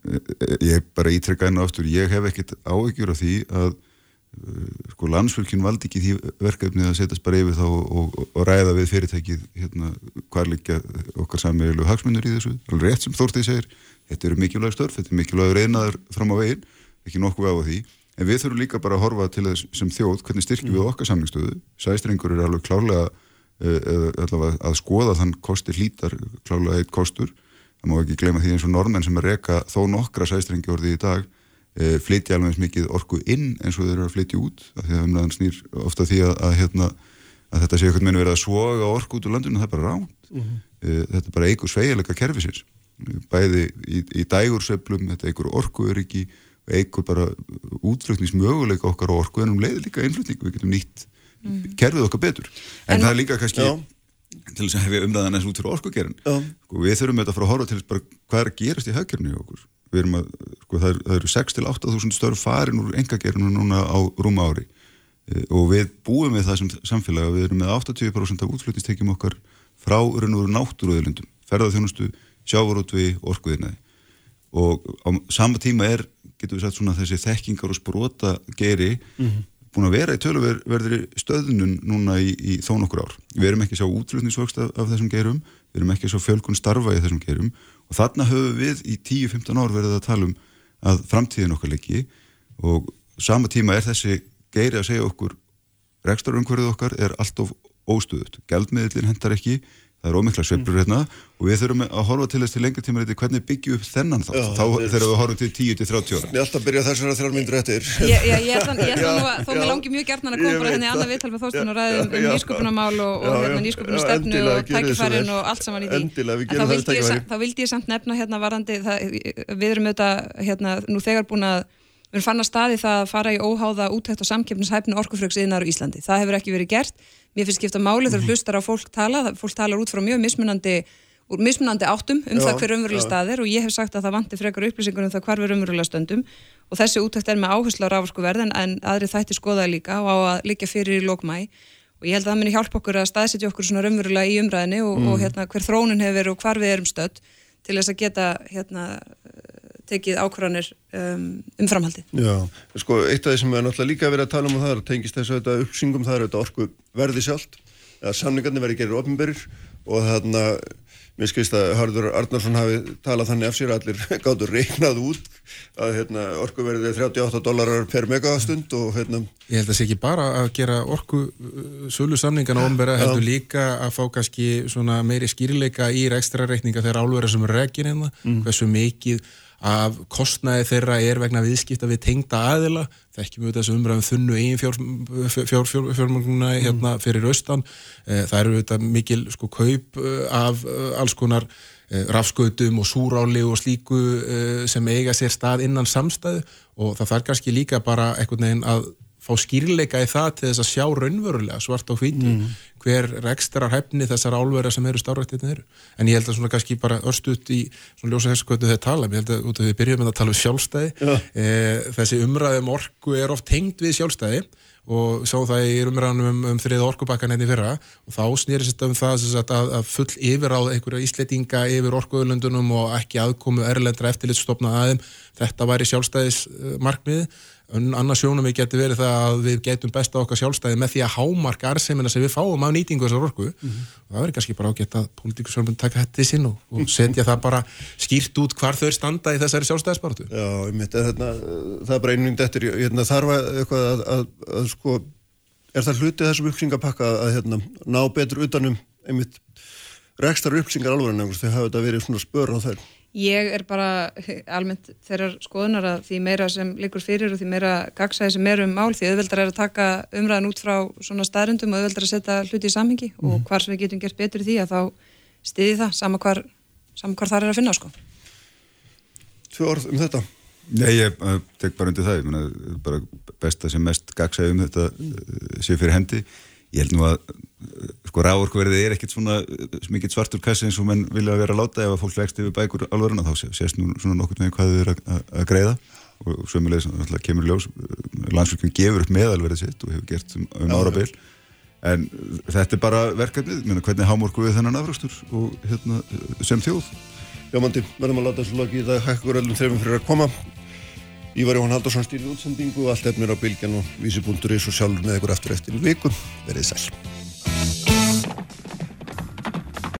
ég bara ítrekka enn og aftur ég hef ekkit áhyggjur af því að sko landsfölkin valdi ekki því verkefnið að setjast bara yfir þá og, og, og ræða við fyrirtækið hérna hvað líka okkar sammeðilu hagsmunur í þessu, alveg rétt sem Þórtið segir þetta eru mikilvæg störf, þetta er mikilvæg reynaður fram á veginn, ekki nokkuð á því. En við þurfum líka bara að horfa til þess sem þjóð hvernig styrkjum við okkar samningsstöðu. Sæstrengur er alveg klálega uh, að skoða þann kosti hlítar klálega eitt kostur. Það má ekki gleyma því eins og normenn sem er reyka þó nokkra sæstrengi orði í dag flytja alveg eins mikið orku inn eins og þeir eru að flytja út af því að umræðan snýr ofta því að, að, hérna, að þetta sé eitthvað meina verið að svoga orku út úr landinu, það er bara ránt mm -hmm. uh, þetta er bara eigur sveigilega kerfisins. Bæði í, í dægursöflum þetta eigur orkuöryggi eigur bara útflutningsmöguleika okkar á orku en um leiði líka einflutning við getum nýtt mm. kerfið okkar betur. En, en það er líka kannski já. til þess að hefja umræðan eins út fyrir orkugerin sko, við þurfum þetta að fara að horfa til bara hvað er að gerast í hagkerfni okkur að, sko, það, það eru 6-8.000 störf farin úr engagerinu núna á rúma ári e, og við búum við það sem samfélag við erum með 80% af útflutningstekjum okkar frá urinn úr náttúruðilundum ferðarþjónustu, sjávarútvi, orkuðinaði og á sama tíma er getur við sagt svona þessi þekkingar og sprota geri mm -hmm. búin að vera í töluverðri stöðnun núna í, í þó nokkur ár. Við erum ekki að sjá útflutningsvöxt af, af þessum gerum, við erum ekki að sjá fjölkun starfa í þessum gerum og þarna höfum við í 10-15 ár verið að tala um að framtíðin okkar leiki og sama tíma er þessi geri að segja okkur rekstarumhverfið okkar er allt of óstöðut. Gjaldmiðlinn hendar ekki, það er ómikla sveiflur hérna og við þurfum að horfa til þess til lengri tíma hvernig byggjum upp þennan þá, Já, þá er- þegar við horfum til 10-30 ára. Ég ætla að byrja þessara þrjár myndir eftir. Ég, ætla, nú að, þó mér langi mjög gertnan að koma bara veit hérna í annað viðtal með Þorstun og ræðum um já. nýsköpunarmál og, hérna Já, og svo tækifærin og allt saman í því. Endilega, við En þá vildi, ég, tækifæri. sa- þá vildi ég samt nefna hérna varandi, það, við erum auðvitað hérna, nú þegar búin að við erum fann að staði það að fara í óháða útækt og samkeppnishæfni orkufröksiðnar á Íslandi. Það hefur ekki verið gert. Mér finnst skipta máli þegar hlustar á fólk tala. Fólk talar út frá mjög mismunandi mismunandi áttum um Já, það hver umverulega stað er og ég hef sagt að það vanti frekar upplýsingur um það hvar við umverulega stöndum og þessi úttækt er með áherslu á ráfarskuverðin en aðri þætti skoðaði líka og á að liggja fyrir í lókmæ og ég held að það muni hjálpa okkur að staðsetja okkur svona umverulega í umræðinni og, og hérna, hver þrónin hefur og hvar við erum stödd til þess að geta hérna, tekið ákvarðanir um, um framhaldi. Já, sko, eitt af því sem við erum náttúrulega líka verið að tala um það er að tengist þessu auðvitað uppsingum, það er auðvitað orku verði sjálft, að samningarnir verði gerir opnberir og þarna, mér skilst að Harður Arnarsson hafi talað þannig af sér að allir gáttu reiknað út að hérna, orku verði 38 dólarar per megastund og hérna, Ég held að það sé ekki bara að gera orku uh, sölu samningana ofnbæra, heldur líka að fá kannski svona meiri skýrleika í ekstra reikninga þegar álverða sem er rekin hérna, hversu mikið af kostnaði þeirra er vegna viðskipta við tengda aðila, þekkjum við þessu umræðum þunnu eigin fjármögnuna fjár, fjár, hérna fyrir austan, Eh, það eru þetta mikil sko kaup eh, af eh, alls konar rafskautum og súráli og slíku sem eiga sér stað innan samstæðu. Og það þarf kannski líka bara einhvern veginn að fá skýrleika í það til þess að sjá raunverulega svart á hvítu hver rekstrar hæfni þessar álverða sem eru stárrættirna eru. En ég held að svona kannski bara örstuðt í svona ljósa þessu hvernig þau tala, ég held að út af því við byrjum með að tala um sjálfstæði, e, þessi umræðum orku er oft tengd við sjálfstæði og sá það í umræðanum um, um þriða orkubakkan einnig fyrra og þá snýrist þetta um það sagt, að, að full yfiráð einhverja ísletinga yfir orkuðlöndunum og ekki aðkomu erlendra eftirlitsstofna aðeim þetta væri sjálfstæðis markmiði annars sjónum við getur verið það að við getum besta okkar sjálfstæði með því að hámarka arðseimina sem við fáum af nýtingu þessar orku og það verður kannski bara ágætt að pólitíkusjálfum taka þetta í sinn og, og setja það bara skýrt út hvar þau standa í þessari sjálfstæðisbaratu já, einmitt, en hérna, það er bara einnig eftir, hérna, þarf að, eitthvað að, að, að, sko, er það hlutið þessum uppsingapakka að, hérna, ná betur utanum, einmitt, rekstar uppsingar alveg en þau hafa þetta verið svona spör á þær. Ég er bara almennt þeirrar skoðunar að því meira sem liggur fyrir og því meira gagsæði sem er um mál því auðveldar er að taka umræðan út frá svona staðrundum og auðveldar að setja hluti í samhengi og hvar sem við getum gert betur í því að þá stiði það sama hvar, sama hvar það er að finna sko. Tvö orð um þetta. Nei, ég uh, tek bara undir það, ég meina, bara besta sem mest gagsæði um þetta uh, sé fyrir hendi. Ég held nú að sko rávorkverðið er ekkert svona uh, mikið svartur kassi eins og menn vilja vera að láta ef að fólk leggst yfir bækur alvaruna þá sé- sést nú svona nokkur með hvað þau eru að, greiða. Og sömulegis kemur ljós landsfylgjum gefur upp meðalverðið sitt og hefur gert um, um árabil. En þetta er bara verkefnið, menna, hvernig hámorku við þennan afröxtur og hérna sem þjóð? Jómandi, verðum að láta þessu loki í dag hækkur öllum þreifum fyrir að koma Ívar Jón Haldarsson stýrir útsendingu og allt er mér á bylgjan og vísi.is og sjálfur með ykkur aftur eftir vikum. Verðið sæl.